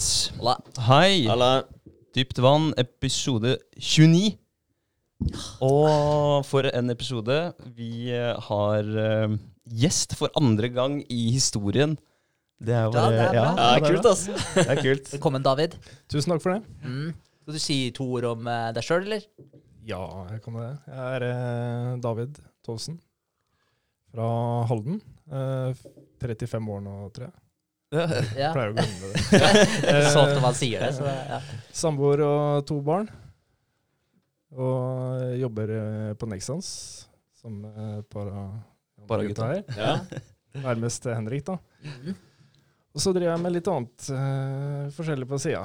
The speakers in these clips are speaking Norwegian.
Right. Halla. Hei. Halla. Dypt vann, episode 29. Og for en episode. Vi eh, har uh, gjest for andre gang i historien. Det er jo Ja, det er bra. Ja, det er kult, bra. ass. Det er kult. Velkommen, David. Tusen takk for det. Mm. Skal du si to ord om uh, deg sjøl, eller? Ja, jeg kan det. Jeg er uh, David Tovsen fra Halden. Eh, 35 år nå, tror jeg. Ja. Pleier å glemme det. Så ofte man sier det. Så ja. Samboer og to barn. Og jobber eh, på Nexans som eh, para, her. Ja. Nærmest Henrik, da. Mhm. Og så driver jeg med litt annet uh, forskjellig på sida.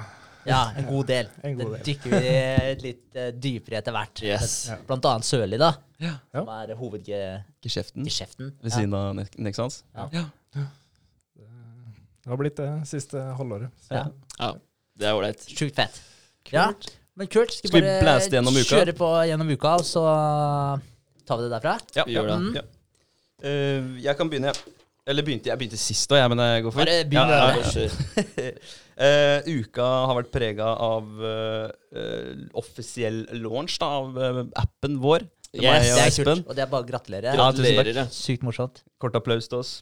ja, en god del. En god Det del. dykker vi litt uh, dypere etter hvert. Yes. Ja. Blant annet Sørli, da. Ja. Som er hovedgeskjeften. Geskjeften ved siden av Nexans. Det har blitt det siste halvåret. Så. Ja. Ja, det er ålreit. Sjukt fett. Ja, men kult. Skal, Skal vi bare gjennom uka? kjøre på gjennom uka, og så tar vi det derfra? Ja, Vi gjør det. Mm. Ja. Uh, jeg kan begynne, jeg. Eller begynte, jeg begynte sist òg, jeg, men jeg går for. det. Ja. Eh, uka har vært prega av eh, eh, offisiell launch da, av appen vår. Det Yes. Det er kult. Og det er bare å gratulere. Ja, tusen takk. Gratulerer. ja. Sykt morsomt. Kort applaus til oss.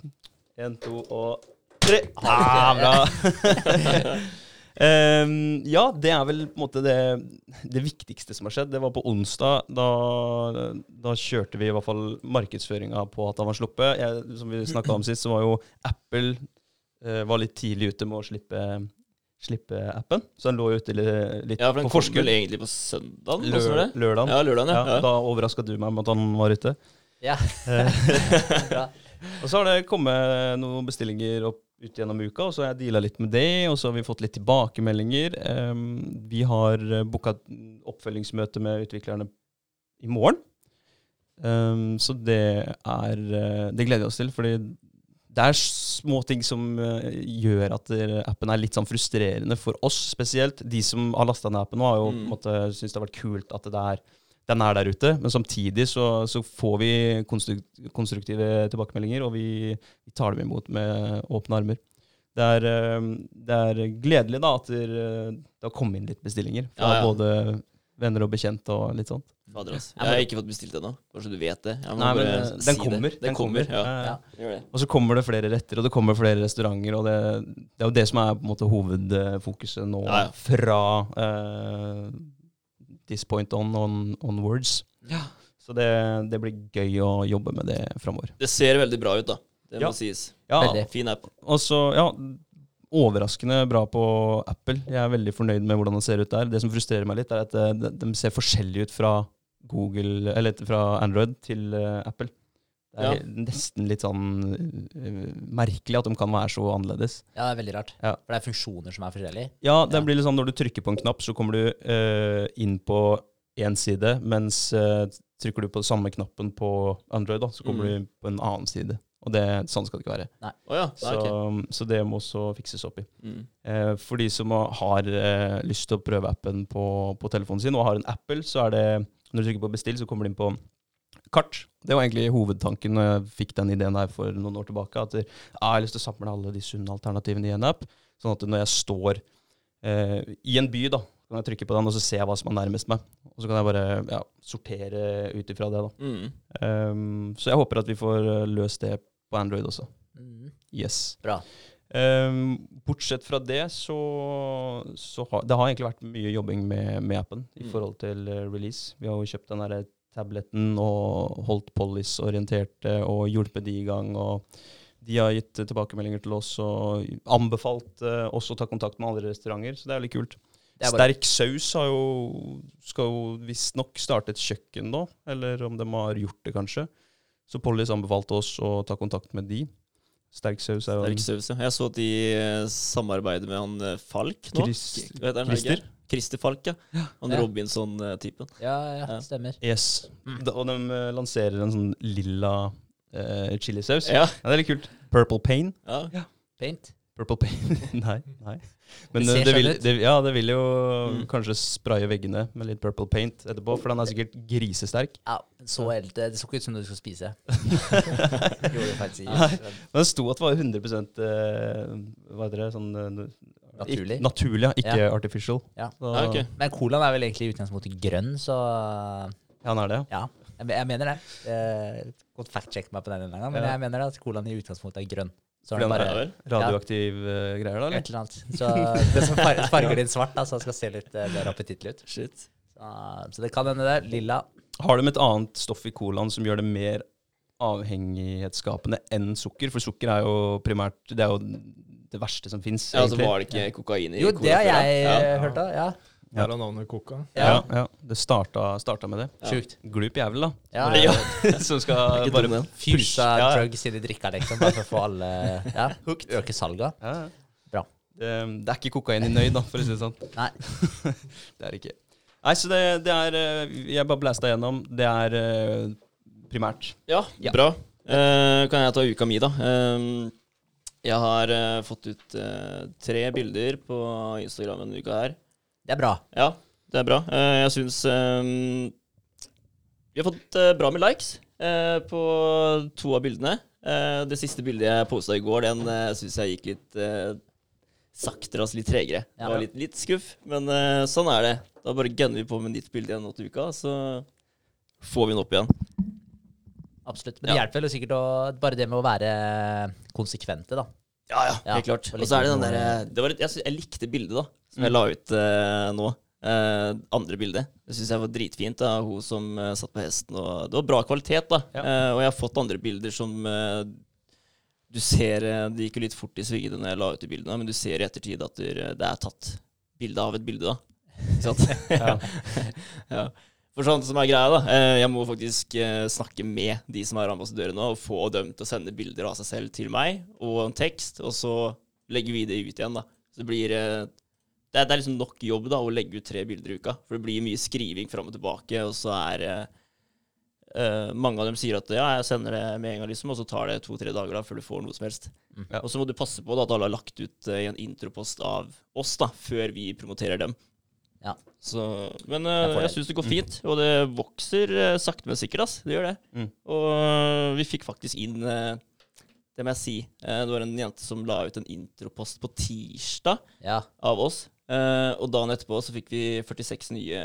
Én, to og tre. Ah, bra. Um, ja, det er vel på en måte det, det viktigste som har skjedd. Det var på onsdag. Da, da kjørte vi i hvert fall markedsføringa på at han var sluppet. Jeg, som vi snakka om sist, så var jo Apple uh, var litt tidlig ute med å slippe, slippe appen. Så den lå jo ute litt, litt Ja, for den på forskudd. egentlig på søndagen? Lø Lø lørdagen. Ja, lørdagen, Ja, ja. ja. Da overraska du meg med at han var ute. Ja. Og så har det kommet noen bestillinger opp ut gjennom uka, og så har jeg deala litt med det, og så har vi fått litt tilbakemeldinger. Vi har uh, booka oppfølgingsmøte med utviklerne i morgen. Så det er eh, Det gleder vi oss til, fordi det er små ting som eh, gjør at eh, appen er litt sånn frustrerende for oss spesielt. De som har lasta ned appen nå, har jo på en Mm. måte syntes det har vært kult at det er, den er der ute. Men samtidig så, så får vi konstruktive tilbakemeldinger, og vi, vi tar dem imot med åpne armer. Det er, eh, det er gledelig da at det, har kommet inn litt bestillinger fra Ja, ja. både venner og bekjente og litt sånt. Fader, ass. Ja, Jeg har ikke fått bestilt ennå, bare så du vet det. Jeg må Nei, men bare eh, si den det. kommer. Den kommer, ja. Ja, ja. Ja. Og så kommer det flere retter, og det kommer flere restauranter. Og det, det er jo det som er på en måte hovedfokuset nå, Ja, ja. fra eh, this point on, on onwards. Så det, det blir gøy å jobbe med det framover. Det ser veldig bra ut, da. Det Ja. må sies. Ja, Veldig. Fin app. Også, ja, overraskende bra på Apple. Jeg er veldig fornøyd med hvordan det ser ut der. Det som frustrerer meg litt, er at eh, de, de ser forskjellige ut fra Google, eller fra Android til eh, Apple. Det er Ja. nesten litt sånn eh, merkelig at de kan være så annerledes. ja, det er veldig rart. Ja. For det er funksjoner som er forskjellige. Ja, det Ja. blir sånn når du trykker på en knapp, så kommer du uh, inn på én side, mens uh, trykker du på samme knappen på Android, da, så kommer Mm. du på en annen side. Og det, sånn skal det ikke være. Oh, ja. Så, okay. ok. så det må også fikses opp i. Mm. Eh, for de som har eh, lyst til å prøve appen på, på telefonen sin, og har en Apple, så er det Når du trykker på bestill, så kommer du inn på kart. Det var egentlig hovedtanken når jeg fikk den ideen her for noen år tilbake. At jeg har lyst til å samle alle de sunne alternativene i en app. Sånn at når jeg står eh, i en by, da, kan jeg trykke på den, og så ser jeg hva som er nærmest meg. Og så kan jeg bare ja, sortere ut ifra det. da. Mm. Um, så jeg håper at vi får eh, løst det på Android også. Mm. Yes. Bra. Um, bortsett fra det, så, så har det har egentlig vært mye jobbing med, med appen i Mm. forhold til eh, release. Vi har jo kjøpt den der tableten og holdt Pollis orienterte og hjulpet de i gang. og de har gitt tilbakemeldinger til oss og anbefalt eh, oss å ta kontakt med andre restauranter, så det er litt kult. Er bare, Sterk saus har jo, skal jo visstnok starte et kjøkken nå, eller om de har gjort det, kanskje. Så Pollis anbefalte oss å ta kontakt med de. Sterk saus er jo Sterk saus, ja. Jeg så at de eh, samarbeider med han eh, Falk nå. Christ? Christer? Christer Falk, ja. Han Ja. Robinson-typen. ja, ja, Ja. stemmer. Yes. Mm. Da, og de eh, lanserer en sånn lilla uh, chilisaus. Ja. Ja, det er litt kult. Purple Pain. ja. Paint. Purple Pain. nei, nei. Men Det eh, det, vil, det, ja, det vil jo Mm. kanskje spraye veggene med litt Purple Paint etterpå, for den er sikkert grisesterk. Ja, så helt, det så ikke ut som du skulle spise. Gjorde det faktisk Nei. ikke. Men det sto at det var 100 eh, Hva heter det? Sånn Naturlig. Ik naturlig, ja. Ikke artificial. Ja. Så, Ja, ok. Men colaen er vel egentlig i utgangspunktet grønn, så ja, han er det, ja. ja. Jeg, jeg mener det. Eh, godt fact-check meg på den en gang, men Ja. jeg mener det at colaen i utgangspunktet er grønn. Så er det bare Radioaktiv ja, greier, da? eller? et eller annet. Så det som far- farger din svart, da, så det skal se litt eh, mer appetittlig ut. Shit. Så, så det kan hende det. Lilla. Har de et annet stoff i colaen som gjør det mer avhengighetsskapende enn sukker? For sukker er jo primært Det er jo det verste som fins, Ja, så var det ikke kokain i Jo, det har jeg eh, Ja. hørt av. Ja. Der er navnet Coca. Ja, ja. Det starta, starta med det. Ja. Sjukt. Glup jævel, da. Ja, Ja. som skal bare fyse drugs i i drikka, liksom, bare for å få alle Ja, øke salget. ja, ja. Bra. Det, det er ikke kokain i nøy, da, for å si det sånn. Nei. Det er ikke. Nei, så det, det er eh, Jeg bare blæsta gjennom. Det er eh, primært. Ja, Ja. bra. Eh, kan jeg ta uka mi, da? Eh, jeg har uh, fått ut uh, tre bilder på Instagram denne uka her. Det er bra. Ja, det er bra. Uh, jeg syns um, Vi har fått bra med likes på to av bildene. Det siste bildet jeg posta i går, den uh, syns jeg gikk litt saktere, altså litt tregere. Ja. Det var litt, litt skuff, men sånn er det. Da bare gunner vi på med nytt bilde igjen nå til uka, så får vi den opp igjen. Absolutt. Men det hjelper vel sikkert å, bare det med å være konsekvente, da. Ja, ja, Ja, helt klart. og så er det den derre jeg, jeg likte bildet, da, som jeg la ut uh, nå. Uh, andre bildet. Det syns jeg var dritfint. da, Hun som uh, satt på hesten. og Det var bra kvalitet. da. Ja. Uh, og jeg har fått andre bilder som Du ser Det gikk jo litt fort i svingene når jeg la ut de bildene, men du ser i ettertid at det det er tatt bilde av et bilde, da. Ikke sant? Ja. ja. For sånn som er greia, da. eh, Jeg må faktisk eh, snakke med de som er ambassadører nå, og få dem til å sende bilder av seg selv til meg, og en tekst, og så legger vi det ut igjen, da. Så det blir eh, det er, det er liksom nok jobb da, å legge ut tre bilder i uka. For det blir mye skriving fram og tilbake, og så er eh, eh, Mange av dem sier at ja, jeg sender det med en gang, liksom, og så tar det to-tre dager da, før du får noe som helst. Mm. Ja. Og så må du passe på da, at alle har lagt ut uh, en intropost av oss da, før vi promoterer dem. Ja. Så, men Jeg eh, jeg det. syns det går fint, og det vokser eh, sakte, men sikkert. ass. Det gjør det. Mm. Og eh, vi fikk faktisk inn Det må jeg si. det var en jente som la ut en intropost på tirsdag Ja. av oss. Og dagen etterpå så fikk vi 46 nye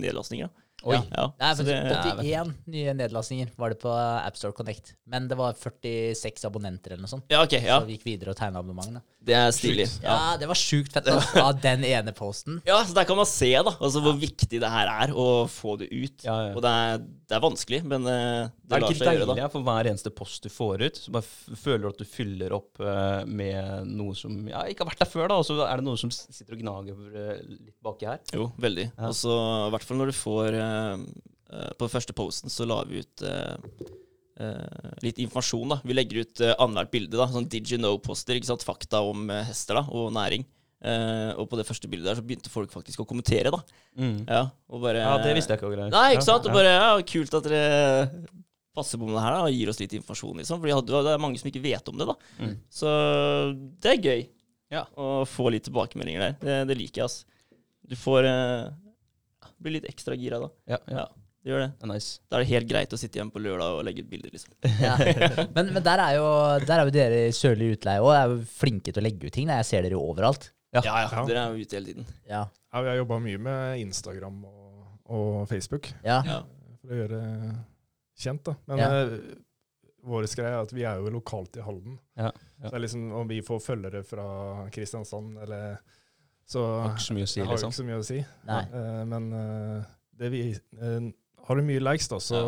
nedlastninger. Oi. Ja, ja. Det er det, faktisk 81 nye nedlastninger var det på AppStore Connect. Men det var 46 abonnenter eller noe sånt. ja, okay, Ja, Så vi gikk videre og tegna abonnementet. det er stilig. Ja, det var sjukt fett da, av den ene posten. Ja, så der kan man se da, altså hvor viktig det her er å få det ut. Ja, ja. Og det er, det er vanskelig, men eh, det Det er lar seg gjøre, deilig da. deilig for hver eneste post du får ut. Så bare f- føler du at du fyller opp uh, med noe som ja, ikke har vært der før, da. Og så er det noe som sitter og gnager eh, litt baki her. Jo, veldig. Ja. Og så i hvert fall når du får eh, På den første posten så la vi ut eh, eh, litt informasjon, da. Vi legger ut uh, annethvert bilde, da. Sånn Did you know-poster. ikke sant? Fakta om eh, hester da, og næring. Uh, og på det første bildet der så begynte folk faktisk å kommentere, da. Ja, og bare, Ja, det visste jeg ikke også. Nei, ikke sant? Og bare, ja, Kult at dere passer på med det her da, og gir oss litt informasjon. liksom. For det er mange som ikke vet om det. da. Mm. Så det er gøy Ja. å få litt tilbakemeldinger der. Det, det liker jeg. ass. Du får eh, blir litt ekstra gira da. ja, ja. Ja, det gjør det. Det er nice. Da er det helt greit å sitte hjemme på lørdag og legge ut bilder. liksom. Ja. Men, men der er jo der er jo dere i Sørlig utleie òg. Er jo flinke til å legge ut ting. Jeg ser dere jo overalt. Ja. Ja, ja. Dere er jo ute hele tiden. Ja. Ja, vi har jobba mye med Instagram og, og Facebook ja. Ja. for å gjøre kjent. da. Men Ja. eh, vår greie er at vi er jo lokalt i Halden. Ja, ja. Så det er liksom, Om vi får følgere fra Kristiansand eller Så si, jeg har jo liksom. ikke så mye å si. Nei. Eh, men eh, vi, eh, har du mye likes, da, så,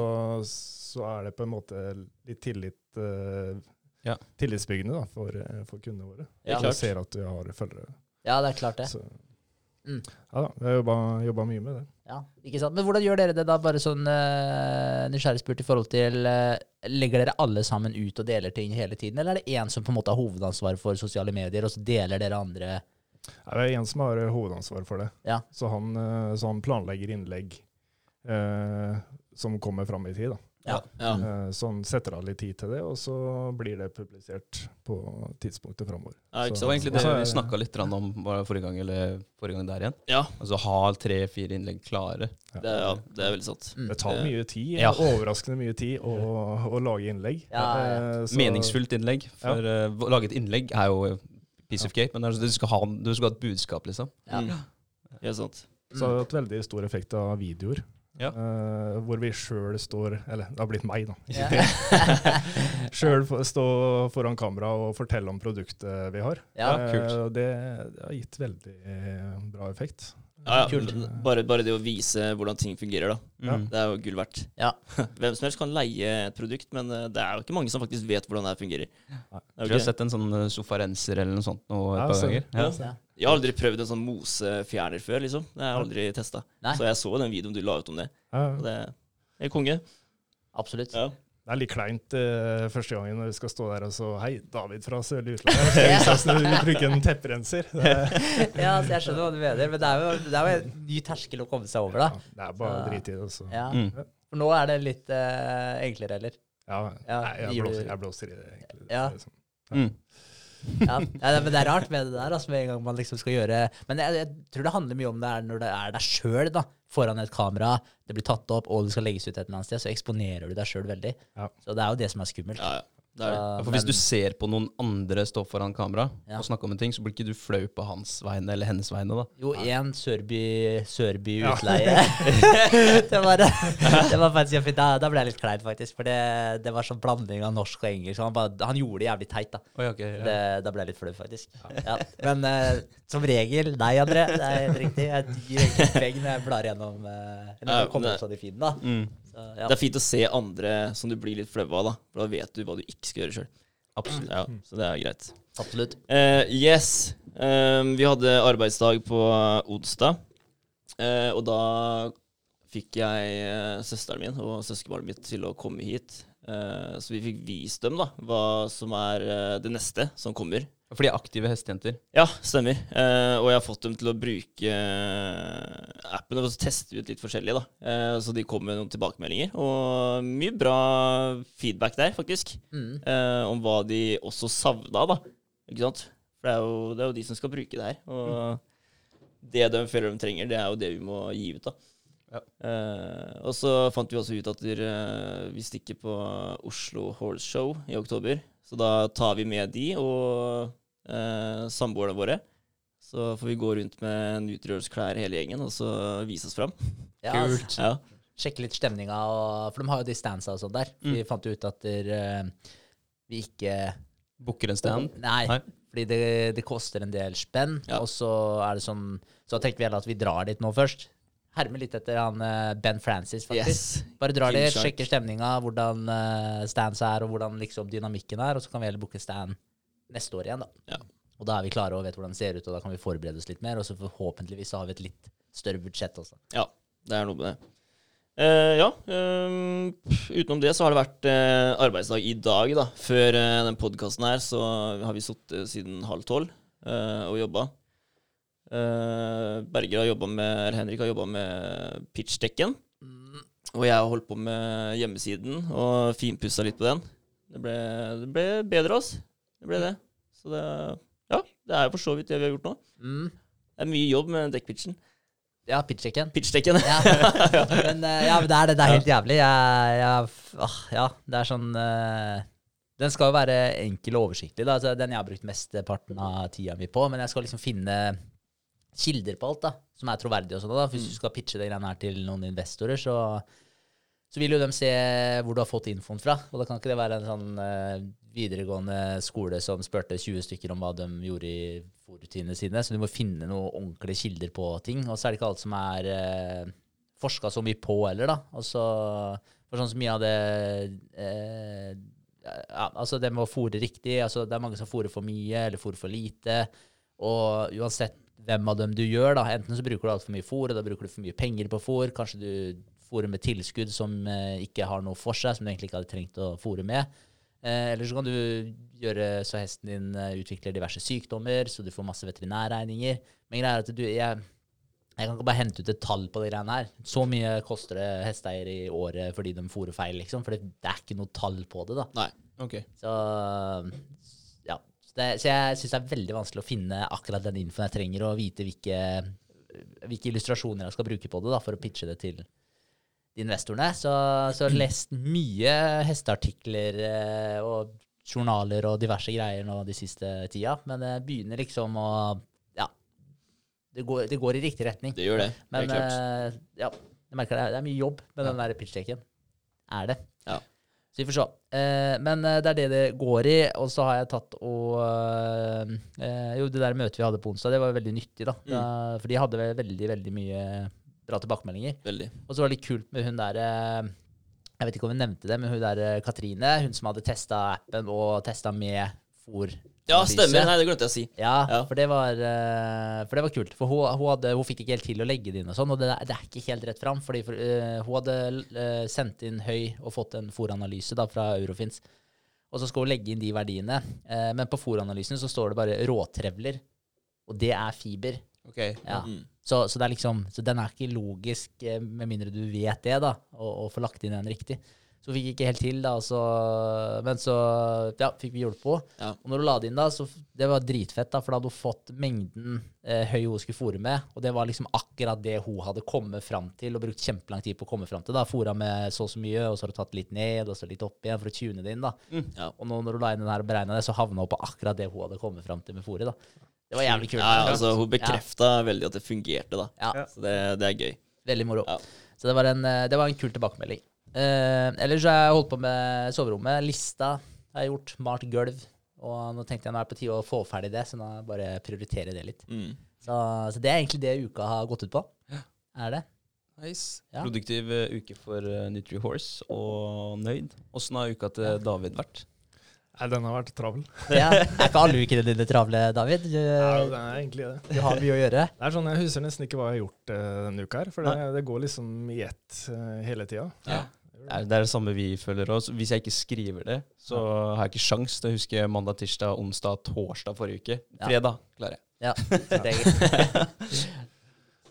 så er det på en måte litt tillit Ja. tillitsbyggende da, for, for kundene våre. Ja, De ser at du har følgere. ja, det er klart det. Så, Mm. ja da, vi har jobba- jobba mye med det. Ja, ikke sant? Men hvordan gjør dere det da, bare sånn uh, nysgjerrig spurt i forhold til uh, Legger dere alle sammen ut og deler ting hele tiden, eller er det én som på en måte har hovedansvar for sosiale medier, og så deler dere andre Det er en som har eh, hovedansvar for det. Ja. Så, han, eh, så han planlegger innlegg eh, som kommer fram i tid. da. Ja. Ja. Eh, så han setter av litt tid til det, og så blir det publisert på tidspunktet framover. Ja, ikke Det var egentlig det så er vi snakka litt om bare forrige gang, eller forrige gang der igjen. ja, Altså ha tre-fire innlegg klare. det, ja, det er veldig sant. Mm. Det tar mye tid, Ja. overraskende mye tid, å, å lage innlegg. Ja, ja. Eh, så- Meningsfullt innlegg. For å lage et innlegg er jo piece of cake, men du skal ha, du skal ha et budskap, liksom. Ja. Mm. Helt sant. Så har hatt veldig stor effekt av videoer. Ja. Uh, hvor vi sjøl står Eller det har blitt meg, da. Ja. Sjøl stå foran kamera og fortelle om produktet vi har. Ja, uh, kult. det, det har gitt veldig eh, bra effekt. Ja, ja. Bare, bare det å vise hvordan ting fungerer, da. Ja. Mm. Det er jo gull verdt. Ja. Hvem som helst kan leie et produkt, men eh, det er jo ikke mange som faktisk vet hvordan det fungerer. Det er Jeg har sett en sånn eh, sofarenser eller noe sånt nå et par ganger. Ja. Ja. Jeg har aldri prøvd en sånn mosefjerner før, liksom. Det har jeg aldri testa. Så jeg så den videoen du la ut om det. Ja, Og det er konge. Absolutt. Det er litt kleint uh, første gangen når du skal stå der og så Hei, David fra Sørlige utlandet. Jeg når bruker en tepprenser. Er- Ja, altså, jeg skjønner hva du mener, men det er jo, det er jo en ny terskel å komme seg over, da. ja, det er bare å drite i det. Så. Ja. Mm. For nå er det litt uh, enklere, eller? Ja, Ja, nei, jeg, blåser, jeg blåser i det, egentlig. Ja. Det er sånn. Mm. Ja, ja, men det er rart med det der, altså, med en gang man liksom skal gjøre Men jeg, jeg tror det handler mye om det er når det er deg sjøl, da. Foran et kamera, det blir tatt opp, og det skal legges ut et eller annet sted, så eksponerer du deg sjøl veldig. Ja. Så det er jo det som er skummelt. Ja, ja. Det er det. Ja, for hvis men- du ser på noen andre stå foran kamera Ja. og snakke om en ting, så blir ikke du flau på hans vegne eller hennes vegne, da. Jo, én Sørby, Sørby Ja. utleie. det, var, det var faktisk. Da, da ble jeg litt klein, faktisk. For det, det var sånn blanding av norsk og engelsk. Han, bare, han gjorde det jævlig teit, da. Det, da ble jeg litt flau, faktisk. Ja. Men uh, som regel, nei, André. Det er helt riktig. Jeg gir egentlig poeng når jeg blar gjennom uh, Når Ja, kommer opp sånn i feeden, da. Mm. Ja. Det er fint å se andre som du blir litt flau av, da. For da vet du hva du ikke skal gjøre sjøl. Absolutt. Ja, så det er greit. Absolutt. Uh, yes. Um, vi hadde arbeidsdag på onsdag. uh, og da fikk jeg uh, søsteren min og søskenbarnet mitt til å komme hit. Eh, så vi fikk vist dem da, hva som er eh, det neste som kommer. For de er aktive hestejenter. Ja, stemmer. Eh, og jeg har fått dem til å bruke eh, appen og så teste ut litt forskjellig. da. Eh, så de kom med noen tilbakemeldinger. Og mye bra feedback der, faktisk. Mm. Eh, om hva de også savna, da. Ikke sant? For det er, jo, det er jo de som skal bruke det her. Og det de føler de trenger, det er jo det vi må gi ut, da. Ja. Eh, og så fant vi også ut at dere, vi stikker på Oslo Horse Show i oktober. Så da tar vi med de og eh, samboerne våre. Så får vi gå rundt med Nutriårs-klær hele gjengen og så vise oss fram. Ja, Kult. Ja. sjekke litt stemninga, og, for de har jo de standsa og sånn der. Mm. Vi fant jo ut at der, uh, vi ikke Booker en stand. Nei, Nei. fordi det, det koster en del spenn. Ja. Og så er det sånn Så tenkte vi heller at vi drar dit nå først. Hermer litt etter han uh, Ben Francis, faktisk. Yes. Bare drar dit, sjekker stemninga, hvordan uh, stands er, og hvordan liksom dynamikken er, og så kan vi heller booke stand neste år igjen, da. Ja. Og da er vi klare og vet hvordan det ser ut, og da kan vi forberede oss litt mer, og så forhåpentligvis så har vi et litt større budsjett også. Ja, det er noe med det. Uh, ja, Um, utenom det så har det vært uh, arbeidsdag i dag, da. Før uh, den podkasten her så har vi sittet siden halv tolv og jobba. Berger har jobba med Henrik har jobba med pitchdekken. Og jeg har holdt på med hjemmesiden og finpussa litt på den. Det ble, det ble bedre, altså. Det ble det. Så det Ja, det er jo for så vidt det vi har gjort nå. Mm. Det er mye jobb med dekkpitchen. Ja, pitchdekken. Pitchdekken. Ja. Men, eh, ja, men det er det. Det er helt jævlig. Jeg, jeg, åh, ja, det er sånn uh, Den skal jo være enkel og oversiktlig. Da. Altså, den jeg har brukt mesteparten av tida mi på. Men jeg skal liksom finne kilder på alt da, som er troverdige. og sånn. da. Hvis du skal pitche det greiene her til noen investorer, så, så vil jo de se hvor du har fått infoen fra. Og da kan ikke det være en sånn eh, videregående skole som spurte 20 stykker om hva de gjorde i fòrrutinene sine. Så du må finne noen ordentlige kilder på ting. Og så er det ikke alt som er eh, forska så mye på heller, da. Altså, for sånn som mye av det eh, ja, altså det med å fòre riktig. altså Det er mange som fòrer for mye eller fòrer for lite. Og uansett hvem av dem du gjør, da, enten så bruker du altfor mye fòr, og da bruker du for mye penger på fòr. Kanskje du fòrer med tilskudd som eh, ikke har noe for seg, som du egentlig ikke hadde trengt å fòre med. Eh, eller så kan du gjøre så hesten din eh, utvikler diverse sykdommer, så du får masse veterinærregninger. Men greia er at du, jeg, jeg kan ikke bare hente ut et tall på de greiene her. Så mye koster det hesteeier i året fordi de fôrer feil, liksom. For det, det er ikke noe tall på det, da. Nei. Ok. Så ja. Det, så jeg syns det er veldig vanskelig å finne akkurat den infoen jeg trenger, og vite hvilke, hvilke illustrasjoner jeg skal bruke på det da, for å pitche det til investorene. Så, så lest mye hesteartikler eh, og journaler og diverse greier nå de siste tida, men det begynner liksom å Ja. Det går, det går i riktig retning. Det gjør det. Men er klart. eh, ja, jeg merker det. Det er mye jobb med den der pitch-taken. Er det. Ja. Så vi får se. Eh, men det er det det går i. Og så har jeg tatt og Jo, det der møtet vi hadde på onsdag, det var veldig nyttig, da. Mm. for de hadde veldig, veldig mye bra tilbakemeldinger. Veldig. Og så var det litt kult med hun der eh, Jeg vet ikke om hun nevnte det, men hun der eh, Katrine, hun som hadde testa appen og testa med fòr. Ja, stemmer. Nei, det glemte jeg å si. Ja, Ja. For, det var, eh, for det var kult. For hun, hun, hadde, hun fikk ikke helt til å legge det inn, og sånn, og det, det er ikke helt rett fram. Fordi for, uh, hun hadde uh, sendt inn høy og fått en fòranalyse fra Eurofins. Og så skal hun legge inn de verdiene. Uh, men på fòranalysen så står det bare råtrevler, og det er fiber. Ok. Ja. Mm. Så, så, det liksom, så den er ikke logisk, eh, med mindre du vet det, da, og, og får lagt inn den riktig. Så fikk fikk ikke helt til, da, så, men så ja, fikk vi hjulpet på. Ja. Og når du la det inn, da, så det var dritfett, da, for da hadde hun fått mengden eh, høy hun skulle fôre med, og det var liksom akkurat det hun hadde kommet fram til, og brukt kjempelang tid på å komme fram til. da, Fôra med så og så mye, og så har du tatt litt ned, og så litt opp igjen for å tune det inn. da. Ja. Og nå når du la inn den her og beregna det, så havna hun på akkurat det hun hadde kommet fram til med fôret. da. Det var jævlig kult. Ja, altså, hun bekrefta veldig at det fungerte, da. Ja. Så det, det er gøy. Veldig moro. Ja. Så det var, en, eh, det var en kul tilbakemelding. Uh, ellers har jeg holdt på med soverommet. Lista har jeg gjort. Malt gulv. Og nå tenkte jeg nå er det på tide å få ferdig det, så nå bare prioritere det litt. Mm. Så, så det er egentlig det uka har gått ut på. Er det? Nice. Ja. Produktiv eh, uke for uh, Nutri Horse, og nøyd. Åssen har uka til David vært? Nei, den har vært travel. Ja. Er ikke alle ukene dine travle, David? Du, Ja, det er egentlig det. du har mye å gjøre. Det er sånn, Jeg husker nesten ikke hva jeg har gjort uh, denne uka her, for det, det går liksom i ett uh, hele tida. Ja. Det er, det samme vi føler òg. Hvis jeg ikke skriver det, så har jeg ikke sjans til å huske mandag, tirsdag, onsdag, torsdag forrige uke. Fredag klarer jeg. Ja, det er,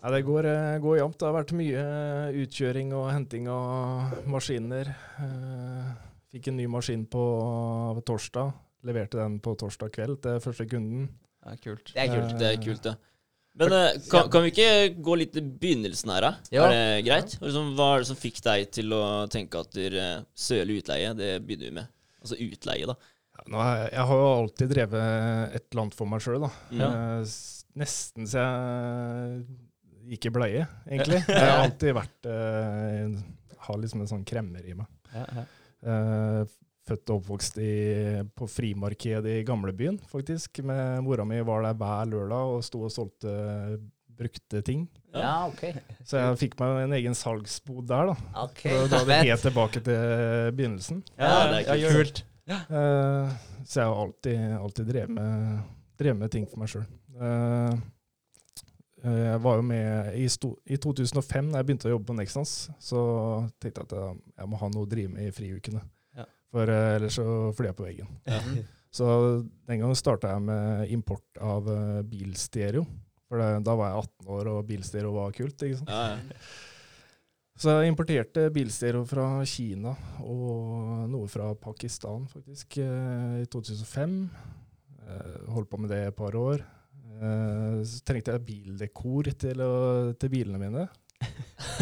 Nei, det går, eh, går jevnt. Det har vært mye utkjøring og henting av maskiner. Eh, Fikk en ny maskin på torsdag. Leverte den på torsdag kveld til første kunden. Ja, kult. det er kult. Det er kult, ja. Men eh, kan, kan vi ikke gå litt til begynnelsen her, da? Ja. Er det greit? Hva er det som fikk deg til å tenke at dere søle utleie, det begynner vi med? Altså utleie, da. Ja, jeg, jeg har jo alltid drevet et eller annet for meg sjøl, da. Mm. Eh, nesten så jeg gikk i bleie, egentlig. Jeg har alltid vært eh, Har liksom en sånn kremmer i meg. Ja, ja. Eh, født og oppvokst i, på frimarkedet i gamlebyen, faktisk. Med mora mi var der hver lørdag og sto og solgte brukte ting. Ja, ok. Så jeg fikk meg en egen salgsbod der, da. Ok, Så da er det helt tilbake til begynnelsen. Ja, det er ja, kult. gjør det. Eh, så jeg har alltid, alltid drevet, med, drev med ting for meg sjøl. Jeg var jo med i, sto, I 2005, da jeg begynte å jobbe på Nexans, så tenkte jeg at jeg, jeg må ha noe å drive med i friukene. Ja. For eh, ellers så flyr jeg på veggen. Ja. Så den gangen starta jeg med import av eh, bilstereo. For det, da var jeg 18 år, og bilstereo var kult. ikke sant? Ja, ja. Så jeg importerte bilstereo fra Kina og noe fra Pakistan, faktisk, eh, i 2005. Eh, Holdt på med det et par år. Eh, Så trengte jeg bildekor til, å, til bilene mine.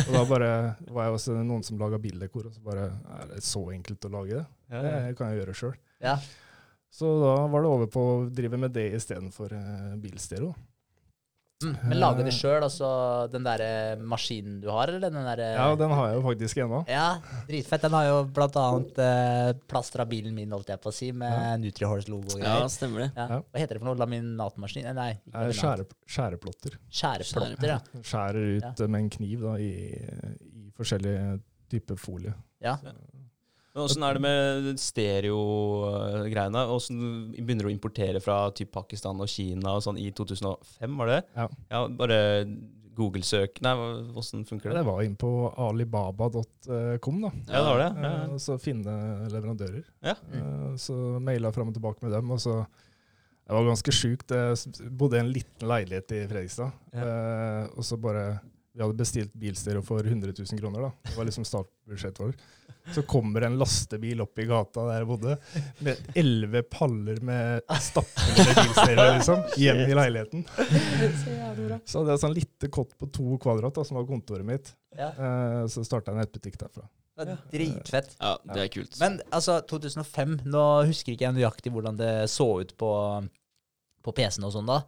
Og da bare var jeg også noen som laga bildekor, og så bare Er det så enkelt å lage det? Det kan jeg gjøre sjøl. Ja. Så da var det over på å drive med det istedenfor uh, bilstereo. Mm, men lage det sjøl, altså den derre maskinen du har, eller den derre Ja, den har jeg jo faktisk ennå. Ja, dritfett. Den har jo blant annet eh, plastra bilen min, holdt jeg på å si, med Ja. Nutrihorse-logo og greier. ja, stemmer det. Ja. Hva heter det for noe? Laminatmaskin? Eh, Nei, ikke Eh. Skjære, skjæreplotter. Skjæreplotter, ja. Skjærer ut ja. med en kniv da, i, i forskjellige typer folie. ja. Men Åssen er det med stereo-greiene? Åssen begynner du å importere fra typ Pakistan og Kina og sånn i 2005, var det? Ja. bare Google-søk Nei, åssen funker Det det? var inn på alibaba.com, da. Ja, det var det. Ja, Eh, ja. Og så finne leverandører. Ja. Eh, Så maila fram og tilbake med dem. Og så Det var ganske sjukt. Jeg bodde i en liten leilighet i Fredrikstad. Eh, og så bare Vi hadde bestilt bilstereo for 100 000 kroner, da. Det var liksom startbudsjettet vårt. Så kommer en lastebil opp i gata der jeg bodde, med elleve paller med stappfulle bilstereo, liksom, hjem i leiligheten. Så hadde jeg sånn lite kott på to kvadrat, da, som var kontoret mitt. Ja. Eh, så starta jeg en nettbutikk derfra. Det er dritfett. Ja, det er kult. Men altså, 2005 Nå husker ikke jeg nøyaktig hvordan det så ut på, på PC-en og sånn da.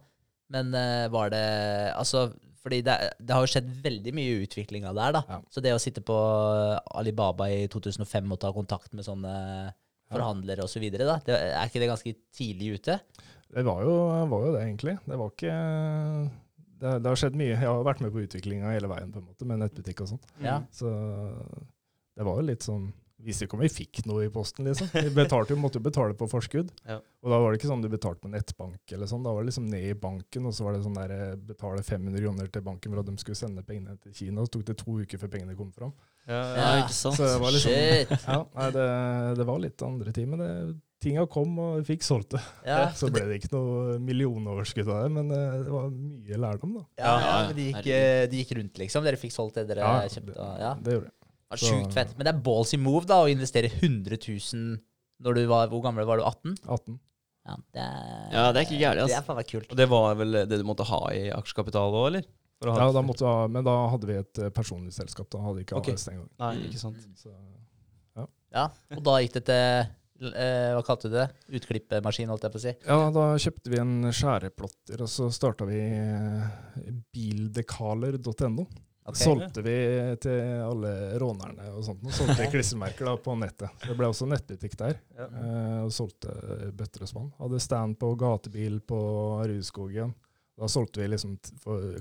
Men uh, var det Altså, fordi det, det har jo skjedd veldig mye utvikling av det her, da. Ja. Så det å sitte på Alibaba i 2005 og ta kontakt med sånne forhandlere og så videre, da, det, er ikke det ganske tidlig ute? Det var jo, var jo det, egentlig. Det var ikke det, det har skjedd mye. Jeg har vært med på utviklinga hele veien, på en måte, med nettbutikk og sånt. Ja. Så det var jo litt sånn Visste ikke om vi fikk noe i posten, liksom. Vi betalte jo, måtte jo betale på forskudd. Ja. Og da var det ikke sånn du betalte på nettbank eller sånn. Da var det liksom ned i banken, og så var det sånn der eh, betale 500 kroner til banken for at de skulle sende pengene til Kina. Og så tok det to uker før pengene kom fram. Ja, Ja. ikke sant? Så det var liksom Shit. Ja, nei, det, det var litt andre tid, men det, tinga kom, og vi fikk solgt det. Ja, Så ble det ikke noe millionoverskudd av det, men eh, det var mye lærdom, da. ja, Ja, men de gikk, de gikk rundt, liksom. Dere fikk solgt det dere kjøpte? Ja. det gjorde det. Det var Sjukt fett. Men det er ballsy move da å investere 100 000 når du var Hvor gammel var du? 18? 18. Ja, det er, Ja, det er ikke gærent, Det altså. er faen meg kult. Og det var vel det du måtte ha i aksjekapital òg, eller? For å ha Ja, da måtte men da hadde vi et eh, personlig selskap. Da hadde vi ikke okay. AS den gangen. Nei, ikke sant. Så, Ja, og da gikk det til eh, Hva kalte du det? Utklippmaskin, holdt jeg på å si. ja, da kjøpte vi en skjæreplotter, og så starta vi eh, bildekaler.no. Ok. Solgte vi til alle rånerne og sånt. Og solgte klistremerker på nettet. Det ble også nettbutikk der. Ja. eh, Og solgte bøtter og spann. Hadde stand på gatebil på Rudskogen. Da solgte vi liksom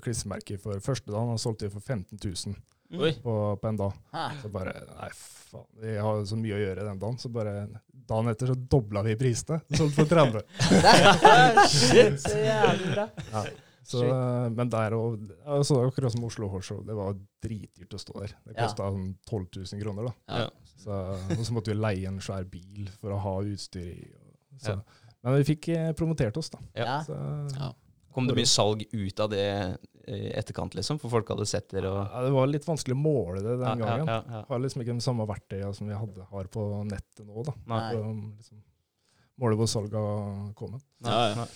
klistremerker for første dagen. Da solgte vi for 15 000 Oi. på, på en dag. Hæ. Så bare Nei, faen. Vi har så mye å gjøre den dagen. Så bare dagen etter så dobla vi prisene. Solgte for 30. Shit, så jævlig bra. Ja. Så, men der og altså, Akkurat som Oslo Horse Show, det var dritdyrt å stå der. Det kosta ja. 12 000 kroner. da. Ja. Så, og så måtte vi leie en svær bil for å ha utstyr i. Ja. Men vi fikk eh, promotert oss, da. Ja. Så, Ja. Kom det mye salg ut av det i etterkant, liksom? For folk hadde sett dere og ja, det var litt vanskelig å måle det den Ja, gangen. Ja, ja. Har liksom ikke de samme verktøyene som vi hadde, har på nettet nå. da. Nei. For å liksom, måle hvor salget har kommet. Nei, nei.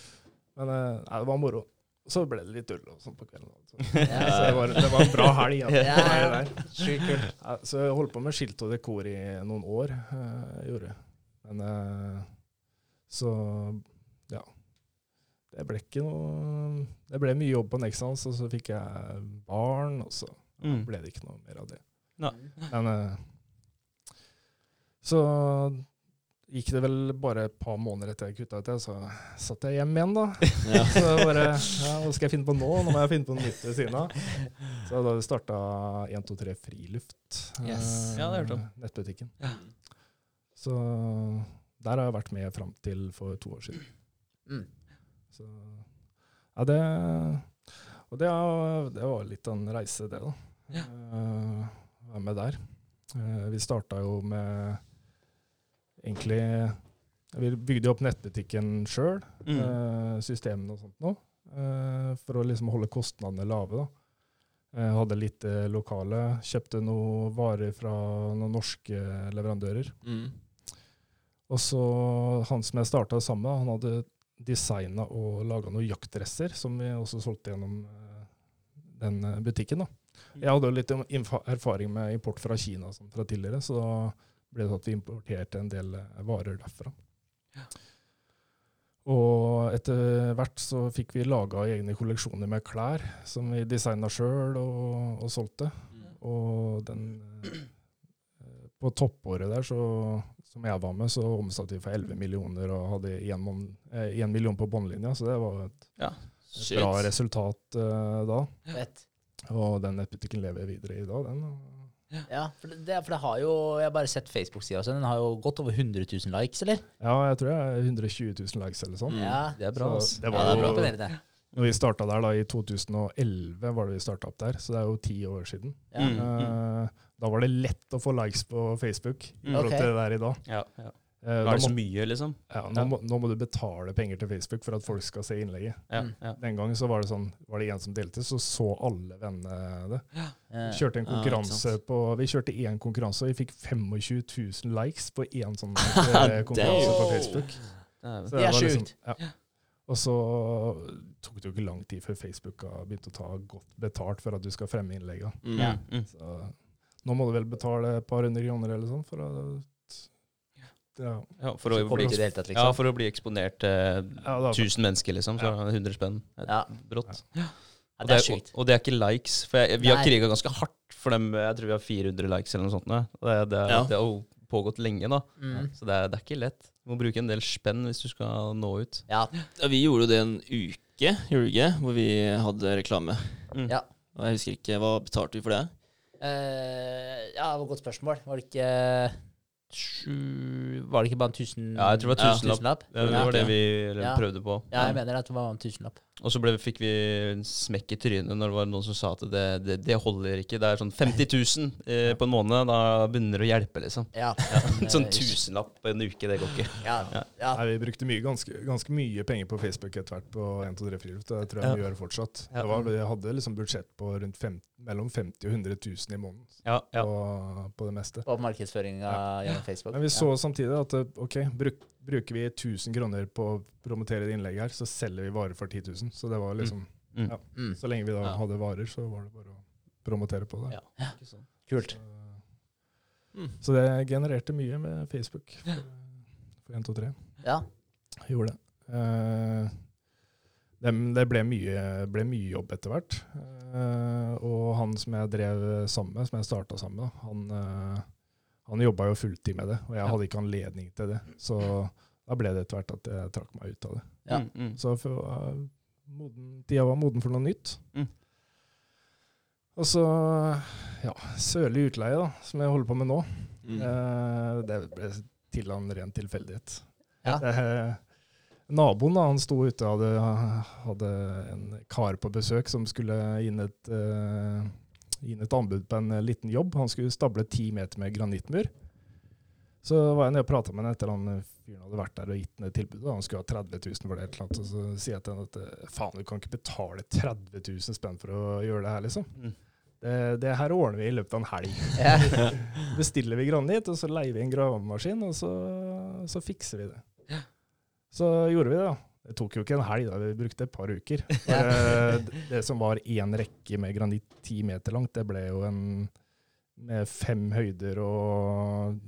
Men eh, nei, det var moro. Så ble det litt ull og sånn på kvelden. Så, Ja. så det, var, det var en bra helg. Ja. Ja. Kult. Så jeg holdt på med skilt og dekor i noen år. eh, jeg gjorde. Men eh, så ja. Det ble ikke noe Det ble mye jobb på Nexans, og så fikk jeg barn, og så Mm. ble det ikke noe mer av det. Nei. Men eh, så gikk det vel bare et par måneder etter jeg kutta ut det, så satt jeg hjemme igjen, da. Ja. Så bare ja, Hva skal jeg finne på nå? Nå må jeg finne på noe nytt ved siden av. Så da starta 123 Friluft. Yes. eh, Ja, det har jeg hørt om. Nettbutikken. Ja. Så der har jeg vært med fram til for to år siden. Mm. Så ja, det Og det, var- det var litt av en reise, det, da. Ja. Uh, Være med der. Uh, vi starta jo med egentlig Vi bygde opp nettbutikken sjøl, Mm. systemene og sånt nå, eh, for å liksom holde kostnadene lave. da. Jeg hadde litt eh, lokale, kjøpte noen varer fra noen norske leverandører. Mm. Og så han som jeg starta sammen med, han hadde designa og laga noen jaktdresser, som vi også solgte gjennom eh, den eh, butikken. da. Jeg hadde jo litt erfaring med import fra Kina fra tidligere, så da ble det at vi importerte en del eh, varer derfra. Og etter hvert så fikk vi laga egne kolleksjoner med klær, som vi designa sjøl og, og solgte. Og den eh, På toppåret der, så, som jeg var med, så omsatte vi for 11 millioner og hadde 1 million på båndlinja, så det var et, et bra resultat uh, da. Fett. Og den nettbutikken lever videre i dag, den. og- Ja, for det, for det har jo Jeg har bare sett Facebook-sida også. Den har jo gått over 100 000 likes, eller? Ja, jeg tror det er 120 000 likes eller sånn. Mm. Ja. Det er bra. Så det Ja, det er bra når vi starta der da i 2011, var det vi starta opp der, så det er jo ti år siden. Ja. Mm. Eh, da var det lett å få likes på Facebook i forhold til okay. det der i dag. Ja, ja. Eh, Nå er det så mye, liksom. ja, nå, må, nå må du betale penger til Facebook for at folk skal se innlegget. Ja, Mm. ja. Den gangen så var det sånn, var det en som delte, så så alle vennene det. Vi kjørte en konkurranse på, vi kjørte én konkurranse, og vi fikk 25 000 likes på én sånn eh, konkurranse på Facebook. Så Det er sjukt. ja. Og så tok det jo ikke lang tid før Facebook har begynt å ta godt betalt for at du skal fremme innleggene. Mm. Ja. Mm. Så Nå må du vel betale et par hundre kroner eller sånn for å ja, Ja, for, å bli, det tatt, ja, liksom. for å bli eksponert til eh, da, 1000 mennesker, liksom. Så er det 100 spenn. Ja. Brått. Ja, Og det er og, og det er ikke likes. For jeg, vi har kriga ganske hardt for dem. Jeg tror vi har 400 likes eller noe sånt. Det, det, Ja. det har jo pågått lenge, da. Mm. Så det er, det er ikke lett. Du må bruke en del spenn hvis du skal nå ut. Ja. Ja, vi gjorde jo det en uke, gjorde vi ikke? Hvor vi hadde reklame. Mm. Ja. Og jeg husker ikke, Hva betalte vi for det? Uh, ja, det var et godt spørsmål. Var det ikke sju Var det ikke bare en tusen Ja, jeg tror det var Ja. tusenlapp. Ja, Det, det var det vi Ja. prøvde på. Ja, jeg mener at det var en tusenlapp. Og så ble, fikk vi smekk i trynet når det var noen som sa at det, det, det holder ikke. Det er sånn 50 000 eh, på en måned. Da begynner det å hjelpe, liksom. Ja. Sånn Eh, tusenlapp på en uke, det går ikke. Ja. ja. Nei, vi brukte mye, ganske, ganske mye penger på Facebook etter hvert på 1, 2, 3, 4. Det tror jeg Ja. vi gjør fortsatt. Ja. Det var, vi hadde liksom budsjett på rundt fem, mellom 50 og 100 000 i måneden Ja, ja. på, på det meste. På markedsføringa gjennom Facebook. Men vi så samtidig at eh, ok, bruk, bruker vi 1000 kroner på å promotere det innlegget her, så selger vi varer for 10 000. Så det var liksom, Mm. Ja. Mm. så lenge vi da Ja. hadde varer, så var det bare å promotere på det. Ja. Ikke. Kult. Så, Mm. så det genererte mye med Facebook for, for 1, 2, 3. Ja. Gjorde det. Uh, det, det ble, mye, ble mye jobb etter hvert. Uh, og han som jeg drev sammen med, som jeg starta sammen med, han, uh, han jobba jo fulltid med det, og jeg Ja. hadde ikke anledning til det. Så da ble det etter hvert at jeg trakk meg ut av det. Ja. Mm, mm. Så for, uh, moden, tida var moden for noe nytt. Mm. Og så ja, sørlig utleie, da, som jeg holder på med nå. Mm. Uh, det ble til av en ren tilfeldighet. Ja. Uh, naboen da, han sto ute og hadde, hadde en kar på besøk som skulle inn et, eh, inn et anbud på en eh, liten jobb. Han skulle stable ti meter med granittmur. Så var jeg nede og prata med han etter han eh, fyren hadde vært der og gitt ned tilbudet. Han skulle ha 30 000 for det. eller annet, og Så sier jeg til han at eh, faen, du kan ikke betale 30 000 spenn for å gjøre det her, liksom. Mm. Det, det her ordner vi i løpet av en helg bestiller vi granitt, og så leier vi en gravemaskin, og så, så fikser vi det. Så gjorde vi det, da. Det tok jo ikke en helg, da. vi brukte et par uker. Eh, det- det som var én rekke med granitt ti meter langt, det ble jo en med fem høyder og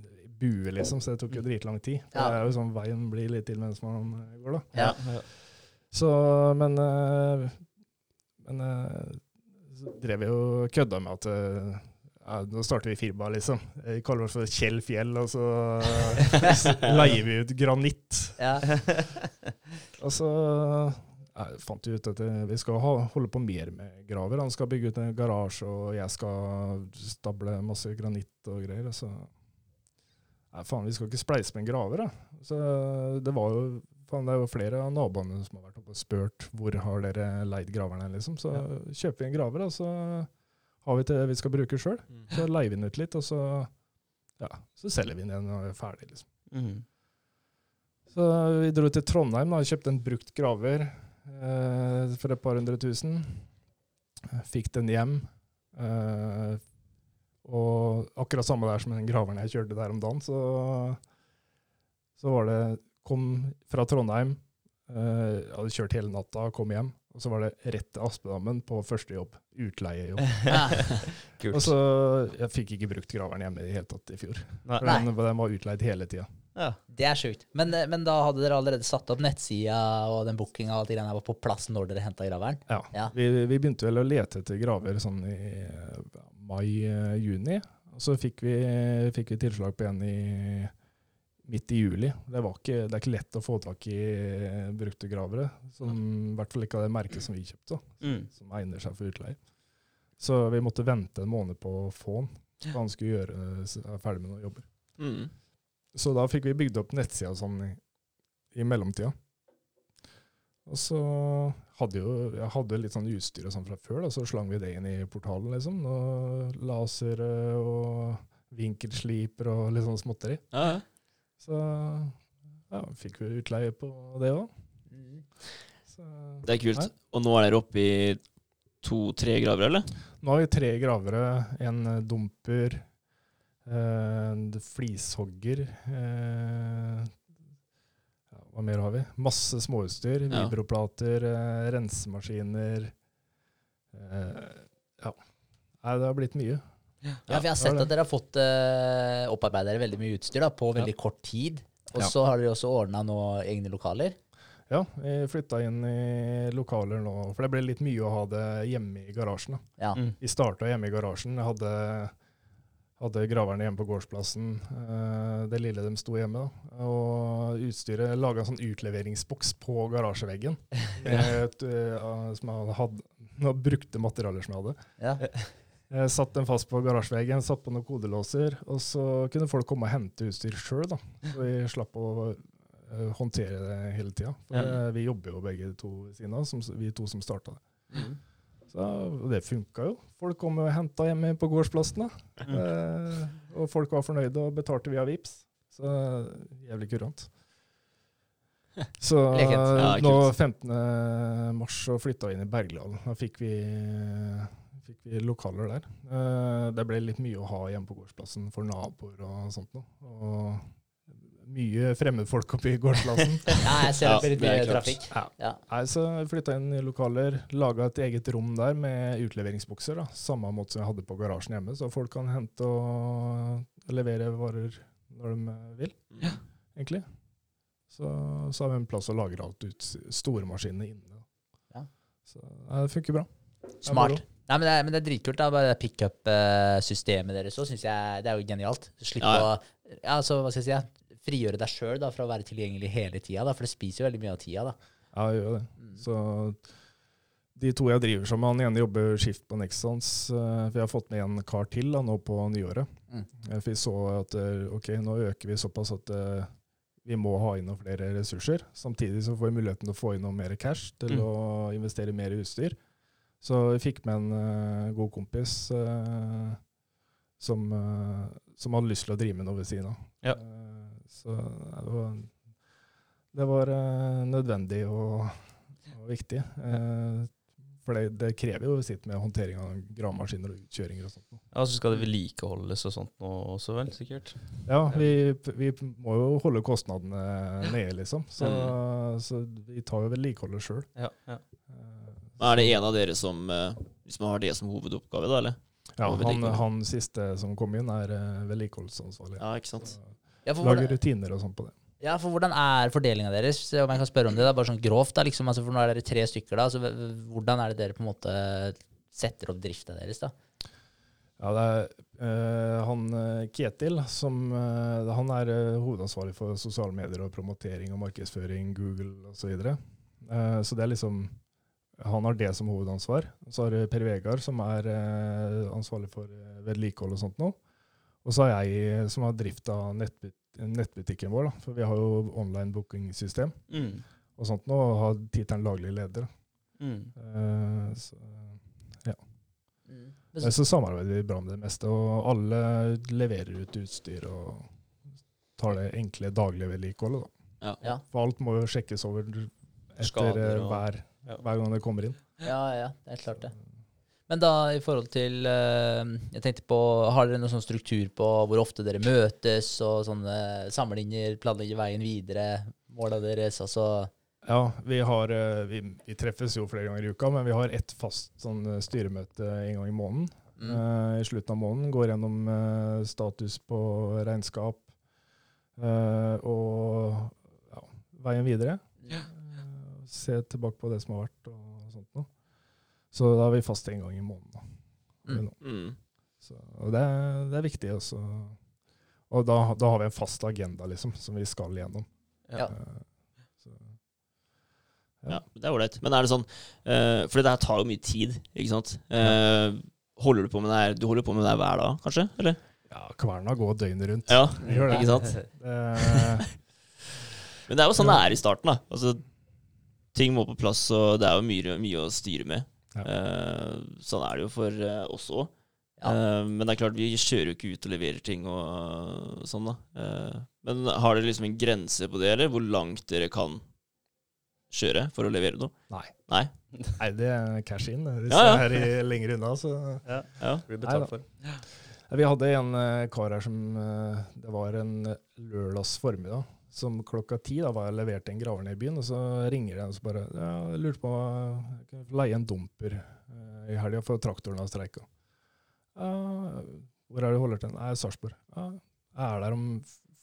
bue, liksom, så det tok jo dritlang tid. Det er jo sånn veien blir litt til mens man går, da. Ja. Ja. Så, men eh, Men eh, så drev vi jo kødda med at eh, ja, nå starter vi firma, liksom. Vi kaller oss for Kjell Fjell, og så leier vi ut granitt. Ja. Og så ja, fant vi ut at eh, vi skal ha, holde på mer med graver. Han skal bygge ut en garasje, og jeg skal stable masse granitt og greier. Så Nei, faen, vi skal ikke spleise med en graver, da. Så det var jo faen, det er jo flere av naboene som har vært oppe og spurt hvor har dere leid graverne, liksom. Så kjøper vi en graver, og så har vi til det vi skal bruke sjøl. Mm. Så leier vi den ut litt, og så, ja, så selger vi den igjen når vi er ferdig, liksom. Mm. Så vi dro til Trondheim da, og kjøpte en brukt graver eh, for et par hundre tusen. Fikk den hjem. Eh, og akkurat samme der som den graveren jeg kjørte der om dagen, så, så var det Kom fra Trondheim, eh, hadde kjørt hele natta, kom hjem. Og så var det rett til Aspedammen på første jobb. Utleiejobb. jo. Kult. Og så Jeg fikk ikke brukt graveren hjemme i det hele tatt i fjor. Nei. For den, den var utleid hele tida. Ja. Det er sjukt. Men, eh, men da hadde dere allerede satt opp nettsida, og den bookinga og alt det greiene var på plass når dere henta graveren? Ja. Ja. Vi, vi begynte vel å lete etter graver sånn i eh, mai-juni. Og så fikk vi, fikk vi tilslag på en i midt i juli. Det, var ikke, det er ikke lett å få tak i eh, brukte gravere. Som, I hvert fall ikke av det merket som vi kjøpte, Mm. som egner seg for utleie. Så vi måtte vente en måned på å få den. Så han skulle gjøre ferdig med noen jobber. Mm. Så da fikk vi bygd opp nettsida sånn i, i mellomtida. Og så hadde jo, jeg hadde litt sånn utstyr og sånn fra før, da, så slang vi det inn i portalen, liksom. Og laser og vinkelsliper og litt sånn småtteri. Ja, ja. Så ja, fikk vi utleie på det òg. Mm. Det er kult. Nei. Og nå er dere oppe i to-tre grader, eller? Nå har vi tre gravere, en eh, dumper, eh, en flishogger eh, Hva mer har vi? Masse småutstyr. Ja. Vibroplater, eh, rensemaskiner Ja. Nei, det har blitt mye. Ja, for jeg har sett at dere har fått uh, opparbeidet dere veldig mye utstyr da, på veldig kort tid. Og så har dere også ordna egne lokaler. Ja, vi flytta inn i lokaler nå, for det ble litt mye å ha det hjemme i garasjen. da. Ja. Mm. Vi starta hjemme i garasjen. Jeg hadde, hadde graverne hjemme på gårdsplassen. eh, det lille de sto hjemme. da. Og utstyret laga en sånn utleveringsboks på garasjeveggen. Med eh, som jeg hadde, noen brukte materialer som jeg hadde. Ja. Jeg satt den fast på garasjeveggen, satt på noen kodelåser, og så kunne folk komme og hente utstyr sjøl. Så vi slapp å eh, håndtere det hele tida. Ja. eh, vi jobber jo begge to ved siden av, som, vi to som starta det. Mm. Så det funka jo. Folk kom og henta hjemme på gårdsplassen. da. Mm. Eh, og folk var fornøyde og betalte via Vips. Så jævlig kurant. Så. Ja, nå 15. mars så flytta vi inn i Bergland. Da fikk vi, fikk vi lokaler der. Eh, det ble litt mye å ha hjemme på gårdsplassen for naboer og sånt noe. Og mye fremmedfolk oppe i gårdsplassen. ja, jeg ser Ja, det blir litt er mye trafikk. Ja. Ja. Nei, så flytta inn i lokaler, laga et eget rom der med utleveringsbokser. da, Samme måte som jeg hadde på garasjen hjemme, så folk kan hente og levere varer når de vil, Ja. egentlig. Så, så har vi en plass å lagre alt ut, store maskinene inne. Ja. Så ja, det funker bra. Smart. Nei, men det, er, men det er dritkult. da, Bare det pickup-systemet deres òg syns jeg det er jo genialt. Slipp Ja, å ja, altså, hva skal jeg si, ja, frigjøre deg sjøl fra å være tilgjengelig hele tida, for det spiser jo veldig mye av tida. da. Ja, jeg gjør det. Mm. Så de to jeg driver sammen med, han ene jobber skift på Nexans. eh, For jeg har fått med en kar til da, nå på nyåret. Mm. Eh, For vi så at eh, ok, nå øker vi såpass at vi må ha inn noen flere ressurser. Samtidig så får vi muligheten til å få inn noe mer cash til Mm. å investere mer i utstyr. Så vi fikk med en uh, god kompis uh, som, som hadde lyst til å drive med noe ved siden av. Ja. Så det var, det var eh, nødvendig og, og viktig. Eh, for det, det krever jo sitt med håndtering av gravemaskiner og utkjøringer og sånt. Ja, så skal det vedlikeholdes og sånt nå også, vel? Sikkert. Ja, vi, vi må jo holde kostnadene nede, liksom. Så, Mm. så vi tar jo vedlikeholdet sjøl. Ja, ja. Er det en av dere som Hvis man har det som hovedoppgave, da, eller? Ja, han, han siste som kom inn, er eh, vedlikeholdsansvarlig. Ja, ikke sant? Så Ja, hvordan, rutiner og sånn på det. ja, for hvordan er fordelinga deres, om jeg kan spørre om det? da, Bare sånn grovt, da, liksom, altså, for nå er dere tre stykker. da, så Hvordan er det dere på en måte setter opp drifta deres? da? Ja, det er øh, han eh, Ketil som øh, Han er hovedansvarlig for sosiale medier og promotering og markedsføring, Google osv. Så, videre. uh, så det er liksom Han har det som hovedansvar. Så har du Per Vegard, som er øh, ansvarlig for eh, vedlikehold og sånt nå. Og så har jeg eh, som har drifta nettbut nettbutikken vår, da. For vi har jo online bookingsystem Mm. og sånt nå, og har tittelen laglig leder. Mm. Uh, så, Men Men så- så samarbeider vi bra med det meste, og alle leverer ut utstyr og tar det enkle daglige vedlikeholdet. da. Ja. Ja, For alt må jo sjekkes over etter eh, og- hver, Ja. hver gang det kommer inn. ja, ja, det er klart det. Men da i forhold til eh, Jeg tenkte på, Har dere noen sånn struktur på hvor ofte dere møtes, og sånne samlinger, planlegger veien videre, måla deres? altså... Ja, vi, har, eh, vi, vi treffes jo flere ganger i uka, men vi har ett fast sånn eh, styremøte en gang i måneden. Mm. Uh, I slutten av måneden går gjennom uh, status på regnskap uh, og ja, veien videre. Ja. Se tilbake på det som har vært og. Så da er vi fast en gang i måneden. Mm. Mm. Så, og det, er- det er viktig også. Og da, da har vi en fast agenda liksom, som vi skal gjennom. Ja. Eh, så, Ja, det er ålreit. Men er det sånn uh, For det her tar jo mye tid, ikke sant? Eh, holder du på med det her Du holder på med det her hver dag, kanskje? Eller? ja, kverna går døgnet rundt. Ja, gjør det. ikke sant? Eh, Men det er jo sånn det er i starten, da. Altså, ting må på plass, og det er jo mye, mye å styre med. Ja. Eh, sånn er det jo for eh, oss òg. Ja. men det er klart, vi kjører jo ikke ut og leverer ting og sånn, da. Eh, men har dere liksom en grense på det, eller? Hvor langt dere kan kjøre for å levere noe? Nei. Nei? nei, det er cash in. Hvis Ja, ja. det er lenger unna, så Ja. Ja. Blir betalt for. Vi hadde en eh, kar her som eh, Det var en lørdags formiddag. Som klokka ti da var jeg levert til en graver nede i byen, og så ringer de og så bare ja, jeg lurte på om jeg kunne leie en dumper eh, i helga, for traktoren har streika. Ja, hvor er det du holder til? Nei, Sarpsborg. Ja, jeg er der om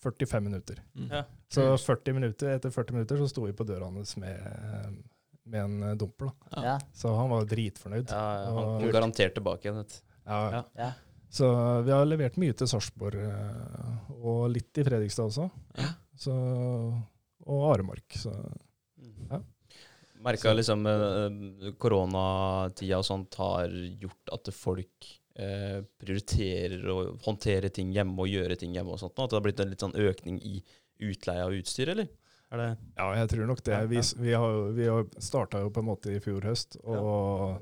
45 minutter. Mm. Ja. Så 40 minutter, etter 40 minutter så sto vi på døra hans med, med en dumper. da. Ja. Ja. Så han var dritfornøyd. Ja, han Og- kom garantert tilbake igjen. vet du. Ja. Ja. Ja. Så vi har levert mye til Sarpsborg, eh, og litt i Fredrikstad også. Ja. Så, og Aremark. Så Ja. Merka liksom eh, koronatida og sånt har gjort at folk eh, prioriterer å håndtere ting hjemme og gjøre ting hjemme og sånt. At det har blitt en litt sånn økning i utleie av utstyr, eller? Er det ja, jeg tror nok det. Vi, vi, har, vi starta jo på en måte i fjor høst, og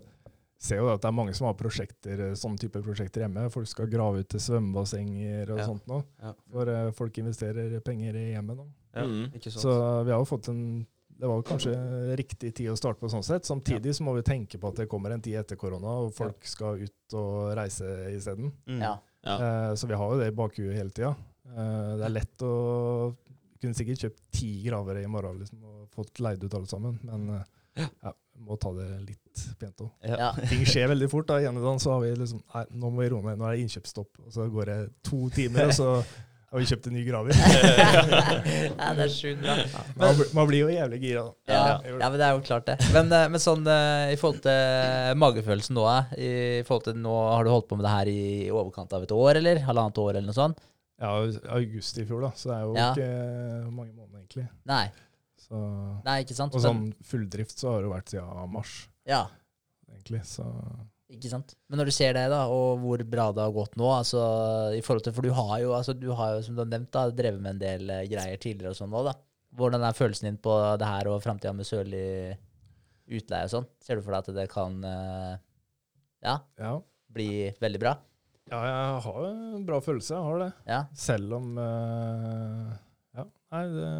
ser jo at det er mange som har prosjekter, sånne type prosjekter hjemme. Folk skal grave ut til svømmebassenger og Ja. sånt nå. Ja. For eh, folk investerer penger i hjemmet nå. ja, Mm. Så vi har jo fått en Det var kanskje riktig tid å starte på sånn sett. Samtidig så må vi tenke på at det kommer en tid etter korona, og folk skal ut og reise isteden. Mm. Ja. Ja. Eh, så vi har jo det i bakhuet hele tida. Eh, det er lett å Kunne sikkert kjøpt ti gravere i morgen liksom, og fått leid ut alle sammen, men eh, ja, må ta det litt pent òg. Ja. Ja. Ting skjer veldig fort. da. Igjen i dag så har vi liksom Nei, nå må vi roe ned. Nå er det innkjøpsstopp. Og så går det to timer, og så har vi kjøpt en ny graver. ja, det er sjukt bra. Man, blir- man blir jo jævlig gira. da. Ja, ja, men det er jo klart det. Men, eh, men sånn eh, i forhold til magefølelsen nå, eh, i forhold til nå har du holdt på med det her i overkant av et år, eller? Halvannet år, eller noe sånt? Ja, august i fjor, da. Så det er jo Ja. ikke mange måneder, egentlig. Nei. Så, Nei, ikke sant? og sånn fulldrift så har det vært siden mars, Ja, egentlig. Så ikke sant. Men når du ser det, da, og hvor bra det har gått nå, altså i forhold til For du har jo, altså, du har jo som du har nevnt, da, drevet med en del eh, greier tidligere og sånn nå, da. Hvordan er følelsen din på det her og framtida med sørlig utleie og sånn? Ser du for deg at det kan eh, ja, ja. bli veldig bra? ja, jeg har en bra følelse. Jeg har det. Ja. Selv om eh, Ja, nei, det,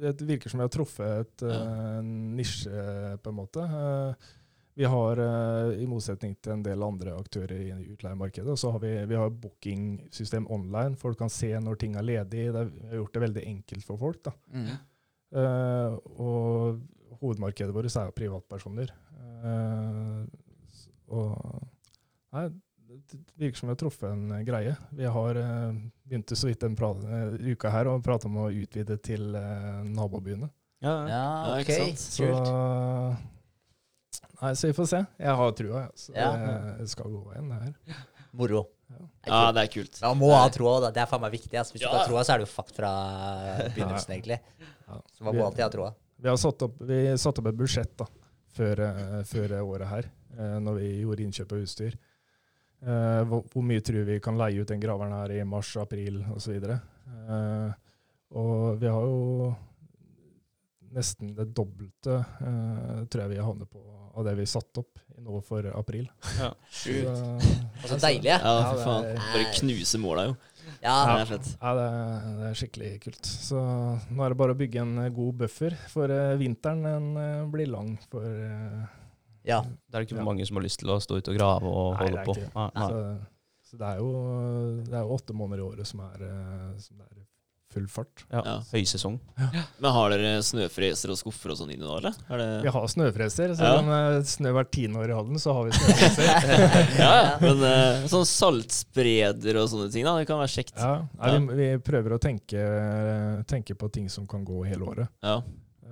det virker som vi har truffet et, ja. nisje, på en måte. Eh, vi har, eh, i motsetning til en del andre aktører i utleiemarkedet, så har vi, vi har bookingsystem online. Folk kan se når ting er ledig. Det har gjort det veldig enkelt for folk. da. Mm. Uh, og hovedmarkedet vårt er jo privatpersoner. Uh, og Nei, virker som vi har truffet en eh, greie. Vi har uh, begynt så vidt den eh, uka her å prate om å utvide til uh, nabobyene. Ja, ja. OK. ikke sant? Så Kult. Nei, så vi får se. Jeg har trua, jeg. Så Ja. det, skal gå veien, det her. Moro. Ja, det er kult. Man må ha troa. Det er faen meg viktig. Altså. Hvis du ikke har troa, så er du fucked fra begynnelsen, egentlig. Så man må alltid ha troa. Vi har satt opp, vi satt opp et budsjett da, før, før året her, når vi gjorde innkjøp av utstyr. Eh, hvor, hvor mye tror vi kan leie ut den graveren her i mars, april osv. Uh, og vi har jo nesten det dobbelte, uh, tror jeg vi havner på, av det vi satte opp nå for april. Sjukt. Og så deilig. ja. Ja, Ja, for faen. er- Bare knuse måla, jo. Ja, Det er fett. Ja, det, er- det er skikkelig kult. Så nå er det bare å bygge en eh, god buffer, for eh, vinteren den eh, blir lang for eh, ja. Det er ikke Ja. mange som har lyst til å stå ute og grave og Nei, holde er på. Nei, nei. Så, så det er jo det er jo åtte måneder i året som er, eh, som det er full fart. Ja. Ja. Høysesong. Men har dere snøfreser og skuffer og sånn inni nå, eller? Er Vi har snøfreser. Ja. Selv om ja. snø hvert tiende år i Halden, så har vi snøfreser. Ja, ja. Men eh, sånn saltspreder og sånne ting, da. Det kan være kjekt. ja. Nei, vi, vi prøver å tenke, tenke på ting som kan gå hele året.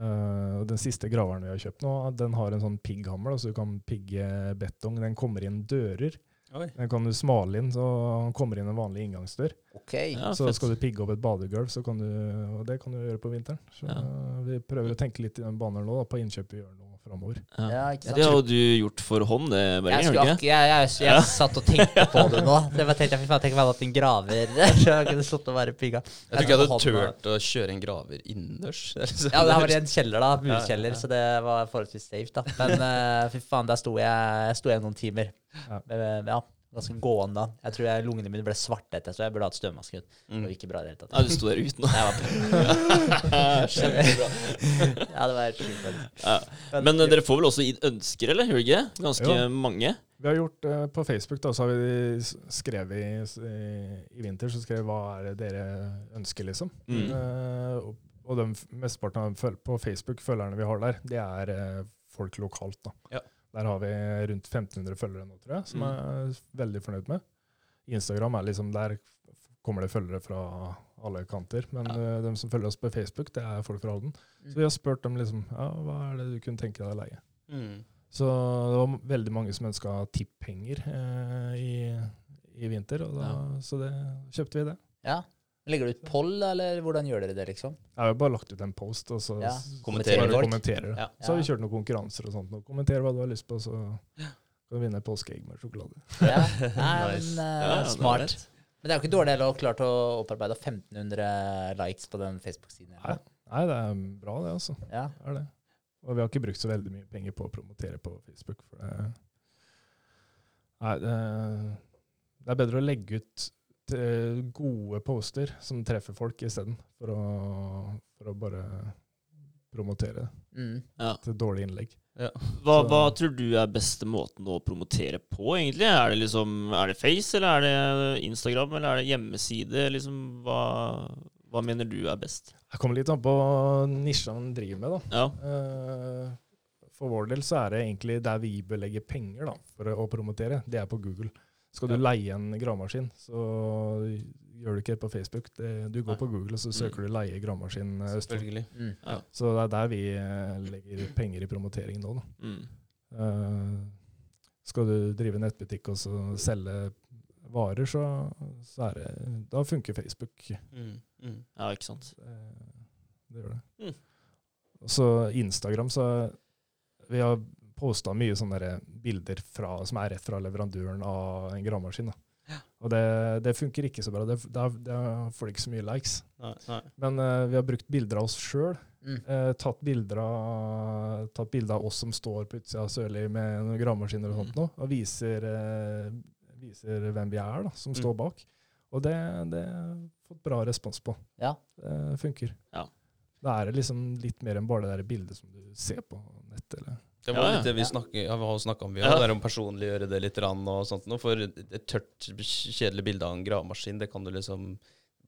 Eh, og den siste graveren vi har kjøpt nå, den har en sånn pigghammer, så du kan pigge betong. Den kommer inn dører. Oi. Den kan du smale inn, så den kommer inn en vanlig inngangsdør. Okay. Ja, så fett. skal du pigge opp et badegulv, så kan du, og det kan du gjøre på vinteren. Så Ja. vi prøver å tenke litt i den banen nå, da, på innkjøp vi gjør nå framover. Ja. Ja. Det har du gjort for hånd, det, Jeg, Bergen, skulle ikke? jeg, jeg, jeg, jeg satt og tenkte på det nå. Det var tenkte jeg, tenkte meg jeg hatt en graver så jeg kunne stått og være pigga. Jeg tror ikke jeg hadde turt å kjøre en graver innendørs. Ja, det var i en kjeller, da. Ja, ja, ja. så det var forholdsvis safe, da. Men uh, fy faen, der sto jeg, jeg sto jeg noen timer. Ja. Eh, ja, ganske gående. Jeg tror jeg, lungene mine ble svarte etter, så jeg burde hatt støvmaske. ut. Det Mm. var ikke bra i det hele tatt. Ja, du sto der uten. Var Kjempebra. ja, det var helt sjukt. Ja. Men eh, dere får vel også ønsker, eller? Gjør dere ikke? Ganske Jo. mange? Vi har gjort uh, På Facebook da, så har vi skrevet i, i, i vinter så skrev hva er det dere ønsker, liksom. Mm. Uh, og og de mesteparten av på Facebook-følgerne vi har der, det er uh, folk lokalt. da. Ja. Der har vi rundt 1500 følgere nå, tror jeg, som Mm. jeg er veldig fornøyd med. Instagram er liksom Der kommer det følgere fra alle kanter. Men Ja. eh, de som følger oss på Facebook, det er folk fra Halden. Så vi har spurt dem liksom ja, hva er det du kunne tenke deg å leie. Mm. Så det var veldig mange som ønska tippenger eh, i, i vinter, og da, Ja. så det kjøpte vi det. Ja. Legger du ut poll, eller hvordan gjør dere det, liksom? Jeg har bare lagt ut en post, og så Ja. Kommenterer bare kommenterer det. Ja. Så har vi kjørt noen konkurranser og sånt. Og kommenter hva du har lyst på, så kan du vinne påskeegg med sjokolade. Ja, Nei, Nice. men, uh, Ja, smart. Men det er jo ikke dårlig å ha klart å opparbeide 1500 likes på den Facebook-siden. Nei, nei, det er bra, det, altså. Ja. Det er det. Og vi har ikke brukt så veldig mye penger på å promotere på Facebook. For det, nei, det, det er bedre å legge ut gode poster som treffer folk, isteden. For, å- for å bare promotere Mm. Ja. til dårlige innlegg. Hva, hva tror du er beste måten å promotere på, egentlig? Er det liksom, er det Face, eller er det Instagram, eller er det hjemmeside? Liksom, hva, hva mener du er best? Jeg kommer litt an på nisja man driver med, da. Ja. Eh, For vår del så er det egentlig der vi bør legge penger da, for å promotere. Det er på Google. Skal du leie en gravemaskin, så gjør du ikke det på Facebook. Det, du går Nei. på Google, og så søker du leie gravemaskin eh, Østfold. Mm. Ja. Så det er der vi eh, legger penger i promotering nå. Da. Mm. Uh, skal du drive nettbutikk og så selge varer, så, så er det Da funker Facebook. Mm. Mm. ja, ikke sant. Det, Det gjør det. Mm. Så Instagram, så Vi har posta mye sånne bilder fra, som er rett fra leverandøren av en gravemaskin. Ja. Og det, det funker ikke så bra. Det, det, det får ikke så mye likes. Nei, nei. Men uh, vi har brukt bilder av oss sjøl. Mm. Uh, tatt bilder av, tatt bilder av oss som står på utsida av Sørli med noen gravemaskiner og sånt nå, og viser, uh, viser hvem vi er, da, som Mm. står bak. Og det, det har fått bra respons på. Ja. Det funker. Ja. Da er det liksom litt mer enn bare det der bildet som du ser på nettet. Eller. Det var Ja, ja. litt det vi Ja. snakker, ja, vi har snakka om. Vi har om personliggjøre det litt og sånt. nå, For et tørt, kjedelig bilde av en gravemaskin, det kan du liksom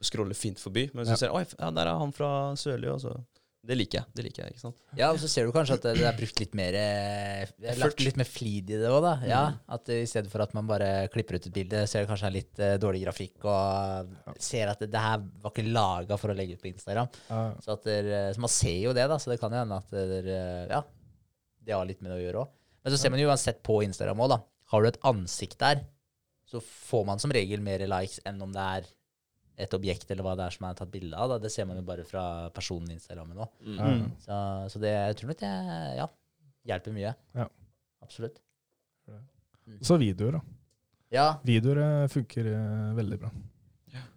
scrolle fint forbi. Men hvis Ja. du ser Oi, ja, der er han fra Sørli, og så Det liker jeg. Det liker jeg, ikke sant? Ja, og så ser du kanskje at det er brukt litt mer eh, det er Lagt litt mer flid i det òg, da. Ja, at I stedet for at man bare klipper ut et bilde, ser det kanskje litt eh, dårlig grafikk, og ser at det, det her var ikke laga for å legge ut på Instagram. Ja, Så, at dere, så man ser jo det, da, så det kan jo hende at der, ja, det har litt med det å gjøre òg. Men så ser man jo uansett på Instagram òg, da. Har du et ansikt der, så får man som regel mer likes enn om det er et objekt eller hva det er som er tatt bilde av. Da. Det ser man jo bare fra personen i Instagrammen òg. Mm. Så, så det, jeg tror nok det ja, hjelper mye. Ja. Absolutt. Så videoer, da. Ja, Videoer eh, funker eh, veldig bra.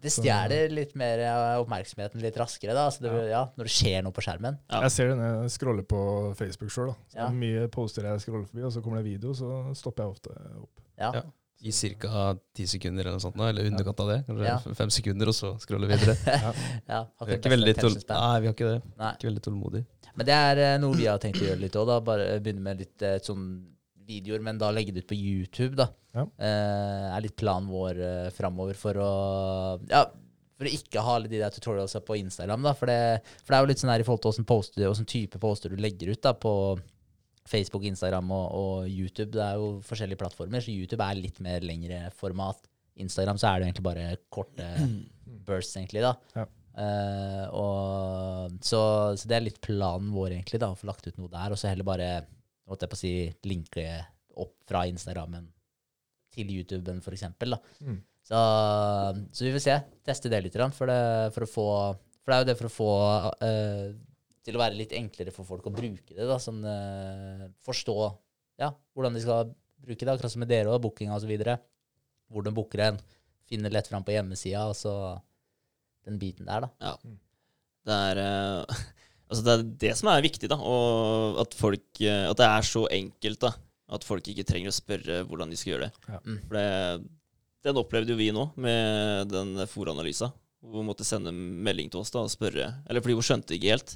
Det stjeler litt mer eh, oppmerksomheten litt raskere, da. Så det, Ja. ja, når det skjer noe på skjermen. Ja. Jeg ser det når jeg scroller på Facebook sjøl. Så Ja. mye poster jeg scroller forbi, og så kommer det video, så stopper jeg ofte opp. Ja. Ja. I ca. ti sekunder eller noe sånt, eller i underkant av det. Kanskje Ja. fem sekunder, og så scrolle videre. ja har Vi er ikke veldig. Nei, vi har ikke det. Nei. Ikke veldig tålmodig. Men det er eh, noe vi har tenkt å gjøre litt òg, begynne med litt eh, sånn videoer, men da legge det ut på YouTube, da. Ja. Eh, er litt planen vår eh, framover for å Ja, for å ikke ha alle de der tutorialsa på Instagram, da. For det, for det er jo litt sånn her i forhold til åssen poster åssen type poster du legger ut da på Facebook, Instagram og, og YouTube. Det er jo forskjellige plattformer, så YouTube er litt mer lengre format. Instagram så er det egentlig bare korte bursts, egentlig, da. Ja. Eh, og, så, så det er litt planen vår, egentlig, da, å få lagt ut noe der. Og så heller bare holdt jeg på å si, linke opp fra Instagrammen til YouTuben, for eksempel. Da. Mm. Så, så vi får se. Teste det litt. For det, for å få, for det er jo det for å få uh, til å være litt enklere for folk å bruke det. da, sånn, uh, Forstå ja, hvordan de skal bruke det, akkurat som med dere og bookinga osv. Hvor de booker en. Finner lett fram på hjemmesida. og så den biten der, da. Det er, eh, altså det er det som er viktig, da. Og at, folk, eh, at det er så enkelt. da. At folk ikke trenger å spørre hvordan de skal gjøre det. Ja. Mm. For det, den opplevde jo vi nå med den fòranalysa. Hvor hun måtte sende melding til oss da og spørre Eller fordi hun skjønte ikke helt.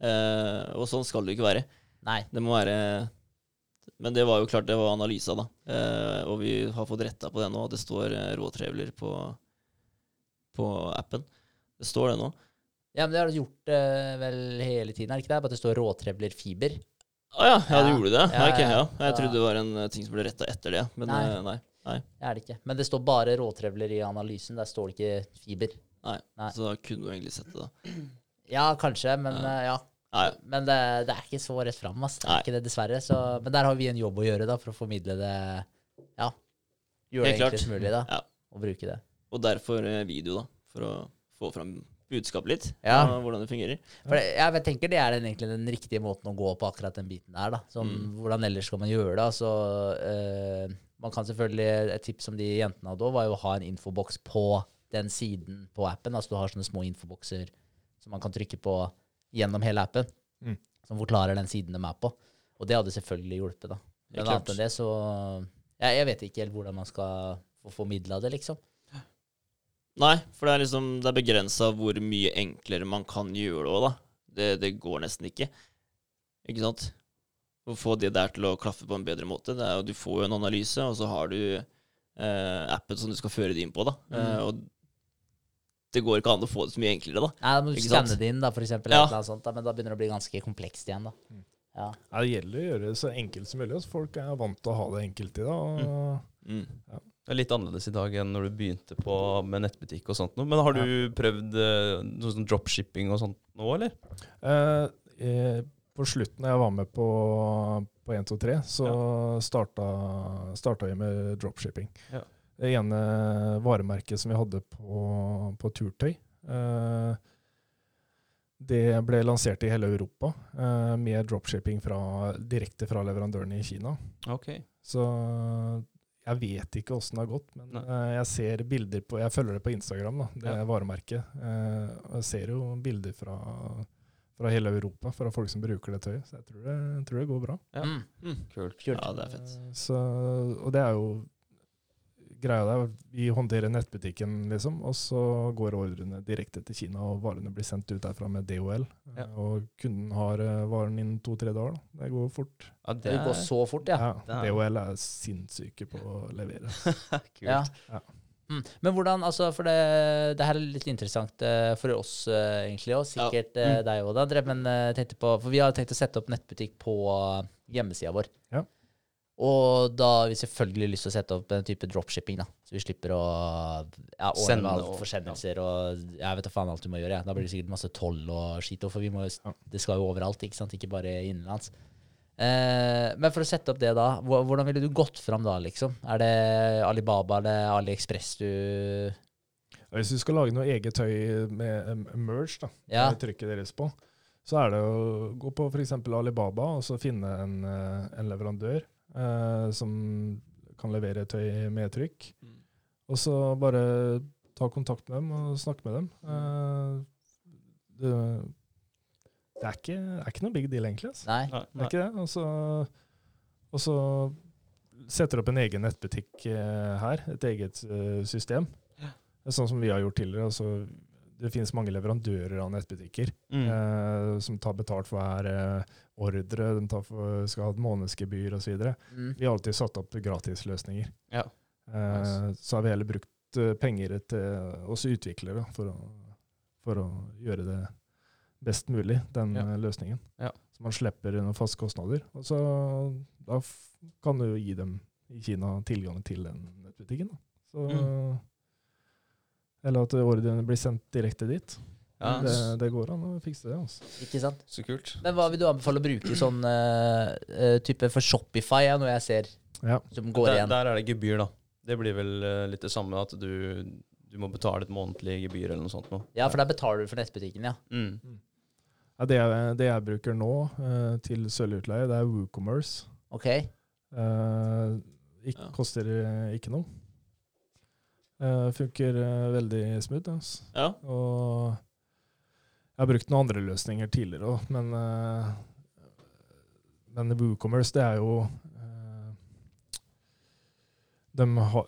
Eh, og sånn skal det jo ikke være. Nei. Det må være Men det var jo klart det var analysa, da. Eh, og vi har fått retta på det nå. Det står eh, råtrevler på, på appen. Det står det nå. Ja, men det har du gjort eh, vel hele tiden, er det ikke det? Bare at det står råtrevler fiber. Å ja, ja, du Ja. gjorde det? Ja, ok, ja. ja. Jeg trodde det var en eh, ting som ble retta etter det. Men Nei. eh, nei. nei. Det er det ikke. Men det står bare råtrevler i analysen. Der står det ikke fiber. nei. Nei. Så da kunne du egentlig sett det, da. Ja, kanskje, men eh, ja. Nei, Men det, det er ikke så rett fram, ass. Det er Nei. ikke det, dessverre. Så, men der har vi en jobb å gjøre da, for å formidle det Ja. Gjøre det Helt klart. enklest mulig, da. Ja. Og bruke det. Og derfor eh, video, da. For å få fram budskapet litt. Ja. Og hvordan det fungerer. For det, jeg tenker det er den, egentlig den riktige måten å gå på akkurat den biten der. da. Som, Mm. Hvordan ellers skal man gjøre det? Altså, eh, man kan selvfølgelig, Et tips som de jentene hadde òg, var jo å ha en infoboks på den siden på appen. Altså Du har sånne små infobokser som man kan trykke på gjennom hele appen. Mm. Som forklarer den siden de er på. Og det hadde selvfølgelig hjulpet. da. Men annet enn det, så jeg, jeg vet ikke helt hvordan man skal få formidla det, liksom. Nei, for det er liksom Det er begrensa hvor mye enklere man kan gjøre det òg, da. Det, det går nesten ikke. Ikke sant? Å få det der til å klaffe på en bedre måte. Det er jo, du får jo en analyse, og så har du eh, appen som du skal føre det inn på, da. Eh, og det går ikke an å få det så mye enklere, da. Nei, Da må du skanne det inn, da, for eksempel, Ja. eller noe sånt, da, men da begynner det å bli ganske komplekst igjen. da. Mm. Ja. Ja, det gjelder å gjøre det så enkelt som mulig. Så folk er vant til å ha det enkelt i dag. Og, Mm. Det er litt annerledes i dag enn når du begynte på med nettbutikk og sånt. Men har du prøvd eh, noe sånn dropshipping og sånt nå, eller? Eh, eh, på slutten, da jeg var med på, på 123, så starta, starta vi med dropshipping. Ja. Det ene varemerket som vi hadde på, på turtøy, eh, det ble lansert i hele Europa eh, med dropshipping fra, direkte fra leverandørene i Kina. Okay. Så jeg vet ikke åssen det har gått, men eh, jeg ser bilder på Jeg følger det på Instagram, da, det Ja. varemerket. Uh, og jeg ser jo bilder fra, fra hele Europa, fra folk som bruker det tøyet. Så jeg tror det, jeg tror det går bra. Ja. Mm. Mm. Kult. Kult. Ja, det er fett. Eh, Så, og det er jo greia der. Vi håndterer nettbutikken, liksom, og så går ordrene direkte til Kina, og varene blir sendt ut derfra med DHL. Ja. Og kunden har eh, varen innen to-tre dager. Da. Det går fort. Ja, Det går så fort, ja. Ja, DHL er sinnssyke på å levere. kult. Ja. Ja. Mm. Men hvordan, altså, for det, det her er litt interessant uh, for oss uh, egentlig, og sikkert Ja. Mm. deg òg, André. Men tenkte på, for vi har tenkt å sette opp nettbutikk på uh, hjemmesida vår. Ja. Og da har vi selvfølgelig lyst til å sette opp en type dropshipping, da. Så vi slipper å ja, Sende alt for forsendelser og Jeg vet da faen alt du må gjøre. Ja. Da blir det sikkert masse toll og skit. For vi må, det skal jo overalt, ikke sant? Ikke bare innenlands. Eh, men for å sette opp det, da. Hvordan ville du gått fram da, liksom? Er det Alibaba eller AliExpress du Hvis du skal lage noe eget tøy med merge, da, Ja. med trykket deres på, så er det å gå på f.eks. Alibaba og så finne en, eh, en leverandør eh, som kan levere tøy med trykk. Mm. Og så bare ta kontakt med dem og snakke med dem. Eh, det, det, er ikke, det er ikke noe big deal, egentlig. Altså. Nei. Nei, Det nei. er ikke det. Og så, og så setter du opp en egen nettbutikk eh, her, et eget eh, system. Det er sånn som vi har gjort tidligere. Altså, det finnes mange leverandører av nettbutikker Mm. eh, som tar betalt for hver eh, ordre, de tar for, skal ha et månedsgebyr osv. Mm. Vi har alltid satt opp gratisløsninger. Ja. Eh, Nice. Så har vi heller brukt eh, penger til oss utviklere for å, for å gjøre det best mulig, den Ja. eh, løsningen. Ja. Så man slipper noen faste kostnader. Og så da kan du gi dem i Kina tilgang til den nettbutikken. Så, Mm. Eller at ordrene blir sendt direkte dit. Ja, Det, det går an å fikse det. Altså. Ikke sant? så kult. Men hva vil du anbefale å bruke sånn eh, type for Shopify, ja, når jeg ser Ja. som går Der, igjen? der er det gebyr, da. Det blir vel uh, litt det samme, at du, du må betale et månedlig gebyr eller noe sånt Nå. Ja, for der betaler du for nettbutikken, ja. Mm. Ja, det, jeg, det jeg bruker nå uh, til sølvutleie, det er WooCommerce. Ok. Eh, ikke, Ja. Koster ikke noe. Eh, funker veldig smooth. Altså. Ja. Og jeg har brukt noen andre løsninger tidligere òg, men, eh, men WooCommerce, det er jo eh, De har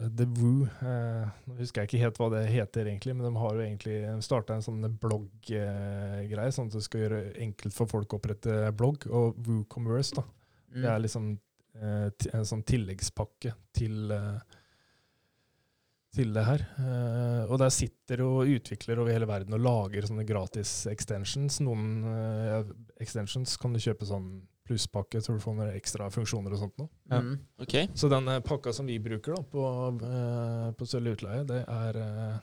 The Woo eh, Nå husker jeg ikke helt hva det heter, egentlig, men de har jo egentlig starta en sånn blogggreie, sånn at det skal gjøre enkelt for folk å opprette blogg. Og WooCommerce, da. Mm. Det er liksom eh, en sånn tilleggspakke til, eh, til det her. Eh, og der sitter og utvikler over hele verden og lager sånne gratis extensions. Noen uh, extensions kan du kjøpe sånn plusspakke, så du får noen ekstra funksjoner og sånt noe. Mm. Okay. Så den eh, pakka som vi bruker da, på, uh, på Sølv utleie, det er uh,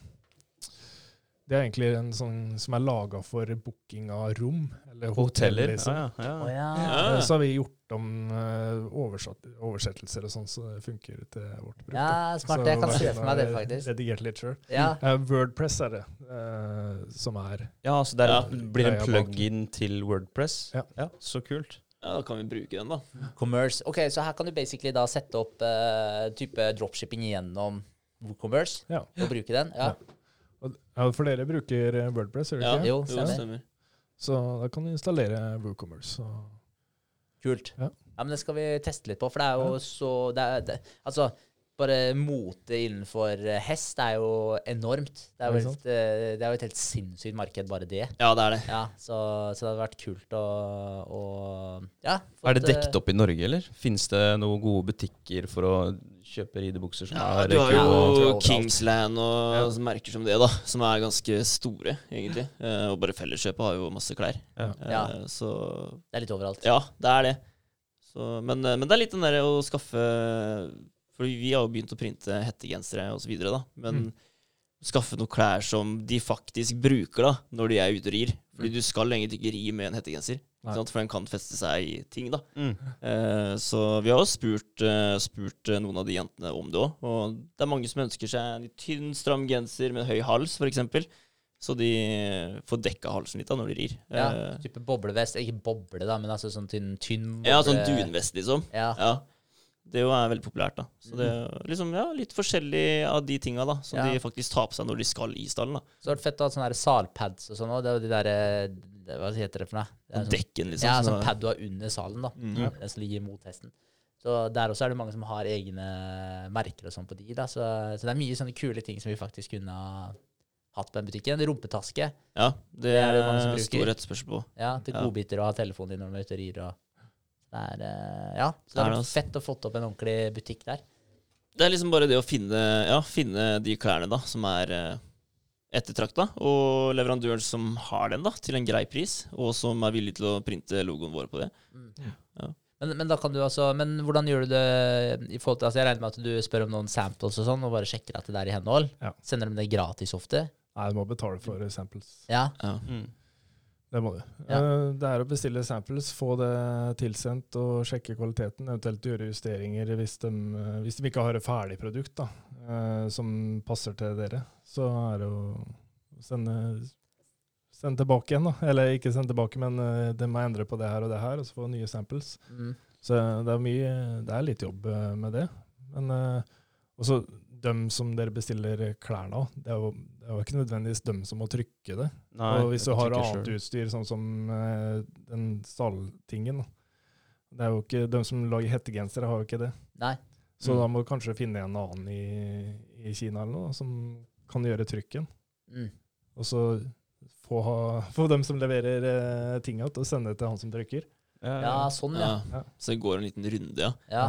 det er egentlig en sånn som er laga for booking av rom, eller hotell, Hoteller. liksom. Ja, ja, ja. ja. Ja. Så har vi gjort om eh, oversatt, oversettelser og sånn, så det funker til vårt bruk. ja, smart. Så Jeg kan se for meg det, faktisk. Redigert litt sjøl. Ja. Wordpress er det, uh, som er ja, så det er, Ja. blir en plug-in til Wordpress? Ja. Så kult. Ja, da kan vi bruke den, da. Commerce. Ok, så her kan du basically da sette opp uh, type dropshipping gjennom WooCommerce Ja. og bruke den. Ja. Og- Ja, for dere bruker Wordpress, gjør Ja, dere ikke? Jo, jo, stemmer. stemmer. Så da kan du installere WooCommerce. Og Kult. Ja. Ja, men det skal vi teste litt på, for det er jo så det er, det, Altså, bare mote innenfor hest er jo enormt. Det er jo, Ikke eh, det er jo et helt sinnssykt marked, bare det. Ja, det er det. Ja, så, så det hadde vært kult å, å Ja. Er det fått, eh, dekket opp i Norge, eller? Fins det noen gode butikker for å kjøpe ridebukser som Ja, er du har jo. Kingsland og Ja. merker som det, da. Som er ganske store, egentlig. Eh, og bare Felleskjøpet har jo masse klær. Ja. Eh, Så Det er litt overalt. ja, det er det. Så, men, eh, men det er litt den derre å skaffe For vi har jo begynt å printe hettegensere videre, da. Men skaffe noen klær som de faktisk bruker da, når de er ute og rir. Fordi du skal egentlig ikke ri med en hettegenser, for den kan feste seg i ting. da. Mm. Eh, så vi har jo spurt, eh, spurt eh, noen av de jentene om det òg. Og det er mange som ønsker seg en tynn, stram genser med høy hals, f.eks. Så de får dekka halsen litt da når de rir. Ja, Eh, type boblevest. Ikke boble, da, men altså sånn tynn, tynn boble. ja sånn dunvest, liksom. Ja. Ja. Det jo er veldig populært, da. Så det er liksom, ja, litt forskjellig av de tinga da, som Ja. de faktisk tar på seg når de skal i stallen. da. Så har det fett å ha sånne salpads og sånn òg. Det er jo de derre Hva heter det for noe? Det er sånn, Dekken, liksom. ja, så- sånn pad du har under salen, da. Mhm. Den som ligger mot hesten. Så der også er det mange som har egne merker og sånn på de. da. Så, så det er mye sånne kule ting som vi faktisk kunne ha hatt på den butikken. Rumpetaske. Ja, det, Det er det mange som er bruker. stor etterspørsel på. Ja, til Ja. godbiter og ha telefonen din når du er ute og rir. Og det er, eh, ja, så det er det, fett å få opp en ordentlig butikk der. Det er liksom bare det å finne, ja, finne de klærne da, som er eh, ettertrakta, og leverandøren som har den da, til en grei pris, og som er villig til å printe logoen vår på det. Men, men da kan du altså Men hvordan gjør du det i forhold til altså Jeg regner med at du spør om noen samples og sånn, og bare sjekker at det er i henhold? Ja. Sender de det gratis ofte? Nei, du må betale for samples. Ja. Ja. Mm. Det må du. Ja. Eh, Det er å bestille samples, få det tilsendt og sjekke kvaliteten. Eventuelt gjøre justeringer hvis de, eh, hvis de ikke har et ferdig produkt da, eh, som passer til dere. Så er det å sende, sende tilbake igjen, da. Eller ikke sende tilbake, men de må endre på det her og det her, og så få nye samples. Mm. Så det er mye Det er litt jobb med det. Men også dem som dere bestiller klærne av, det er jo det er jo ikke nødvendigvis dem som må trykke det. Nei, og hvis du har annet selv. utstyr, sånn som uh, den stalltingen. Det er jo ikke De som lager hettegensere, har jo ikke det. Nei. Så Mm. da må du kanskje finne en annen i, i Kina eller noe, som kan gjøre trykken. Mm. Og så få, ha, få dem som leverer eh, tinga, til å sende det til han som trykker. Ja, Ja, sånn, ja. Ja. Så det går en liten runde, ja. ja.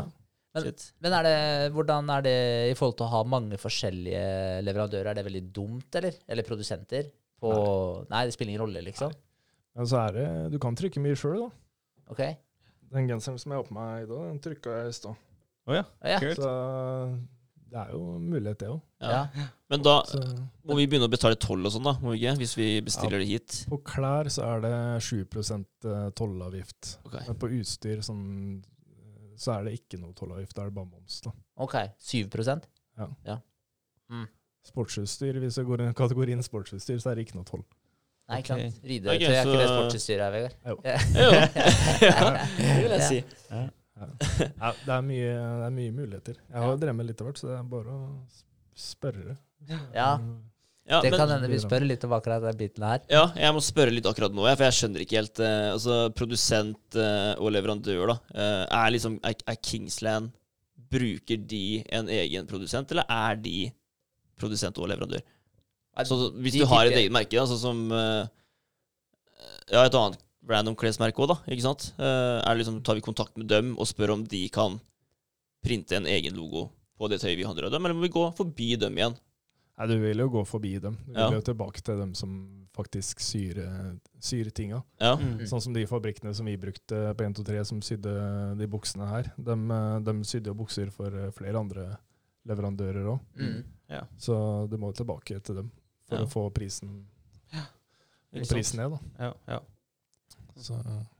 Men- Shit. Men er det, hvordan er det i forhold til å ha mange forskjellige leverandører? Er det veldig dumt, eller? Eller produsenter? På Nei, det spiller ingen rolle, liksom? Men så er det Du kan trykke mye sjøl, da. OK? Den genseren som jeg har på meg i dag, den trykka jeg i stad. Oh, ja. Ja. Kult. Så det er jo mulighet, det òg. ja. ja. Men da Så må vi begynne å betale toll og sånn, da, må vi ikke? Hvis vi bestiller det hit. på klær så er det 7 tollavgift. Okay. Men på utstyr sånn, så er det ikke noe tollavgift, da er det bare moms. da. OK. 7 Sportsutstyr, hvis det går i kategorien sportsutstyr, så er det ikke noe toll. Nei, ikke sant. Ridetøy er ikke det så- sportsutstyret her, Vegard? Jo. Jo, det vil jeg si. Ja, det, er mye, det er mye muligheter. Jeg har drevet med litt av hvert, så det er bare å spørre. Ja, Ja, det men, kan hende vi spør litt om akkurat den biten her. ja, jeg må spørre litt akkurat nå, for jeg skjønner ikke helt eh, Altså, produsent eh, og leverandør, da. eh, er liksom Er, er Kingsland Bruker de en egen produsent, eller er de produsent og leverandør? Så hvis du har et eget merke, da, sånn som eh, Ja, et annet random klesmerke òg, da. Ikke sant? Eh, er det liksom, tar vi kontakt med dem og spør om de kan printe en egen logo på det tøyet vi handler av dem, eller må vi gå forbi dem igjen? Nei, du vil jo gå forbi dem. Du vil Ja. jo tilbake til dem som faktisk syr, eh, syr tinga. Ja. Mm. Sånn som de fabrikkene som vi brukte på 123 som sydde de buksene her. De, eh, de sydde jo bukser for eh, flere andre leverandører òg. Mm. Så du må tilbake til dem for Ja. å få prisen, prisen ned. da. Ja, ja. Så,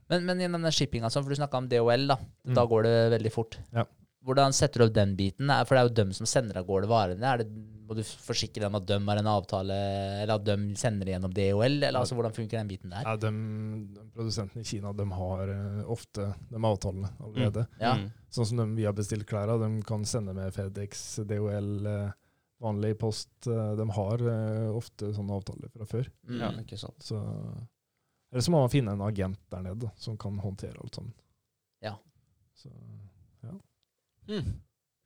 Men, men gjennom den shippinga, sånn, for du snakka om DHL, da. Mm. Da går det veldig fort. Ja. Hvordan setter du opp den biten? For det er jo dem som sender av gårde varene. Er det, må du forsikre dem at de har en avtale, eller at de sender det gjennom DHL? Eller altså, hvordan funker den biten der? ja, de, de produsentene i Kina de har eh, ofte de avtalene allerede. Ja. Mm. Sånn som de vi har bestilt klær av, de kan sende med FedEx, DHL, eh, vanlig post. eh, De har ofte sånne avtaler fra før. Mm. ja, ikke sant. Så, eller så må man finne en agent der nede som kan håndtere alt sammen. Ja. Så, Mm.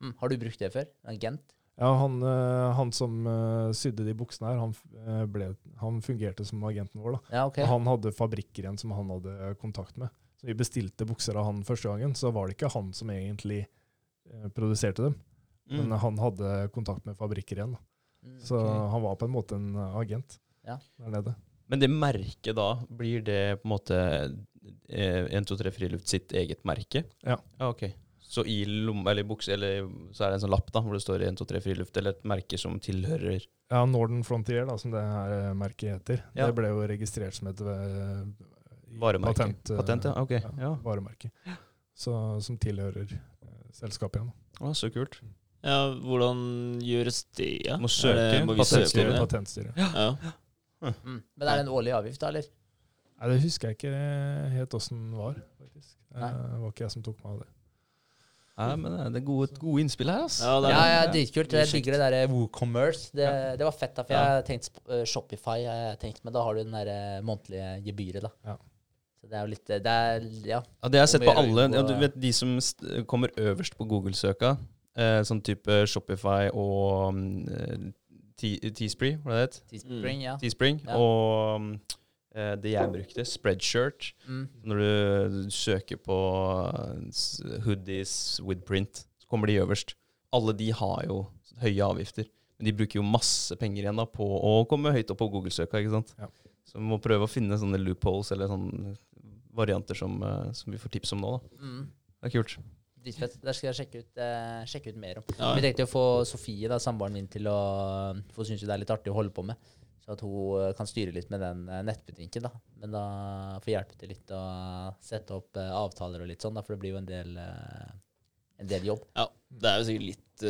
Mm. Har du brukt det før? Agent? Ja, han, eh, han som eh, sydde de buksene her, han, eh, ble, han fungerte som agenten vår. da. Ja, okay. Og Han hadde fabrikker igjen som han hadde kontakt med. Så vi bestilte bukser av han første gangen, så var det ikke han som egentlig produserte dem. Mm. Men han hadde kontakt med fabrikker igjen. Da. Mm, Så han var på en måte en agent Ja. der nede. Men det merket da, blir det på en måte eh, 1, 2, 3 Friluft sitt eget merke? Ja. ok. Så i lomma eller i eller så er det en sånn lapp da, hvor det står 1, 2, 3 Friluft, eller et merke som tilhører Ja, Northern Frontier, da, som det her eh, merket heter, Ja. det ble jo registrert som et eh, varemerke? patent, eh, Patent, ja. Ok. ja, Ja. varemerke. Så, som tilhører selskapet igjen. Å, så kult. ja, hvordan gjøres det? Ja? Må Er søke patentstyret. om det? Patentstyret. Ja. Mm. Men er det en årlig avgift, da, eller? Nei, det husker jeg ikke helt åssen det var, faktisk. Nei. Det var ikke jeg som tok meg av det. Nei, men det er gode, gode innspill her, altså. Ja, det er Ja, det. ja, dritkult. Jeg digger det der WooCommerce. Det, det var fett, da, for Ja. jeg har tenkt sp- eh, Shopify, jeg tenkt, men da har du den der eh, månedlige gebyret, da. Ja. Så det er jo litt det er, Ja. Ja, det har jeg sett på gjøre alle. Ja, du vet de som st kommer øverst på Google-søka, eh, sånn type Shopify og um, Teespring, hva det het? Teespring, ja. Teespring. Ja. Og um, eh, det jeg brukte, Spreadshirt. Mm. Når du søker på uh, hoodies with print, så kommer de øverst. Alle de har jo høye avgifter. Men de bruker jo masse penger igjen da på å komme høyt opp på Google-søka. ikke sant? Ja. Så vi må prøve å finne sånne loopholes eller sånne varianter som, eh, som vi får tips om nå. da. Mm. Det er kult. Dritfett. Der skal jeg sjekke ut, eh, sjekke ut mer om. Ja. Vi tenkte å få Sofie, da, samboeren min, til å få synes det er litt artig å holde på med. Så at hun eh, kan styre litt med den eh, nettbutikken, da. Men da får hjelpe til litt å sette opp eh, avtaler og litt sånn, da, for det blir jo en del, en del jobb. Ja, det er jo sikkert litt,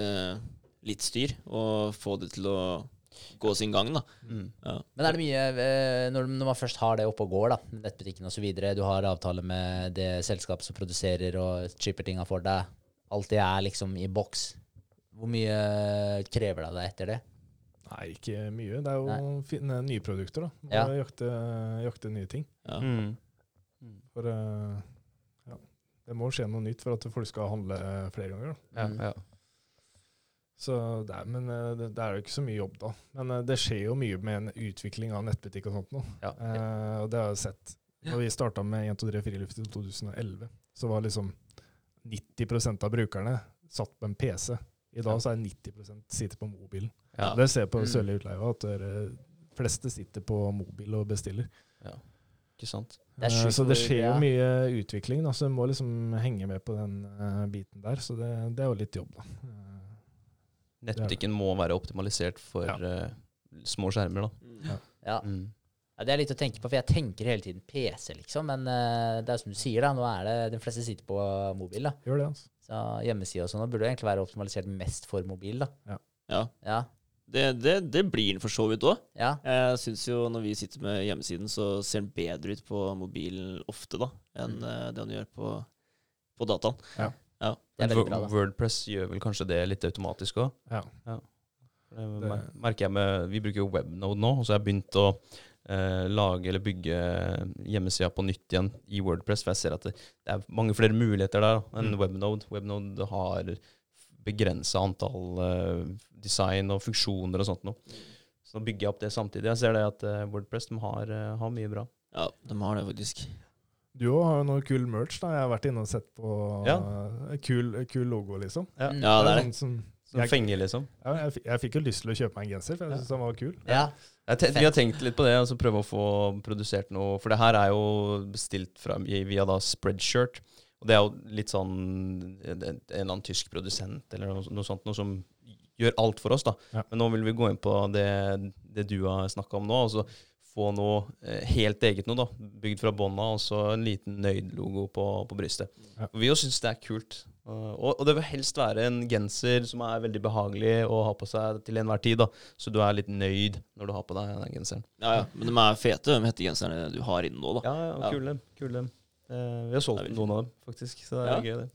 litt styr å få det til å gå sin gang, da. Mm. Ja. Men er det mye når, man først har det oppe og går, da, nettbutikken osv., du har avtale med det selskapet som produserer og chipper tinga for deg, alt det er liksom i boks. Hvor mye krever det av deg etter det? Nei, ikke mye. Det er jo å finne nye produkter. da. Ja. jakte, jakte nye ting. Ja. Mm. For uh, ja, det må skje noe nytt for at folk skal handle eh, flere ganger. da. Ja, Mm. ja. Så det er, men eh, det, det er jo ikke så mye jobb, da. Men eh, det skjer jo mye med en utvikling av nettbutikk og sånt nå. Ja. Eh, og det har jeg sett. Når vi starta med 1, 2, 3, 4 i 2011, så var liksom 90% av brukerne satt på en PC. I dag så er 90% sitter på mobilen. Ja. Det ser jeg på Mm. Sørlige Utleie at de fleste sitter på mobil og bestiller. Ikke sant? Det er Eh, så det skjer jo mye utvikling, da, så du må liksom henge med på den eh, biten der. Så det, det er jo litt jobb, da. Eh, Nettbutikken må være optimalisert for Ja. små skjermer, da. Ja. Ja. Mm. ja, Det er litt å tenke på, for jeg tenker hele tiden PC, liksom. Men det er som du sier, da. Nå er det de fleste sitter på mobil, da. gjør det, altså. Så hjemmesida og sånn burde egentlig være optimalisert mest for mobil, da. ja. Ja. Det, det, det blir den for så vidt òg. Ja. Jeg syns jo når vi sitter med hjemmesiden, så ser den bedre ut på mobilen ofte da, enn Mm. eh, det den gjør på, på dataen. Det er veldig bra, da. Wordpress gjør vel kanskje det litt automatisk òg. Ja. ja. Det- mer- merker jeg med Vi bruker jo Webnode nå, og så har jeg begynt å eh, lage eller bygge hjemmesida på nytt igjen i Wordpress, for jeg ser at det, det er mange flere muligheter der da, enn Mm. Webnode. Webnode har begrensa antall eh, design og funksjoner og sånt noe. Så nå bygger jeg opp det samtidig. Jeg ser det at eh, Wordpress de har, eh, har mye bra. Ja, de har det faktisk. Du òg har jo noe kul merch. da. Jeg har vært inne og sett på Ja. uh, kul, kul logo, liksom. Ja. Ja, det er det. sånn som, Som Jeg- fenger, liksom. Ja, jeg, jeg fikk jo lyst til å kjøpe meg en genser, for jeg syntes den var kul. Ja. Jeg te vi har tenkt litt på det, altså prøve å få produsert noe. For det her er jo bestilt fra, via da Spreadshirt. Og det er jo litt sånn en en eller annen tysk produsent eller noe, noe sånt, noe som gjør alt for oss. da. Ja. Men nå vil vi gå inn på det, det du har snakka om nå. altså få noe eh, helt eget noe, da. Bygd fra bånda, og så en liten Nøyd-logo på, på brystet. Ja. Vi jo syns det er kult. Uh, og, og det vil helst være en genser som er veldig behagelig å ha på seg til enhver tid. da. Så du er litt nøyd når du har på deg den genseren. Ja, ja. Men de er fete, de hettegenserne du har inne nå, da. Ja, ja, Ja. kule. kule. Eh, vi har solgt noen av dem, faktisk. Så det er Ja. gøy, det.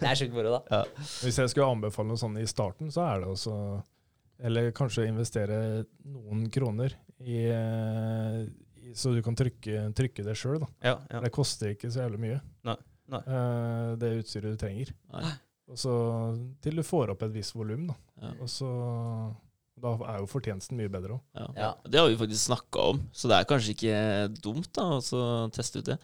Det er sjukt moro, da. Hvis jeg skulle anbefale noe sånt i starten, så er det også Eller kanskje investere noen kroner i, eh, i Så du kan trykke, trykke det sjøl. Ja, ja. Det koster ikke så jævlig mye. Nei, nei. Uh, det utstyret du trenger. Nei. Og så til du får opp et visst volum, da. Ja. Og så Da er jo fortjenesten mye bedre òg. Ja. Ja. Det har vi faktisk snakka om, så det er kanskje ikke dumt da, å teste ut det.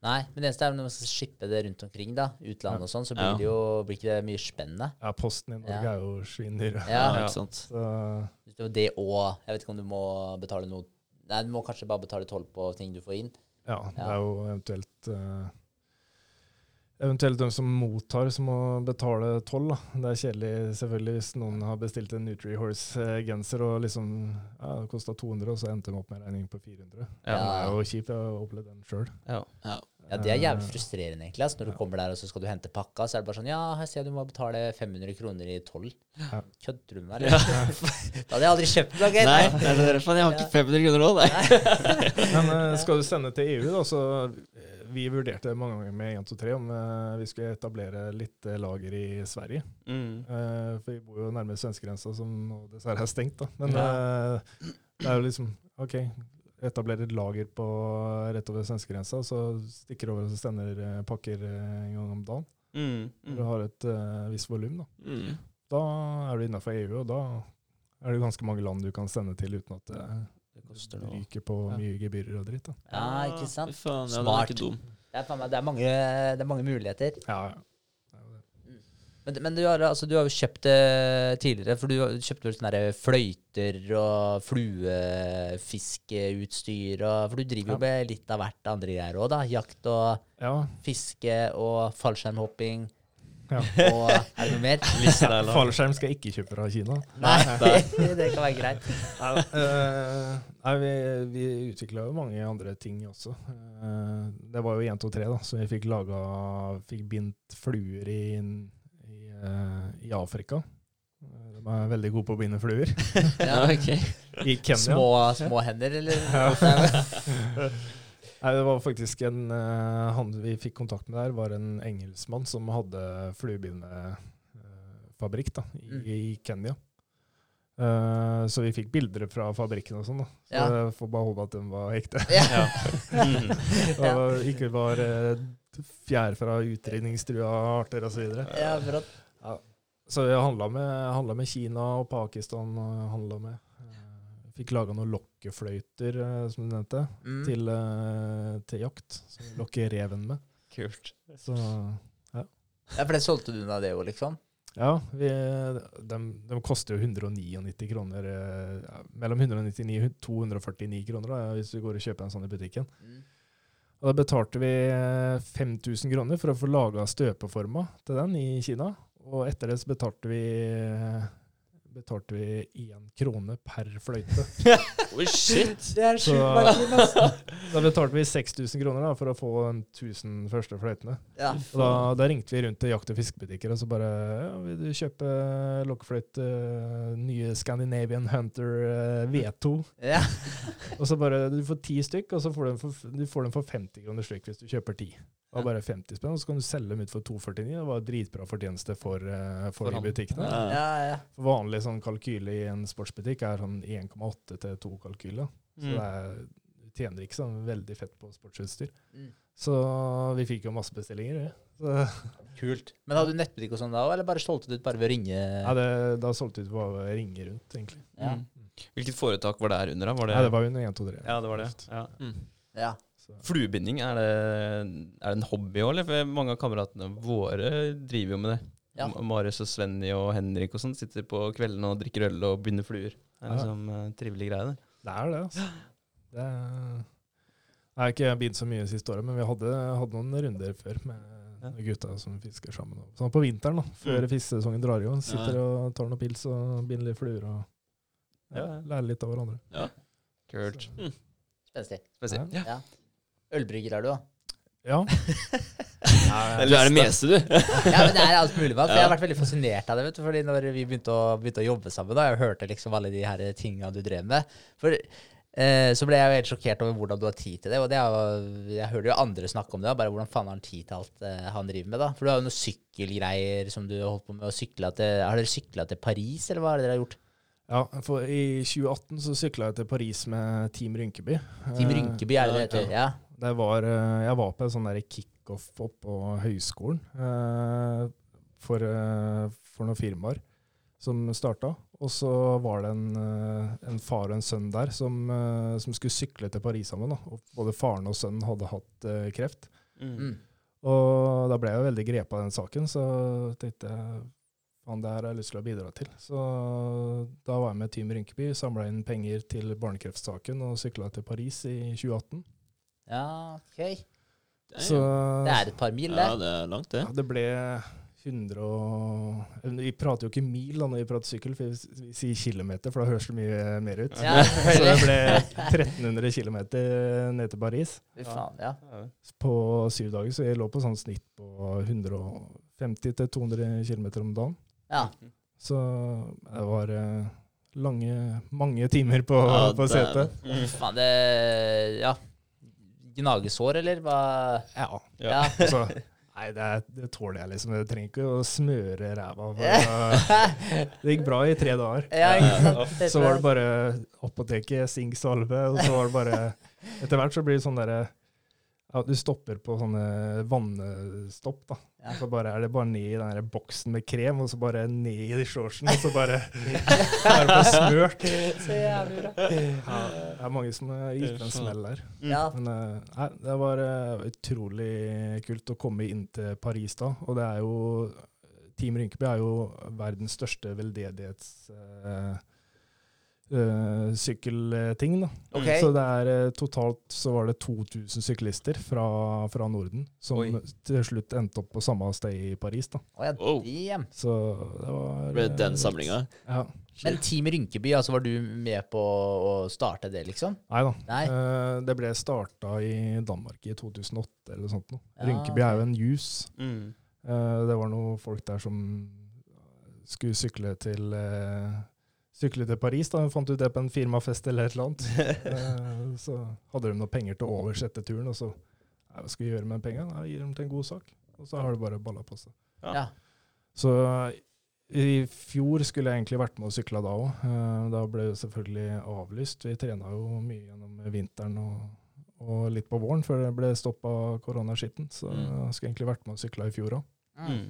Nei, men det eneste er når man skal shippe det rundt omkring, da, utlandet og sånn, så blir Ja. det jo blir ikke det mye spennende. Ja, posten i Norge Ja. er jo svindyr. Ja. ikke sant? Så det og Jeg vet ikke om du må betale noe Nei, du må kanskje bare betale toll på ting du får inn. ja, det er jo eventuelt eh, Eventuelt de som mottar, som må betale toll. da. Det er kjedelig selvfølgelig hvis noen har bestilt en Nutrihorse-genser og liksom ja, det kosta 200, og så endte de opp med en regning på 400. Ja. Det er jo kjipt. Jeg har opplevd den sjøl. Ja. Ja. Ja, Det er jævlig frustrerende, egentlig. Altså, når du kommer der og så skal du hente pakka, så er det bare sånn Ja, her ser jeg du må betale 500 kroner i toll. Ja. Kødder du med meg, eller? da hadde jeg aldri kjøpt noe. Okay? Nei, det er derfor jeg har ikke 500 kroner nå. Nei. Men eh, skal du sende til EU, da, så eh, Vi vurderte mange ganger med 1, 2, 3 om eh, vi skulle etablere litt eh, lager i Sverige. Mm. Eh, for vi bor jo nærme svenskegrensa, som dessverre er stengt. da. Men eh, det er jo liksom OK, etablere et lager på rett over svenskegrensa, så stikker over og sender pakker en gang om dagen. Mm. Mm. du har et uh, visst volum, da. Mm. Da er du innafor EU, og da er det ganske mange land du kan sende til uten at det Det koster noe. ryker på Ja. mye gebyrer og dritt. da. Ja, ikke sant? Faen, ja, den er Smart. ikke dum. Det er, faen meg, det, er mange, det er mange muligheter. Ja, ja. Det. Men, men du, har, altså, du har jo kjøpt det tidligere, for du har- kjøpte vel sånne der fløyter og fluefiskeutstyr. Og, for du driver jo med litt av hvert andre greier òg, da. Jakt og Ja, fiske og fallskjermhopping. Ja. Og er det noe mer? Liste er. Fallskjerm skal jeg ikke kjøpe fra Kina. Nei, det kan være greit. Nei, eh, vi, vi utvikla jo mange andre ting også. Eh, det var jo 1, 2, 3, da, så vi fikk laga Fikk bindt fluer i, i, eh, i Afrika. Eh, De er veldig gode på å binde fluer. Ja, ok. I Kenya. Små, små hender, eller? Nei, det var faktisk en uh, Han vi fikk kontakt med der, var en engelskmann som hadde fluebindefabrikk da, i, Mm. i Kenya. Uh, så vi fikk bilder fra fabrikken og sånn. da. Så Ja. jeg får bare håpe at den var ekte. Ja. Mm. Og ikke var uh, fjær fra utrydningstrua arter osv. ja, brått. Så vi handla med, handla med Kina og Pakistan. og handlet med. eh, Fikk laga noen lokkefløyter, eh, som du nevnte, Mm. til, eh, til jakt. Som du lokker reven med. Kult. Så Ja, for det solgte du unna det òg, liksom? ja, vi, de, de koster jo 199 kroner. eh, Ja, mellom 199 og 249 kroner da, hvis du går og kjøper en sånn i butikken. Mm. Og da betalte vi eh, 5000 kroner for å få laga støpeforma til den i Kina. Og etter det så betalte vi betalte vi én krone per fløyte. oh, shit. Det er Så- sjukt. Da betalte vi 6000 kroner da, for å få en 1000 første fløytene. Ja. Og da, da ringte vi rundt til jakt- og fiskebutikker og så bare ja, 'Vil du kjøpe lokkefløyte, eh, nye Scandinavian Hunter eh, V2?' ja. Og så bare Du får ti stykk, og så får du dem for, du får dem for 50 kroner stykk hvis du kjøper ti. Det var bare 50 spenn, og så kan du selge dem ut for 249. Det var dritbra fortjeneste for, eh, for, For de butikkene. Ja. ja, ja. For vanlig sånn kalkyle i en sportsbutikk er sånn 1,8 til 2 kalkyler. Så Mm. det er, du tjener ikke sånn veldig fett på sportsutstyr. Mm. Så vi fikk jo masse bestillinger. Ja. Så, Kult. Men hadde du nettbutikk og sånn da òg, eller bare solgte du ut bare ved å ringe? ja, det, da solgte vi bare å ringe rundt, egentlig. Ja. Mm. Hvilket foretak var det her under? da? Var det, ja, det var under 1, 2, 3. ja, det var det. Ja. Mm. Ja. Fluebinding, er det, er det en hobby òg, eller? For mange av kameratene våre driver jo med det. Ja. Marius og Svenny og Henrik og sånn sitter på kveldene og drikker øl og binder fluer. Det er Ja. liksom uh, trivelig greie, det. Det er det, altså. Det er, jeg har ikke begynt så mye siste året, men vi hadde, hadde noen runder før med Ja. gutta som fisker sammen. Sånn på vinteren, da, før Mm. fiskesesongen drar i gang. Sitter Ja. og tar noen pils og binder litt fluer og ja, Ja, ja. lærer litt av hverandre. Ja. Kult. Spenstig. Spenstig. Ja. Ja. Ølbrygger er du, da. Ja. Du er det meste, du. Ja, men det er alt mulig. For Jeg har vært veldig fascinert av det. vet du, fordi når vi begynte å, begynte å jobbe sammen, da, jeg hørte liksom alle de her tinga du drev med For eh, Så ble jeg jo helt sjokkert over hvordan du har tid til det. Og det er, jeg hører jo andre snakke om det. Bare hvordan faen har han tid til alt eh, han driver med? da? For du har jo noen sykkelgreier som du har holdt på med. å sykle til, Har dere sykla til Paris, eller hva er det dere har gjort? ja, for I 2018 så sykla jeg til Paris med Team Rynkeby. Team Rynkeby, er det det heter? Ja. Det var, eh, jeg var på en sånn kickoff på høyskolen eh, for, eh, for noen firmaer som starta. Og så var det en, en far og en sønn der som, som skulle sykle til Paris sammen. Da. Og både faren og sønnen hadde hatt eh, kreft. Mm. Og da ble jeg veldig grepet av den saken, så tenkte jeg faen, det her har jeg lyst til å bidra til. Så da var jeg med Team Rynkeby, samla inn penger til barnekreftsaken og sykla til Paris i 2018. ja, ok. Så Det er et par mil, Ja, det. det er langt, det. Ja, det ble 100 og Vi prater jo ikke mil da når vi prater sykkel, for vi, sier kilometer, for da høres det mye mer ut. Ja, Så det ble 1300 km ned til Paris faen, ja. på syv dager, så jeg lå på sånn snitt på 150-200 km om dagen. ja. Så det var eh, lange, mange timer på, Ja, på er setet. det. Fy faen, det Ja. Gnagesår, eller hva? Ja. Ja. Altså, nei, det, det tåler jeg liksom. Jeg trenger ikke å smøre ræva. Det gikk bra i tre dager. Ja. Så var det bare apoteket, Sing salve, og så var det bare Etter hvert så blir det sånn derre ja, Du stopper på sånne vannstopp, da. Ja. Så bare er det bare ned i den der boksen med krem, og så bare ned i shortsen, og så bare er det bare smørt. Så jævlig bra. Ja, det er mange som har gitt en smell der. Ja. Men eh, nei, det var eh, utrolig kult å komme inn til Paris da. Og det er jo Team Rynkeby er jo verdens største veldedighets... eh, eh, sykkelting, da. Okay. Så det er eh, totalt så var det 2000 syklister fra, fra Norden som Oi. til slutt endte opp på samme sted i Paris, da. Oh, ja, damn. Så det var Ble det eh, den samlinga? Ja. Men Team Rynkeby, altså var du med på å starte det, liksom? Nei da. Eh, det ble starta i Danmark i 2008 eller noe sånt. Noe. Ja, Rynkeby er jo en jus. Mm. Uh, det var noen folk der som skulle sykle til eh, Sykle til Paris. da, fant ut det på en firmafest eller et eller annet. Eh, så hadde de noen penger til overs etter turen, og så Hva skal vi gjøre med pengene? Jeg gir dem til en god sak. Og så har det bare balla på seg. Ja. Så i fjor skulle jeg egentlig vært med og sykla da òg. Da ble det selvfølgelig avlyst. Vi trena jo mye gjennom vinteren og, og litt på våren før det ble stoppa koronaskitten. Så Mm. jeg skulle egentlig vært med og sykla i fjor òg. Mm.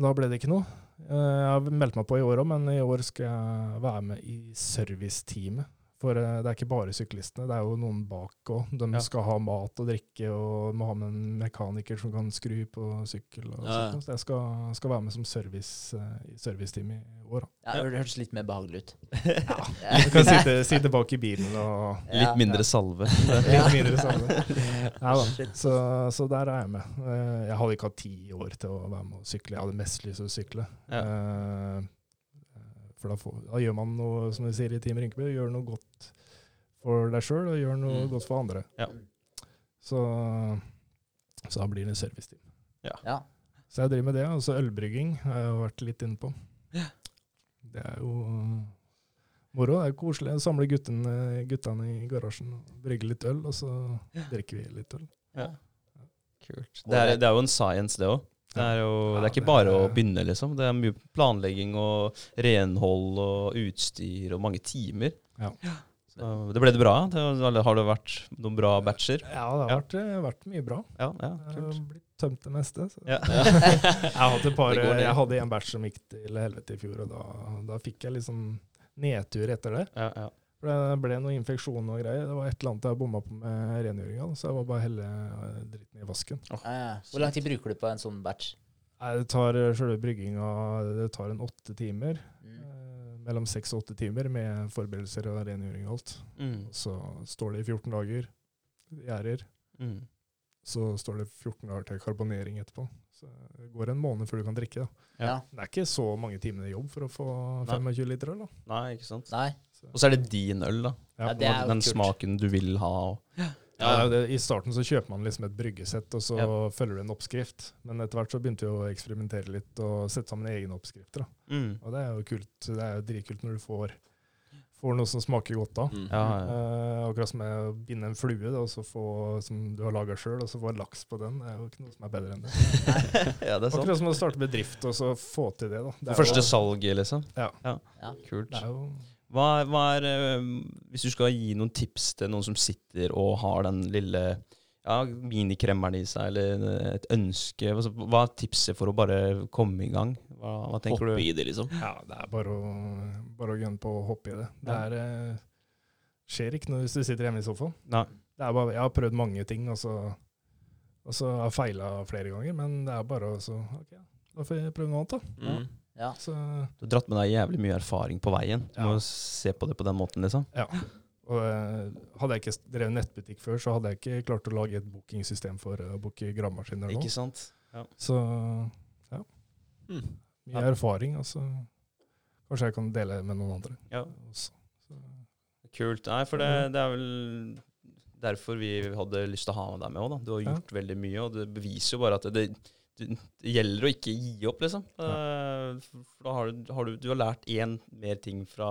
Da ble det ikke noe. Eh, Jeg har meldt meg på i år òg, men i år skal jeg være med i serviceteamet. For eh, det er ikke bare syklistene, det er jo noen bak òg. De Ja. skal ha mat og drikke, og må ha med en mekaniker som kan skru på sykkel. og Ja, ja. sånt. Så jeg skal, skal være med som service eh, i serviceteamet i år. da. Ja, det hørtes litt mer behagelig ut. ja. Du kan sitte, sitte bak i bilen og Ja. Litt mindre salve. litt mindre salve. Ja, da. Så, så der er jeg med. Eh, Jeg hadde ikke hatt ti år til å være med og sykle. Jeg hadde mest lyst til å sykle. Ja. Eh, For da, får, da gjør man noe, som vi sier i Team Rynkeby, gjør noe godt for deg sjøl og gjør noe Mm. godt for andre. Ja. Så, så da blir det serviceteam. Ja. Så jeg driver med det. Og så ølbrygging har jeg vært litt inne på. Det er jo uh, moro. Det er koselig å samle guttene, guttene i garasjen og brygge litt øl, og så drikker vi litt øl. Ja. Kult. Det er, det er jo en science, det òg. Det er jo det er ikke bare det å begynne, liksom. Det er mye planlegging og renhold og utstyr og mange timer. Ja. Så det ble det bra? Det, eller har det vært noen bra batcher? Ja, det har Ja. Vært, eh, vært mye bra. Ja, ja, Jeg har kult. blitt tømt det meste. Så. Ja. Jeg, hadde par, Det jeg hadde en batch som gikk til helvete i fjor, og da, da fikk jeg liksom nedtur etter det. Ja, ja. For Det ble noen infeksjoner og greier. Det var et eller annet jeg bomma på med rengjøringa, så jeg var bare helle eh, dritten i vasken. Ja, ja. Hvor lang tid bruker du på en sånn batch? Nei, det tar eh, selve brygginga Det tar en åtte timer. Mm. Eh, mellom seks og åtte timer med forberedelser og rengjøring og alt. Mm. Så står det i 14 dager. Gjærer. Mm. Så står det 14 dager til karbonering etterpå. Så det går en måned før du kan drikke. da. Ja. Det er ikke så mange timene jobb for å få Nei. 25 liter øl. Nei, ikke sant. Nei. Og så er det din øl, da. Ja, det er jo Den kult. smaken du vil ha. og- Ja, det, I starten så kjøper man liksom et bryggesett, og så Ja. følger du en oppskrift. Men etter hvert så begynte vi å eksperimentere litt og sette sammen egne oppskrifter. da. Mm. Og det er jo kult. Det er jo dritkult når du får, får noe som smaker godt da. Mm. Ja, ja. Eh, akkurat som å binde en flue da, og så få, som du har laga sjøl, og så få laks på den. Det er jo ikke noe som er bedre enn det. ja, det er sant. Akkurat som å starte bedrift og så få til det. da. Det er første jo, salget, liksom. Ja. Ja. Kult. det er jo Hva, hva er eh, Hvis du skal gi noen tips til noen som sitter og har den lille ja, minikremmeren i seg, eller et ønske altså, Hva er tipset for å bare komme i gang? Hva, hva tenker Hoppe du? i det, liksom. Ja, det er bare å, bare å gønne på å hoppe i det. Det Ja. er, eh, skjer ikke noe hvis du sitter hjemme i sofaen. Nei. Det er bare, jeg har prøvd mange ting, og så, og så har jeg feila flere ganger. Men det er bare å så OK, da får jeg prøve noe annet, da. Mm. Ja. Så, Du har dratt med deg jævlig mye erfaring på veien. Du Ja. må se på det på den måten, liksom. og eh, hadde jeg ikke drevet nettbutikk før, så hadde jeg ikke klart å lage et bookingsystem for å booke gravemaskiner nå. Ikke sant? Så Mm. mye erfaring, altså. kanskje jeg kan dele med noen andre. Ja. også. Så, Kult. Nei, for det, det er vel derfor vi hadde lyst til å ha med deg med òg, da. Du har Ja. gjort veldig mye, og det beviser jo bare at det, det, det gjelder å ikke gi opp, liksom. Ja. For for da har du, har du, du har lært én mer ting fra,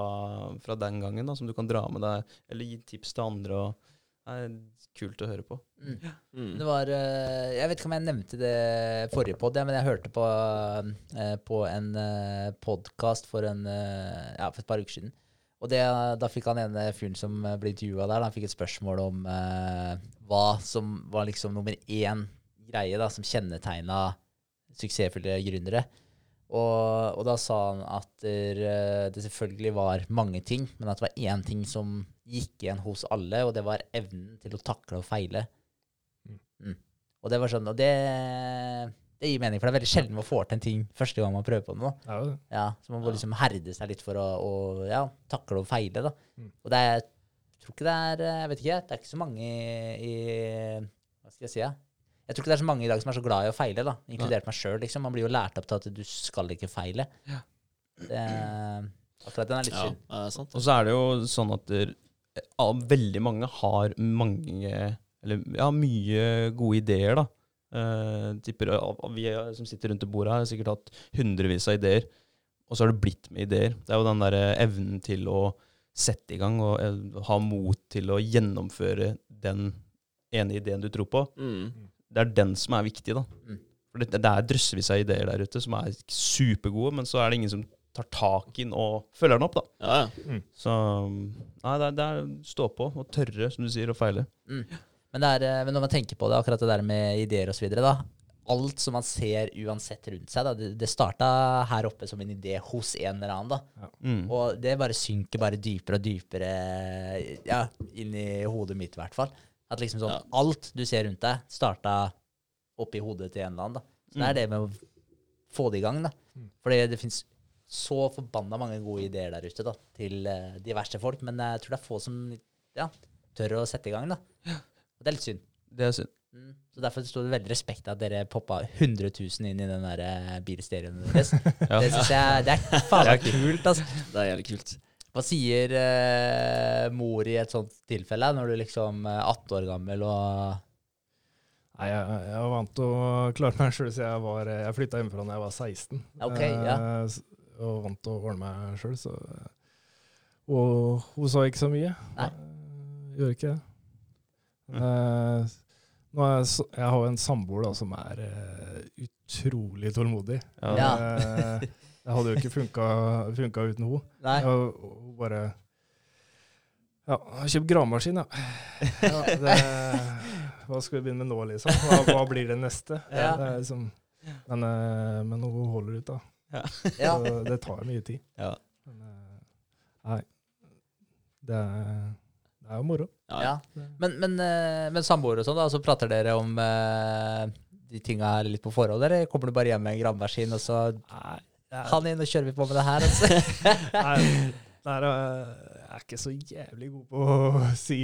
fra den gangen da, som du kan dra med deg, eller gi tips til andre. og det er kult å høre på. Mm. Mm. Det var eh, Jeg vet ikke om jeg nevnte det forrige pod, men jeg hørte på, eh, på en podkast for, en, eh, ja, for et par uker siden. Og det, da fikk han ene fyren som eh, ble intervjua der, han fikk et spørsmål om eh, hva som var liksom nummer én greie da, som kjennetegna suksessfulle gründere. Og, og da sa han at eh, det selvfølgelig var mange ting, men at det var én ting som gikk igjen hos alle, og det var evnen til å takle og feile. Mm. Og det var sånn, og det, det gir mening, for det er veldig sjelden man får til en ting første gang man prøver på noe. det. Ja, så man må Ja. liksom herde seg litt for å, å ja, takle og feile. da. Mm. Og det er, jeg tror ikke det er Jeg vet ikke, det er ikke så mange i, i Hva skal jeg si? Ja? Jeg tror ikke det er så mange i dag som er så glad i å feile, da, inkludert meg sjøl. Liksom. Man blir jo lært opp til at du skal ikke feile. Det, akkurat den er litt Ja, synd. det er sant. Og så er det jo sånn at der, ja, veldig mange har mange Eller ja, mye gode ideer, da. Eh, tipper ja, Vi som sitter rundt det bordet her, har sikkert hatt hundrevis av ideer. Og så har det blitt med ideer. Det er jo den derre evnen til å sette i gang og eh, ha mot til å gjennomføre den ene ideen du tror på. Mm. Det er den som er viktig, da. Mm. For det, det er drøssevis av ideer der ute som er supergode, men så er det ingen som tar tak i den og følger den opp, da. Ja, ja. Så nei, det er, det er stå på og tørre, som du sier, å feile. Mm. Men, det er, eh, men når man tenker på det, akkurat det der med ideer osv. Alt som man ser uansett rundt seg, da, det, det starta her oppe som en idé hos en eller annen. da. Mm. Og det bare synker bare dypere og dypere ja, inn i hodet mitt, i hvert fall. At liksom sånn, Ja. alt du ser rundt deg, starta oppi hodet til en eller annen. da. Så det er det med å få det i gang. da. Mm. Fordi det fins så forbanna mange gode ideer der ute da, til uh, diverse folk, men jeg tror det er få som ja, tør å sette i gang. da. Og det er litt synd. Det er synd. Mm. Så Derfor sto det veldig respekt av at dere poppa 100 000 inn i den der eh, bilstereoen deres. Ja. Det syns jeg det er faen kult. altså. Det er jævlig kult. Hva sier eh, mor i et sånt tilfelle, når du liksom er 18 år gammel og Nei, jeg, jeg var vant til å klare meg sjøl siden jeg var Jeg flytta hjemmefra da jeg var 16. Okay, ja. Eh, Og vant til å ordne meg sjøl, så Og hun sa ikke så mye. Nei. Eh, Gjør ikke det. Eh, nå er jeg, jeg har jo en samboer da, som er uh, utrolig tålmodig. Ja. Ja. Det hadde jo ikke funka, funka uten henne. Nei. Hun bare Ja, jeg har kjøpt gravemaskin, ja. ja det, hva skal vi begynne med nå, liksom? Hva, hva blir det neste? Ja. Det er liksom, men, eh, men hun holder ut, da. Ja. Så det tar mye tid. Ja. Men, eh, nei. Det er, det er jo moro. Ja, Ja. Men, men, eh, men samboere og sånn, da, så prater dere om eh, de tinga litt på forhånd, eller kommer du bare hjem med en gravemaskin, og så Nei, han inn, og kjører vi på med det her? Altså. nei, er, jeg er ikke så jævlig god på å si,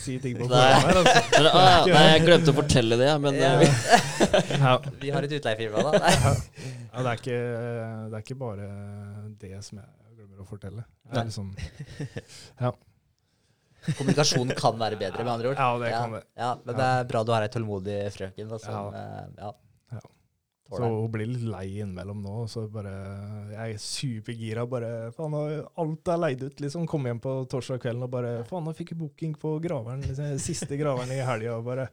si ting på programmet. her, altså. Men, ah, nei, jeg glemte å fortelle det, men Ja. vi, Vi har et utleiefirma, da. Nei. Ja, det, er ikke, det er ikke bare det som jeg glemmer å fortelle. Det er liksom, Kommunikasjonen kan være bedre, med andre ord. ja, det kan det. Ja, men det er bra du har ei tålmodig frøken. Da, som, eh, ja. Ja. Så hun blir litt lei innimellom nå. Så bare, jeg er supergira. Bare, faen, alt er leid ut. liksom. Kom hjem på torsdag kvelden og bare Faen, nå fikk jeg booking på graveren. Liksom, siste graveren i helga. Bare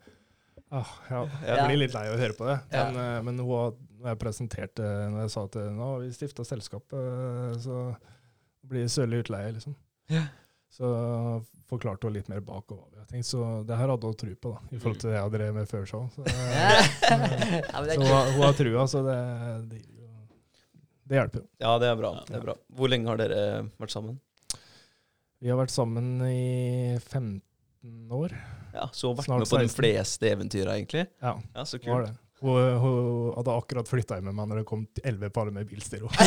ah, ja, Jeg blir litt lei av å høre på det. Men, ja. men hun, har- når jeg presenterte Når jeg sa at eh, nå har vi stifta selskap, eh, så blir det sørlig utleie, liksom. Så forklarte hun litt mer bak og hva vi har tenkt. Så det her hadde hun tro på, da, i forhold til det jeg drev med før show. Så, ja, men det så hun, har- trua, så det, det, det hjelper jo. Ja, det er bra. det er bra. Hvor lenge har dere vært sammen? Vi har vært sammen i 15 år. Ja, Så vært Snart med på de fleste eventyra, egentlig. Ja, Ja, Så var kult. Hun, hun hadde akkurat flytta hjem med meg når det kom 11 par med bilstereo.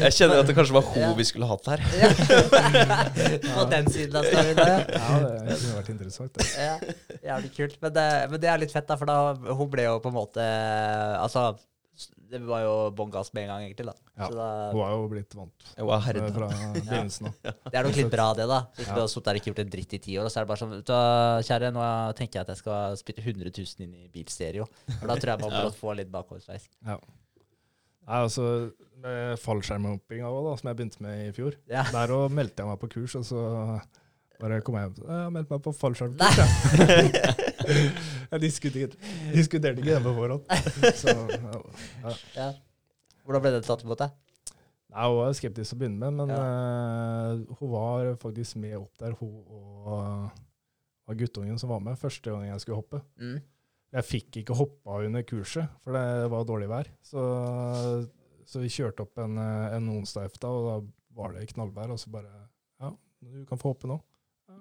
Jeg kjenner at det kanskje var hun Ja. vi skulle hatt her. På den siden av storyen. Ja, det kunne vært interessant. Det. Ja, jævlig kult. Men det, men det er litt fett, da, for da hun ble jo på en måte Altså, det var jo bånn gass med en gang, egentlig. da. Ja, Så da Hun har jo blitt vant herda. fra begynnelsen av. det er nok litt bra, det, da. Hvis Ja. du har sittet der og ikke gjort en dritt i ti år, og så er det bare sånn vet du Kjære, nå tenker jeg at jeg skal spytte 100 000 inn i bilstereo. For da tror jeg man Ja. må få litt bakoversveis. Nei, altså, med fallskjermhoppinga òg, som jeg begynte med i fjor. Ja. Der òg meldte jeg meg på kurs, og så bare kom jeg hjem og meldte meldt meg på fallskjermkurs, jeg. diskuterte, diskuterte ikke det på forhånd. Så, ja. Ja. Hvordan ble det tatt imot deg? Nei, Hun var skeptisk til å begynne med, men uh, hun var faktisk med opp der, hun og, og guttungen som var med første gang jeg skulle hoppe. Mm. Jeg fikk ikke hoppa under kurset, for det var dårlig vær. Så, så vi kjørte opp en, eh, en onsdag efter, og da var det knallvær. Og så bare Ja, du kan få hoppe nå.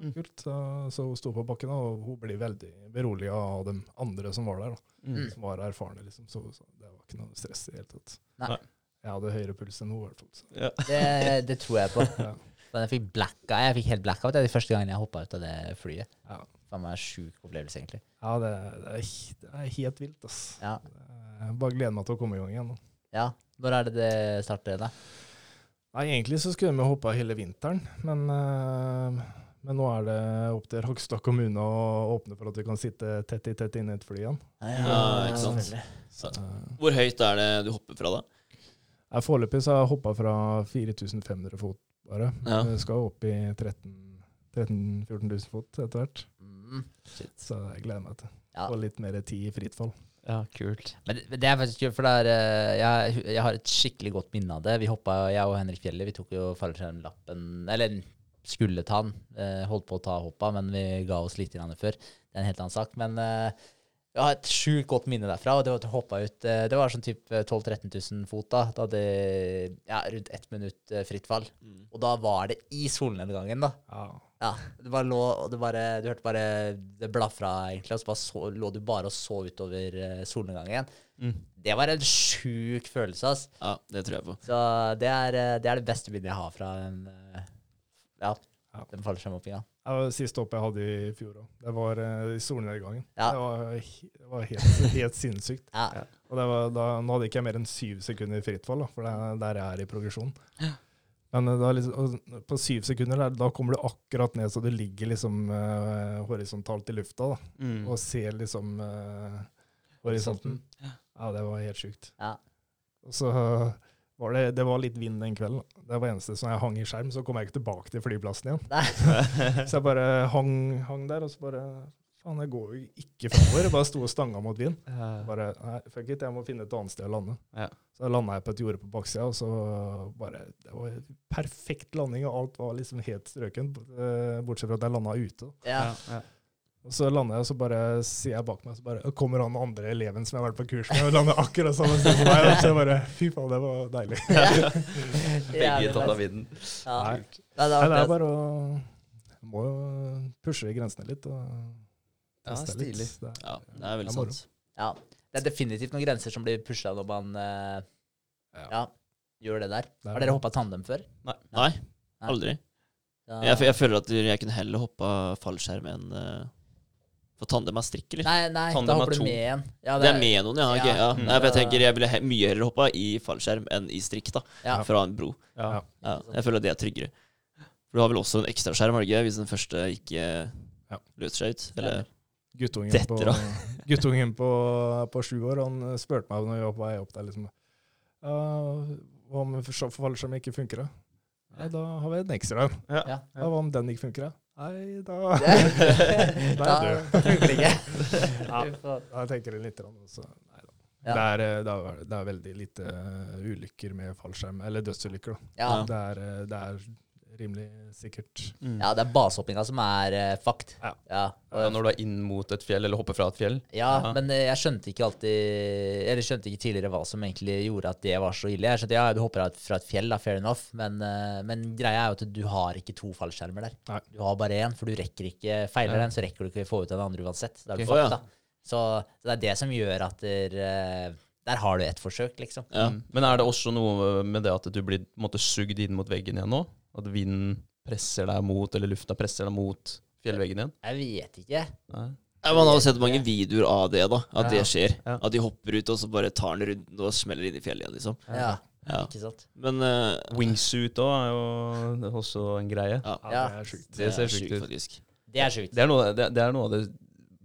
Mm. kult. Så, så hun sto på bakken, og hun ble veldig beroliga av de andre som var der. da, Mm. Som var erfarne, liksom. Så, så det var ikke noe stress i det hele tatt. Nei. Jeg hadde høyere puls enn hun, i hvert fall. Så. Ja. Det, det tror jeg på. Ja. Jeg fikk blacka, jeg fikk helt blackout det er de første gangen jeg hoppa ut av det flyet. Ja. Det var en sjuk opplevelse, egentlig. Ja, det, det, er, det er helt vilt, ass. Ja. Jeg bare gleder meg til å komme i gang igjen. ja. Når er det det starter, da? Nei, Egentlig så skulle vi hoppa hele vinteren, men, eh, men nå er det opp til Hakstad kommune å åpne for at vi kan sitte tett i tett inne i et fly igjen. Ja, ikke sant. Så, Hvor høyt er det du hopper fra, da? jeg Foreløpig så har jeg hoppa fra 4500 fot bare. Ja. Vi skal opp i 13 13 000-14 000 fot etter hvert. Mm. Så jeg gleder meg til Ja. få litt mer tid i fritt fall. ja, kult. Men det, det er faktisk kult, for det er, eh, jeg, jeg har et skikkelig godt minne av det. Vi hoppa, jeg og Henrik Fjelle, vi tok jo fallskjermlappen Eller skulle ta den. Eh, holdt på å ta hoppa, men vi ga oss litt før. Det er en helt annen sak. Men eh, jeg har et sjukt godt minne derfra. Og det var at jeg hoppa ut eh, Det var sånn type 12 000-13 000 fot, da. Da hadde ja, rundt ett minutt fritt fall. Mm. Og da var det i solnedgangen, da. Ja. Ja, det bare lå, og det bare, du hørte bare det blafra, egentlig, og så bare så, lå du bare og så utover solnedgangen. Mm. Det var en sjuk følelse, ass. Ja, det tror jeg på. Så det er, det er det beste minnet jeg har fra en, ja, Ja. den fallskjermhoppinga. Det var det siste hoppet jeg hadde i fjor òg. Det var eh, i solnedgangen. Ja. Det var, det var helt, helt sinnssykt. Ja. Og det var, da, nå hadde ikke jeg mer enn syv sekunder i fritt fall, da, for det er der jeg er i progresjon. Men eh, da, liksom, på syv sekunder der, da kommer du akkurat ned så du ligger liksom uh, horisontalt i lufta da, Mm. og ser liksom uh, horisonten. Ja, det var helt sjukt. Ja. Og så var det, det var litt vind den kvelden. Det var eneste som jeg hang i skjerm, så kom jeg ikke tilbake til flyplassen igjen. Så jeg bare hang, hang der, og så bare Faen, jeg går jo ikke framover. Jeg bare sto og stanga mot vind. Bare, nei, fuck it, jeg må finne et annet sted å lande. Ja. Så landa jeg på et jorde på baksida, og så bare Det var en perfekt landing, og alt var liksom helt strøken, eh, bortsett fra at jeg landa ute. Ja. Ja. Og så lander jeg, og så bare ser jeg bak meg, så bare kommer han andre eleven som jeg har vært på kurs med, og lander akkurat samme sted som meg. Og så jeg bare Fy faen, det var deilig. Begge tatt av vinden. Ja. Nei. Det Nei, det er bare å Må jo pushe grensene litt og teste litt. Det er- Ja, det er veldig Det er sant. Ja. Det er definitivt noen grenser som blir pusha når man uh, Ja. ja, gjør det der. Det er Har dere hoppa tandem før? Nei, aldri. Ja. Jeg, jeg føler at jeg kunne heller hoppa fallskjerm enn uh, For tandem er strikk, eller? Nei, nei, Tandem da er hopper du med igjen. Ja, Det er med noen, ja. ok, Ja. ja. Mm. Nei, for jeg tenker jeg ville he mye heller hoppa i fallskjerm enn i strikk, da. Ja. Fra en bro. Ja. Ja, jeg føler at det er tryggere. For du har vel også en ekstraskjerm, har du ikke? Hvis den første ikke Ja. løser seg ut? Eller? Guttungen, Detter på, av. guttungen på, på sju år han eh, spurte meg når vi var på vei opp der liksom, Hva om fallskjermen fallskjerm ikke funker? da? Ja, da har vi en ekstra en. Ja, hva om den ikke funker? da? Nei, da da funker det ikke. Ja. Da tenker jeg litt. om også. nei da. Ja. Det, er, eh, det, er, det er veldig lite eh, ulykker med fallskjerm, eller dødsulykker. da. Ja. Det, er, eh, det er rimelig sikkert. Mm. ja, det er basehoppinga som er uh, fakt. Ja. Ja. Ja, når du er inn mot et fjell, eller hopper fra et fjell. Ja, Ja. men uh, jeg skjønte ikke alltid Eller skjønte ikke tidligere hva som egentlig gjorde at det var så ille. Jeg skjønte, ja, Du hopper fra et fjell, da, fair enough, men, uh, men greia er jo at du har ikke to fallskjermer der. Nei. Du har bare én, for du rekker ikke Feiler Ja. den, så rekker du ikke å få ut den andre uansett. Er fucked, ja. da. Så, så det er det som gjør at der, eh, Der har du ett forsøk, liksom. Ja. Men er det også noe med det at du blir på sugd inn mot veggen igjen nå? At vinden presser deg mot, eller lufta presser deg mot fjellveggen igjen? Jeg vet ikke. Nei. Ja, man har sett mange videoer av det, da. At Ja. det skjer. Ja. At de hopper ut, og så bare tar den runden og smeller inn i fjellet igjen, liksom. Ja, Ja. ikke sant. Men uh, Wingsuit òg er jo også en greie. ja, Ja, Ja. Det er sjukt. Det ser sjukt ut. faktisk. Det er sjukt. Det er, noe, det, det er noe av det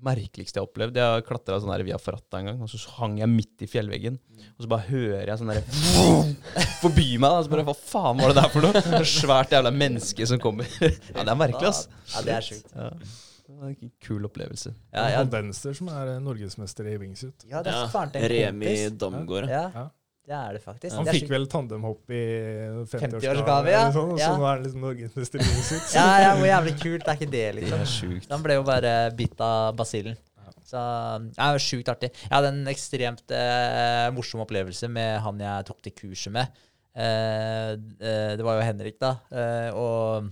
merkeligste jeg har opplevd. Jeg har klatra sånn via Ferrata en gang, og så hang jeg midt i fjellveggen. Og så bare hører jeg sånn derre forbi meg. Da, så bare, Hva faen var det der for noe? Et svært jævla menneske som kommer. Ja, det er merkelig, ass. Ja, det er sjukt. Ja. Det var en kul opplevelse. Ja, ja, Han Venstre som er eh, norgesmester i wingsuit. ja, det er Ja, Remi. Damgaard. Ja, Ja. Det er det faktisk. Han Det er fikk vel tandemhopp i 50-årsgave, 50-årsgave, ja. sånn, og så Ja. nå er han liksom norgesmester i wingsuit. Ja, ja, hvor jævlig kult er ikke det, liksom? Det liksom? er sjukt. Han ble jo bare bitt av basillen. Så ja, det var sjukt artig. Jeg hadde en ekstremt eh, morsom opplevelse med han jeg tok til kurset med. Eh, eh, det var jo Henrik, da. Eh, og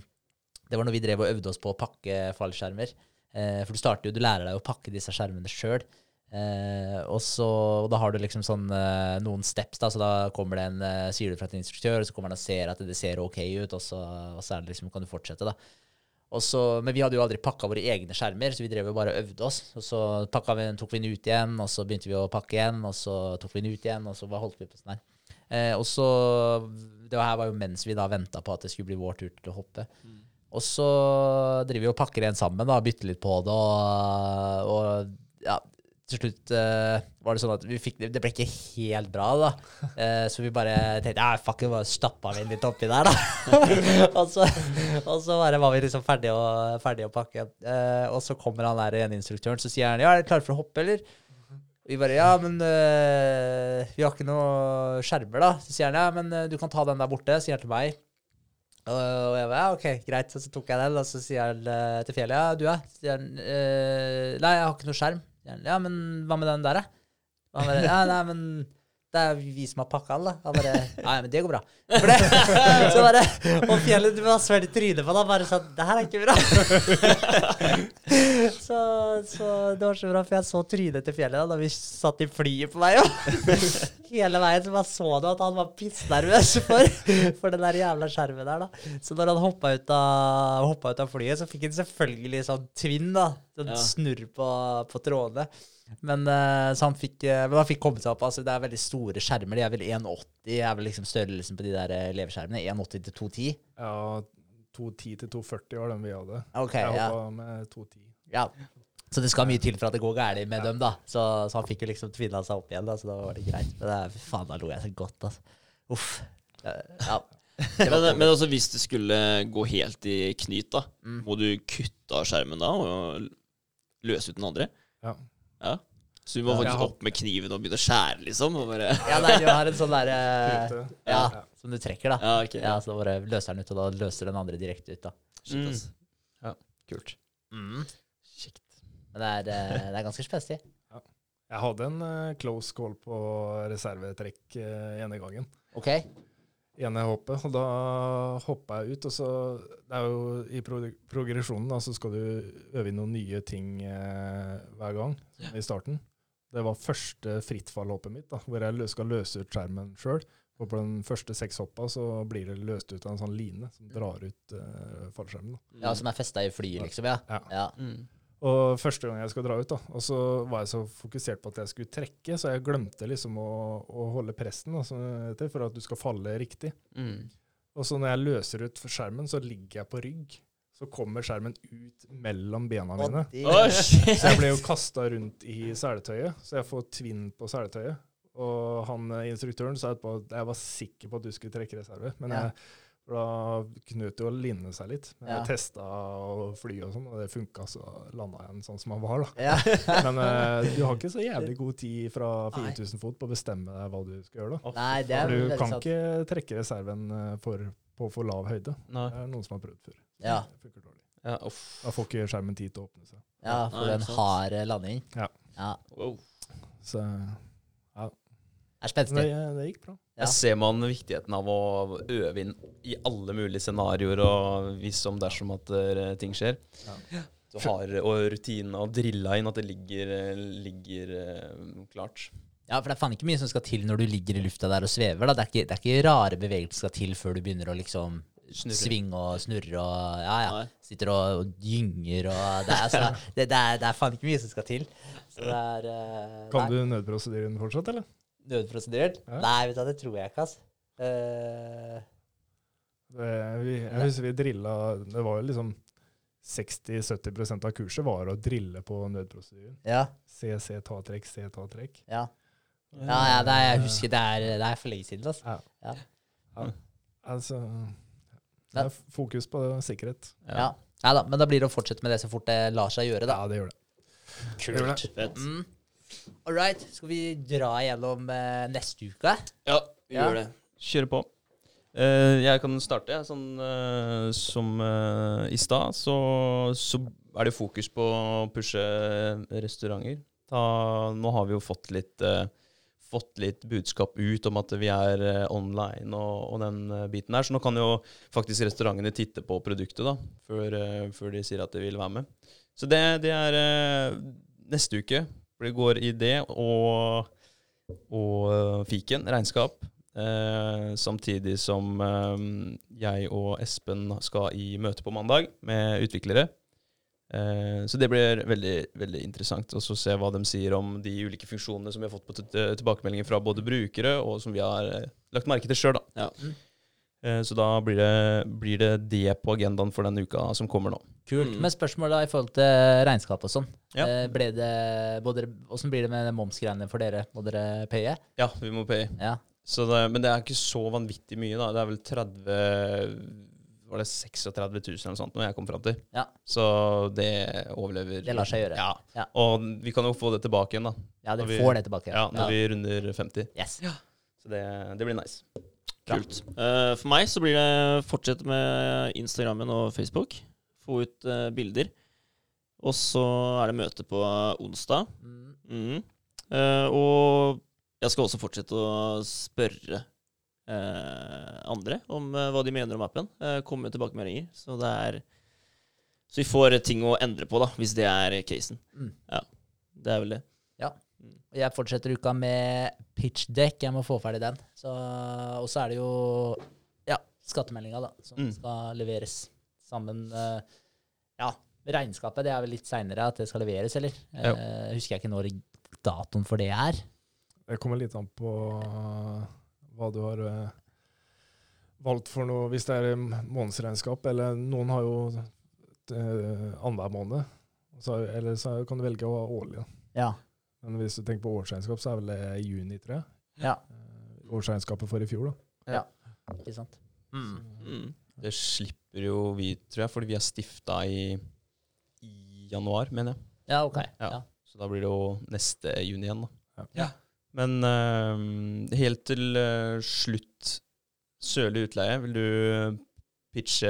det var når vi drev og øvde oss på å pakke fallskjermer. Eh, for du starter jo, du lærer deg å pakke disse skjermene sjøl. Eh, og så, og da har du liksom sånn eh, noen steps, da, så da kommer det en, eh, sier du fra en instruktør, og så kommer han og ser at det ser ok ut, og så, og så det liksom, kan du fortsette, da. Og så, men vi hadde jo aldri pakka våre egne skjermer, så vi drev jo bare og øvde oss. Og så vi, tok vi den ut igjen, og så begynte vi å pakke igjen, og så tok vi den ut igjen, og så holdt vi på sånn her. Eh, og så Det her var jo mens vi da venta på at det skulle bli vår tur til å hoppe. Og så driver vi og pakker igjen sammen, da, bytter litt på det, og, og ja, til slutt uh, var det sånn at fikk Det ble ikke helt bra, da. Uh, så vi bare tenkte ja, fuck, it, bare stappa vi inn litt oppi der, da. og, så, og så bare var vi liksom ferdige å, ferdige å pakke. Uh, og så kommer han der igjen, instruktøren, så sier han ja, er dere klare for å hoppe, eller? Vi bare ja, men vi har ikke noe skjermer, da. Så sier han ja, men du kan ta den der borte, sier han til meg. Og jeg bare, ja, ok, greit. Så tok jeg den, og så sier han til fjellet, ja, du er? Sier han, nei, jeg har ikke noe skjerm. Ja, men hva med den der, da? Ja, nei, men det er vi som har pakka alle. Han bare, ja, men det går bra. For det, så bare, og fjellet, du var svelget i trynet på han bare sånn, det her er ikke bra. så, så det var så bra, for jeg så trynet til fjellet da, da vi satt i flyet på vei, jo. Hele veien så bare så du at han var pissnervøs for, for den der jævla skjermen der, da. Så når han hoppa ut, av- hoppa ut av flyet, så fikk han selvfølgelig sånn tvinn, da. Sånn Ja. snurr på, på trådene. Men, uh, så han fikk, uh, men han fikk kommet seg opp. Altså, det er veldig store skjermer. De er vel 1,80 er vel liksom størrelsen på de der elevskjermene. 1,80 til 2,10. Ja, 210 til 240 var den vi hadde. Ok, Jeg ja. hoppa med 210. ja. Så det skal mye til for at det går galt med dem, da. Så, så han fikk jo liksom tvinna seg opp igjen, da, så da var det greit. Men det er, fy faen, da lo jeg så godt, altså. Uff. Eh, Ja. Men, men altså, hvis det skulle gå helt i knyt, da, Mm. må du kutte av skjermen da og løse ut den andre? Ja. Ja. Så du må faktisk Ja. opp med kniven og begynne å skjære, liksom? Og bare, ja, nei, du har en sånn derre Ja, Ja. som du trekker, da. ja, okay, Ja, så da bare løser den ut, og da løser den andre direkte ut, da. Shit, ass. Kult. Mm. Kjekt. Men det er, eh, det er ganske spenstig. Jeg hadde en eh, close call på reservetrekk uh, ene gangen. OK? Ene hoppet. Og da hoppa jeg ut, og så Det er jo i pro progresjonen, da, så skal du øve inn noen nye ting eh, hver gang i starten. Det var første frittfallhoppet mitt, da, hvor jeg skal løse ut skjermen sjøl. Og på den første seks hoppa så blir det løst ut av en sånn line som drar ut eh, fallskjermen. Da. Ja, Som er festa i flyet, liksom? Ja. Ja. ja. Mm. Og første gang jeg skal dra ut, da, og så var jeg så fokusert på at jeg skulle trekke, så jeg glemte liksom å, å holde presten da, heter, for at du skal falle riktig. Mm. Og så når jeg løser ut skjermen, så ligger jeg på rygg. Så kommer skjermen ut mellom bena mine. Oh. Så jeg ble jo kasta rundt i seletøyet, så jeg får tvinn på seletøyet. Og han eh, instruktøren sa etterpå at jeg var sikker på at du skulle trekke reserve, men Ja. jeg, for da knøt jo linne seg litt. Jeg Ja. testa å fly og sånn, og det funka, så landa jeg igjen sånn som han var, da. Ja. Men uh, du har ikke så jævlig god tid fra 4000 fot på å bestemme deg hva du skal gjøre, da. Nei, det er For du veldig kan sant. ikke trekke reserven eh, for, på for lav høyde. Nei. Det er noen som har prøvd før. Ja. Det funker dårlig. Ja, uff. Da får ikke skjermen tid til å åpne seg. Ja, for Nei, en hard landing. Ja. ja. Wow. Så Det er spenstig. det, det gikk bra. Ja. Jeg ser man viktigheten av å øve inn i alle mulige scenarioer og hvis om dersom at eh, ting skjer. Ja. Du har og rutinene og drilla inn at det ligger, eh, ligger eh, klart. Ja, for det er faen ikke mye som skal til når du ligger i lufta der og svever. da. Det er ikke, det er ikke rare bevegelser som skal til før du begynner å liksom Snurre. svinge og snurre og ja, ja. Sitter og, og gynger og det er, altså, det, det, er, det er faen ikke mye som skal til. Så det er uh, Kan du nødprosedyren fortsatt, eller? Nødprosedert? Ja. Nei, vet du det tror jeg ikke, altså. Uh, Det, vi, jeg husker vi drilla Det var jo liksom 60-70% av kurset var å drille på nødprosedyren. ja, Se, se, ta trekk, se, ta trekk. ja. Ja, ja det er, jeg husker det er, det er for lenge siden. Altså. Altså Det er fokus på sikkerhet. Ja. Nei da, men da blir det å fortsette med det så fort det lar seg gjøre, da. Ja, det gjør det. Kult. Fett. Mm. All right. Skal vi dra gjennom eh, neste uke? Ja, vi Ja. gjør det. Kjøre på. Eh, jeg kan starte. jeg. Sånn eh, som eh, i stad, så, så er det fokus på å pushe restauranter. Ta, nå har vi jo fått litt, eh, fått litt budskap ut om at vi er eh, online og, og den eh, biten der. Så nå kan jo faktisk restaurantene titte på produktet da, før, eh, før de sier at de vil være med. Så det, det er eh, neste uke. For det går i det og, og fiken, regnskap. Eh, samtidig som eh, jeg og Espen skal i møte på mandag med utviklere. Eh, så det blir veldig, veldig interessant å se hva de sier om de ulike funksjonene som vi har fått på tilbakemeldinger fra både brukere, og som vi har eh, lagt merke til sjøl. Ja. Mm. så da blir det, blir det det på agendaen for den uka som kommer nå. Kult. Mm. Men spørsmålet da i forhold til regnskap og sånn. Ja. Eh, ble det, både, hvordan blir det med momsgreiene for dere? Må dere paye? Ja, vi må paye. Ja. Så det, men det er ikke så vanvittig mye, da. Det er vel 30 Var det 36 000 eller noe sånt når jeg kom fram til. Ja. Så det overlever. Det lar seg gjøre. Ja. Ja. Og vi kan jo få det tilbake igjen, da. Ja, dere vi- får det tilbake. Ja, når vi runder 50. Yes. Så det, det blir nice. Kult. Eh, for meg så blir det fortsette med Instagrammen og Facebook. Få ut eh, bilder. Og så er det møte på onsdag. Mm. Mm. Eh, og jeg skal også fortsette å spørre andre om hva de mener om appen. Uh, komme med tilbakemeldinger. Så det er Så vi får ting å endre på, da, hvis det er casen. Mm. Ja. Det er vel det. Og Jeg fortsetter uka med pitchdeck. Jeg må få ferdig den. Så, og så er det jo ja, skattemeldinga da, som Mm. skal leveres sammen. eh, ja, regnskapet det er vel litt seinere at det skal leveres, eller? Ja. Eh, husker jeg ikke når datoen for det er. Det kommer litt an på uh, hva du har uh, valgt for noe. Hvis det er månedsregnskap, eller noen har jo uh, annenhver måned. Så, eller så kan du velge å ha årlig. Ja. Men hvis du tenker på årsregnskap, så er vel det i juni, tror jeg. Ja, Uh, årsregnskapet for i fjor, da. Ja, ikke sant. Mm. Mm. Det slipper jo vi, tror jeg, fordi vi er stifta i, i januar, mener jeg. Ja, ok. Ja. Ja. Så da blir det jo neste juni igjen, da. Ja. Ja. Men uh, helt til uh, slutt, Sørlig utleie, vil du pitche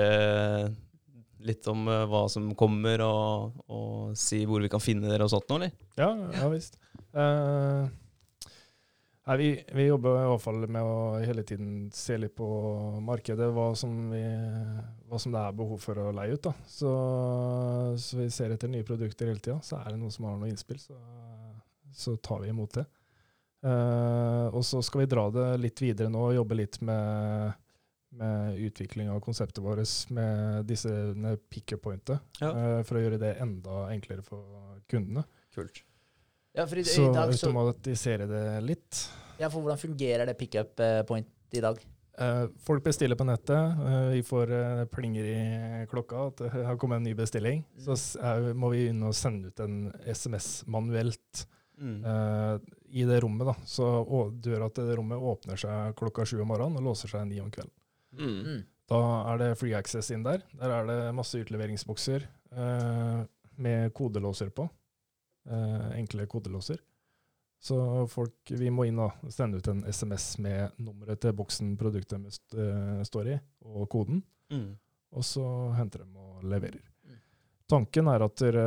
litt om uh, hva som kommer, og, og si hvor vi kan finne dere og sånt nå, eller? Ja, ja visst. Eh, Nei, vi, vi jobber i hvert fall med å hele tiden se litt på markedet, hva som, vi, hva som det er behov for å leie ut. Så, så vi ser etter nye produkter hele tida. Så er det noen som har noe innspill, så, så tar vi imot det. Uh, og så skal vi dra det litt videre nå og jobbe litt med, med utvikling av konseptet vårt med disse picker-pointet, Ja. uh, for å gjøre det enda enklere for kundene. Kult. Ja, for i, Så i dag så, automatisere det litt. ja, for hvordan fungerer det pickup eh, point i dag? Eh, folk bestiller på nettet. eh, vi får plinger i klokka at det har kommet en ny bestilling. Mm. Så må vi inn og sende ut en SMS manuelt Mm. eh, i det rommet. da. Så døra til det rommet åpner seg klokka sju om morgenen og låser seg ni om kvelden. Mm. Mm. Da er det free access inn der. Der er det masse utleveringsbokser eh, med kodelåser på. Eh, enkle kodelåser. Så folk, vi må inn og sende ut en SMS med nummeret til boksen produktet eh, står i, og koden. Mm. Og så henter de og leverer. Mm. Tanken er at dere,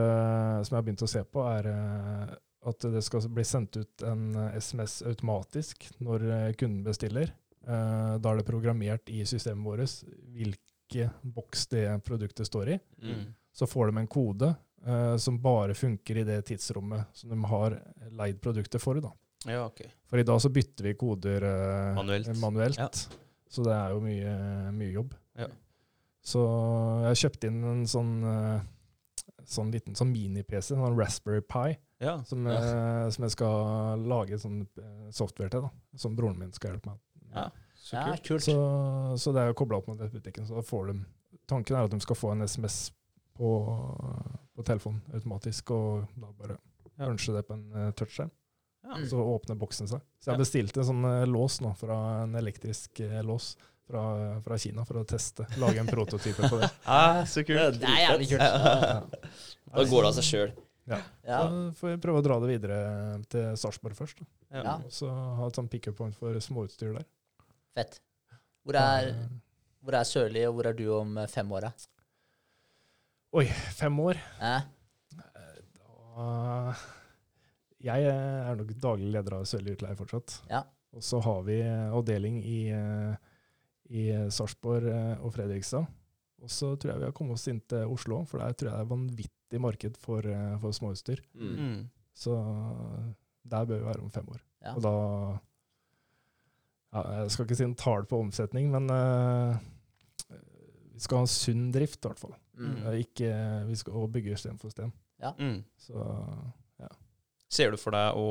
som jeg har begynt å se på, er eh, at det skal bli sendt ut en eh, SMS automatisk når eh, kunden bestiller. Eh, Da er det programmert i systemet vårt hvilke boks det produktet står i. Mm. Så får de en kode eh, som bare funker i det tidsrommet som de har leid produktet for. Da. Ja, ok. For i dag så bytter vi koder uh, Manuelt. manuelt. Ja. Så det er jo mye, mye jobb. Ja. Så jeg har kjøpt inn en sånn, eh, sånn liten sånn mini-PC, en sånn Raspberry Pi, Ja. som, eh, som jeg skal lage sånn eh, software til, da, som broren min skal hjelpe meg med. ja. Så Ja, kult. kult. Så, så det er jo kobla opp mot nettbutikken. Så da får de, tanken er at de skal få en SMS på, på telefonen automatisk, og da bare Ja. punche det på en uh, touchskjerm. Ja. Mm. Så åpner boksen seg. Så jeg Ja. har bestilt en sånn eh, lås nå, fra en elektrisk eh, lås fra, fra Kina, for å teste. Lage en prototype på det. Ah, så kult. Det er jævlig kult. Ja. Da går det av seg sjøl. Ja. Så får vi prøve å dra det videre til Sarpsborg først. Da. Ja. Og så ha et sånn pick-up point for småutstyr der. Fett. Hvor er, Eh, hvor er Sørli, og hvor er du om eh, fem år? da? Oi, fem år. Eh? Da Jeg er nok daglig leder av Sørli Utleie fortsatt. Ja. Og så har vi avdeling i, i Sarpsborg eh, og Fredrikstad. Og så tror jeg vi har kommet oss inn til Oslo, for der tror jeg det er vanvittig marked for, eh, for småutstyr. Mm. Mm. Så der bør vi være om fem år. Ja. Og da ja, Jeg skal ikke si en tall på omsetning, men eh, vi skal ha en sunn drift, i hvert fall. Mm. Ikke, vi skal også bygge sten for sten. Mm. Så Ser du for deg å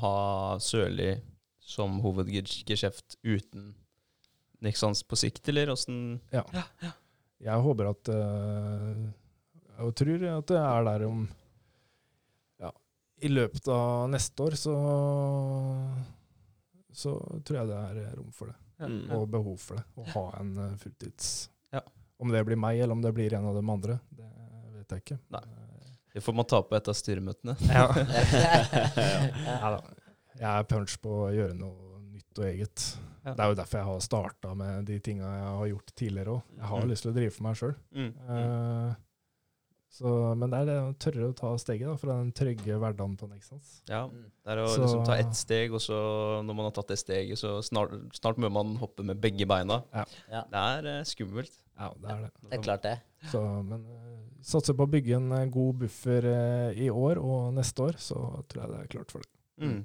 ha Sørli som hovedgeskjeft uten Nixons på sikt, eller åssen jeg håper at uh, Jeg tror at det er der om Ja, i løpet av neste år så så tror jeg det er rom for det, Mm. og behov for det. Å ha en eh, fulltids Ja. Om det blir meg, eller om det blir en av de andre, det vet jeg ikke. Nei. Det får man ta på et av styremøtene. Ja. Ja. da. Jeg er punch på å gjøre noe nytt og eget. Ja. Det er jo derfor jeg har starta med de tinga jeg har gjort tidligere òg. Jeg har Mm. lyst til å drive for meg sjøl. Mm. Eh, så, men det er det å tørre å ta steget da, fra den trygge hverdagen på Nexans. Ja. Det er å Så- liksom ta ett steg, og så når man har tatt det steget, så snart, snart må man hoppe med begge beina. Ja. Ja. Det er eh, skummelt. Ja, det er det. Det er klart det. Så, men uh, satser på å bygge en eh, god buffer eh, i år og neste år, så tror jeg det er klart for det. Mm.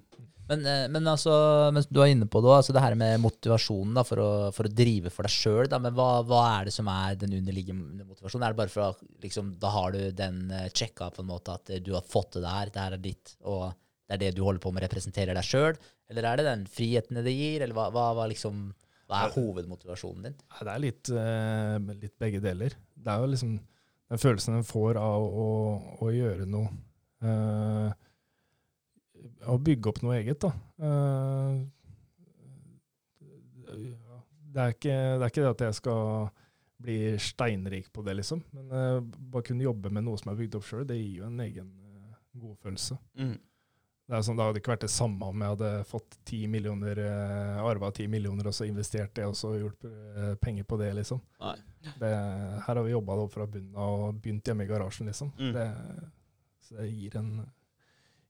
Men, eh, men altså, mens du er inne på det, altså det her med motivasjonen da, for, å, for å drive for deg sjøl, men hva, hva er det som er den underliggende motivasjonen? Er det bare for å liksom, Da har du den sjekka på en måte at eh, du har fått det der, det her er ditt, og det er det du holder på med, representerer deg sjøl? Eller er det den friheten det gir, eller hva, hva, hva, liksom, hva er hovedmotivasjonen din? Det er litt, eh, litt begge deler. Det er jo liksom den følelsen en får av å, å gjøre noe eh, Å bygge opp noe eget, da. Eh, det, er ikke, det er ikke det at jeg skal bli steinrik på det, liksom. Men bare kunne jobbe med noe som er bygd opp sjøl, det gir jo en egen godfølelse. Mm. Det, er sånn, det hadde ikke vært det samme om jeg hadde fått 10 millioner, eh, arva 10 millioner og så investert det og så gjort eh, penger på det, liksom. Det, her har vi jobba det opp fra bunnen av og begynt hjemme i garasjen, liksom. Mm. Det, så det gir en,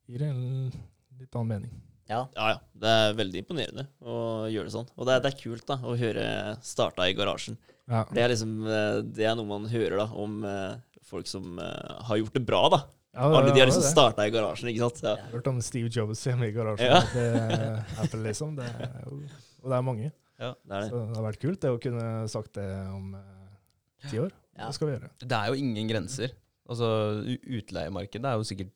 gir en litt annen mening. Ja. Ja, ja. Det er veldig imponerende å gjøre det sånn. Og det er, det er kult da, å høre starta i garasjen. Ja. Det er liksom eh, Det er noe man hører da om folk som har gjort det bra, da. Ja, Alle de har liksom starta i garasjen, ikke sant. Ja. Jeg har hørt om Steve Jobs hjemme i garasjen. Ja. Det Apple, liksom. Det er jo, og det er mange. Det er det. Så det har vært kult det å kunne sagt det om eh, ti år. Ja. Det skal vi gjøre. Det er jo ingen grenser. Altså, Utleiemarkedet er jo sikkert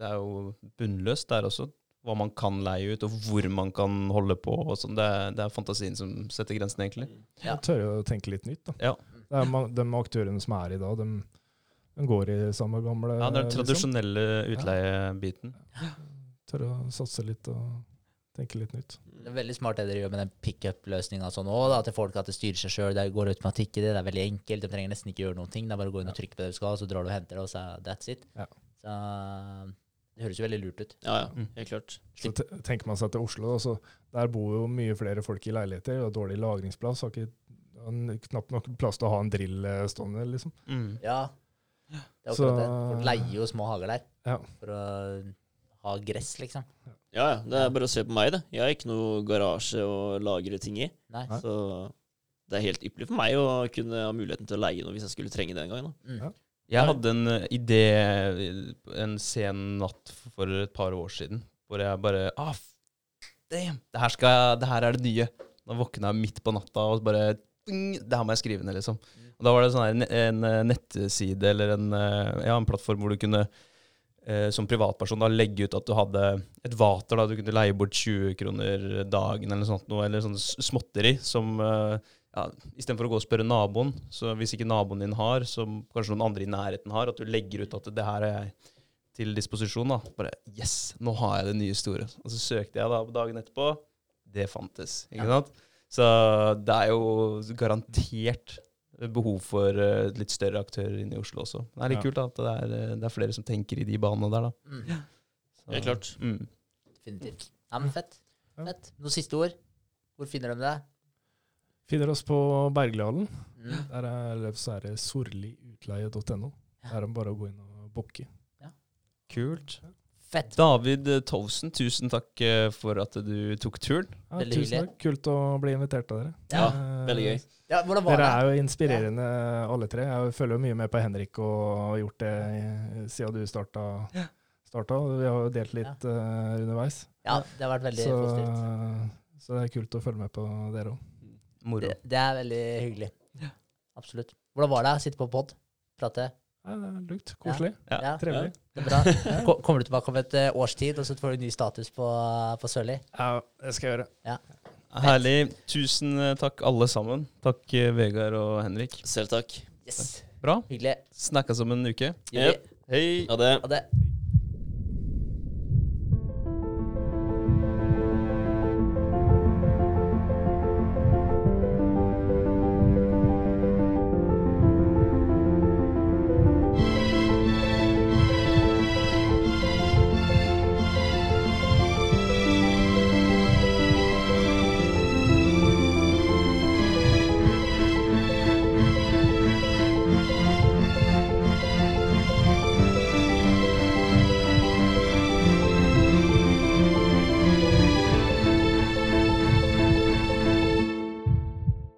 Det er jo bunnløst der også. Hva man kan leie ut, og hvor man kan holde på. og sånn. Det, er- det er fantasien som setter grensen, egentlig. Ja. Jeg tør jo å tenke litt nytt. da. Ja. Det er de aktørene som er i dag, de, de går i samme gamle Ja, den tradisjonelle den liksom. utleiebiten. Ja. Tør å satse litt og tenke litt nytt. Det er veldig smart det dere gjør med den pickup-løsninga sånn òg. Til folk at det styrer seg sjøl. Det går automatikk i det. Det er veldig enkelt. De trenger nesten ikke gjøre noen ting. Det er bare å gå inn og trykke på det du skal, så drar du og henter det, og så er that's it. Ja. Så det høres jo veldig lurt ut. Ja, ja. Helt klart. Så tenker man seg til Oslo, da, så der bor jo mye flere folk i leiligheter og dårlig lagringsplass. Har ikke knapt nok plass til å ha en drill eh, stående, liksom. Mm. Ja. Det er Så- akkurat det. Folk leier jo små hager der Ja. for å ha gress, liksom. Ja, ja. Det er bare å se på meg, det. Jeg har ikke noe garasje å lagre ting i. Nei. Så det er helt ypperlig for meg å kunne ha muligheten til å leie noe hvis jeg skulle trenge det en gang. Da. Mm. Jeg hadde en eh, idé en sen natt for et par år siden, hvor jeg bare ah, Damn! Det her, skal jeg, det her er det nye. Da våkna jeg midt på natta og bare Det her må jeg skrive ned, liksom. Og da var det sånn en eh, nettside eller en, eh, ja, en plattform hvor du kunne eh, som privatperson da legge ut at du hadde et vater. da Du kunne leie bort 20 kroner dagen eller noe sånt, eller sånn småtteri som ja, Istedenfor å gå og spørre naboen, så hvis ikke naboen din har, som kanskje noen andre i nærheten har, at du legger ut at det her er jeg til disposisjon. da, Bare Yes, nå har jeg det nye store. Og så søkte jeg da på dagen etterpå. Det fantes. ikke sant? Så det er jo garantert behov for eh, litt større aktører inne i Oslo også. Det er litt Ja. kult da, at det er, eh, det er flere som tenker i de banene der. da. Mm. Så, Helt klart. Mm. Definitivt. Ja, men fett. Ja. fett. Noen siste ord? Hvor finner de deg? Finner oss på Bergljalen. Mm. Der er, så er det sorliutleie.no. Der er det bare å gå inn og booke. Kult. Fett. David eh, Tovsen, tusen takk eh, for at du tok turen. Ja, Veldig tusen takk. Kult å bli invitert av dere. Ja, Eh, veldig gøy. Ja, hvordan var Dere det? er jo inspirerende alle tre. Jeg følger jo mye med på Henrik og har gjort det siden du starta. starta. Vi har jo delt litt uh, underveis. Ja, det har vært veldig Så, positivt. så det er kult å følge med på dere òg. Moro. Det, det er veldig hyggelig. Absolutt. Hvordan var det å sitte på pod? Prate? Ja, det lukt. Koselig. Ja, Trevelig. det er Kommer du tilbake om et eh, års tid, og så får du ny status på, på Sørli? Ja, det skal jeg gjøre. Herlig. Tusen eh, takk, alle sammen. Takk, eh, Vegard og Henrik. Selv takk. Yes. Bra. Hyggelig. Snakkes om en uke. Yep. Hei. Ha det.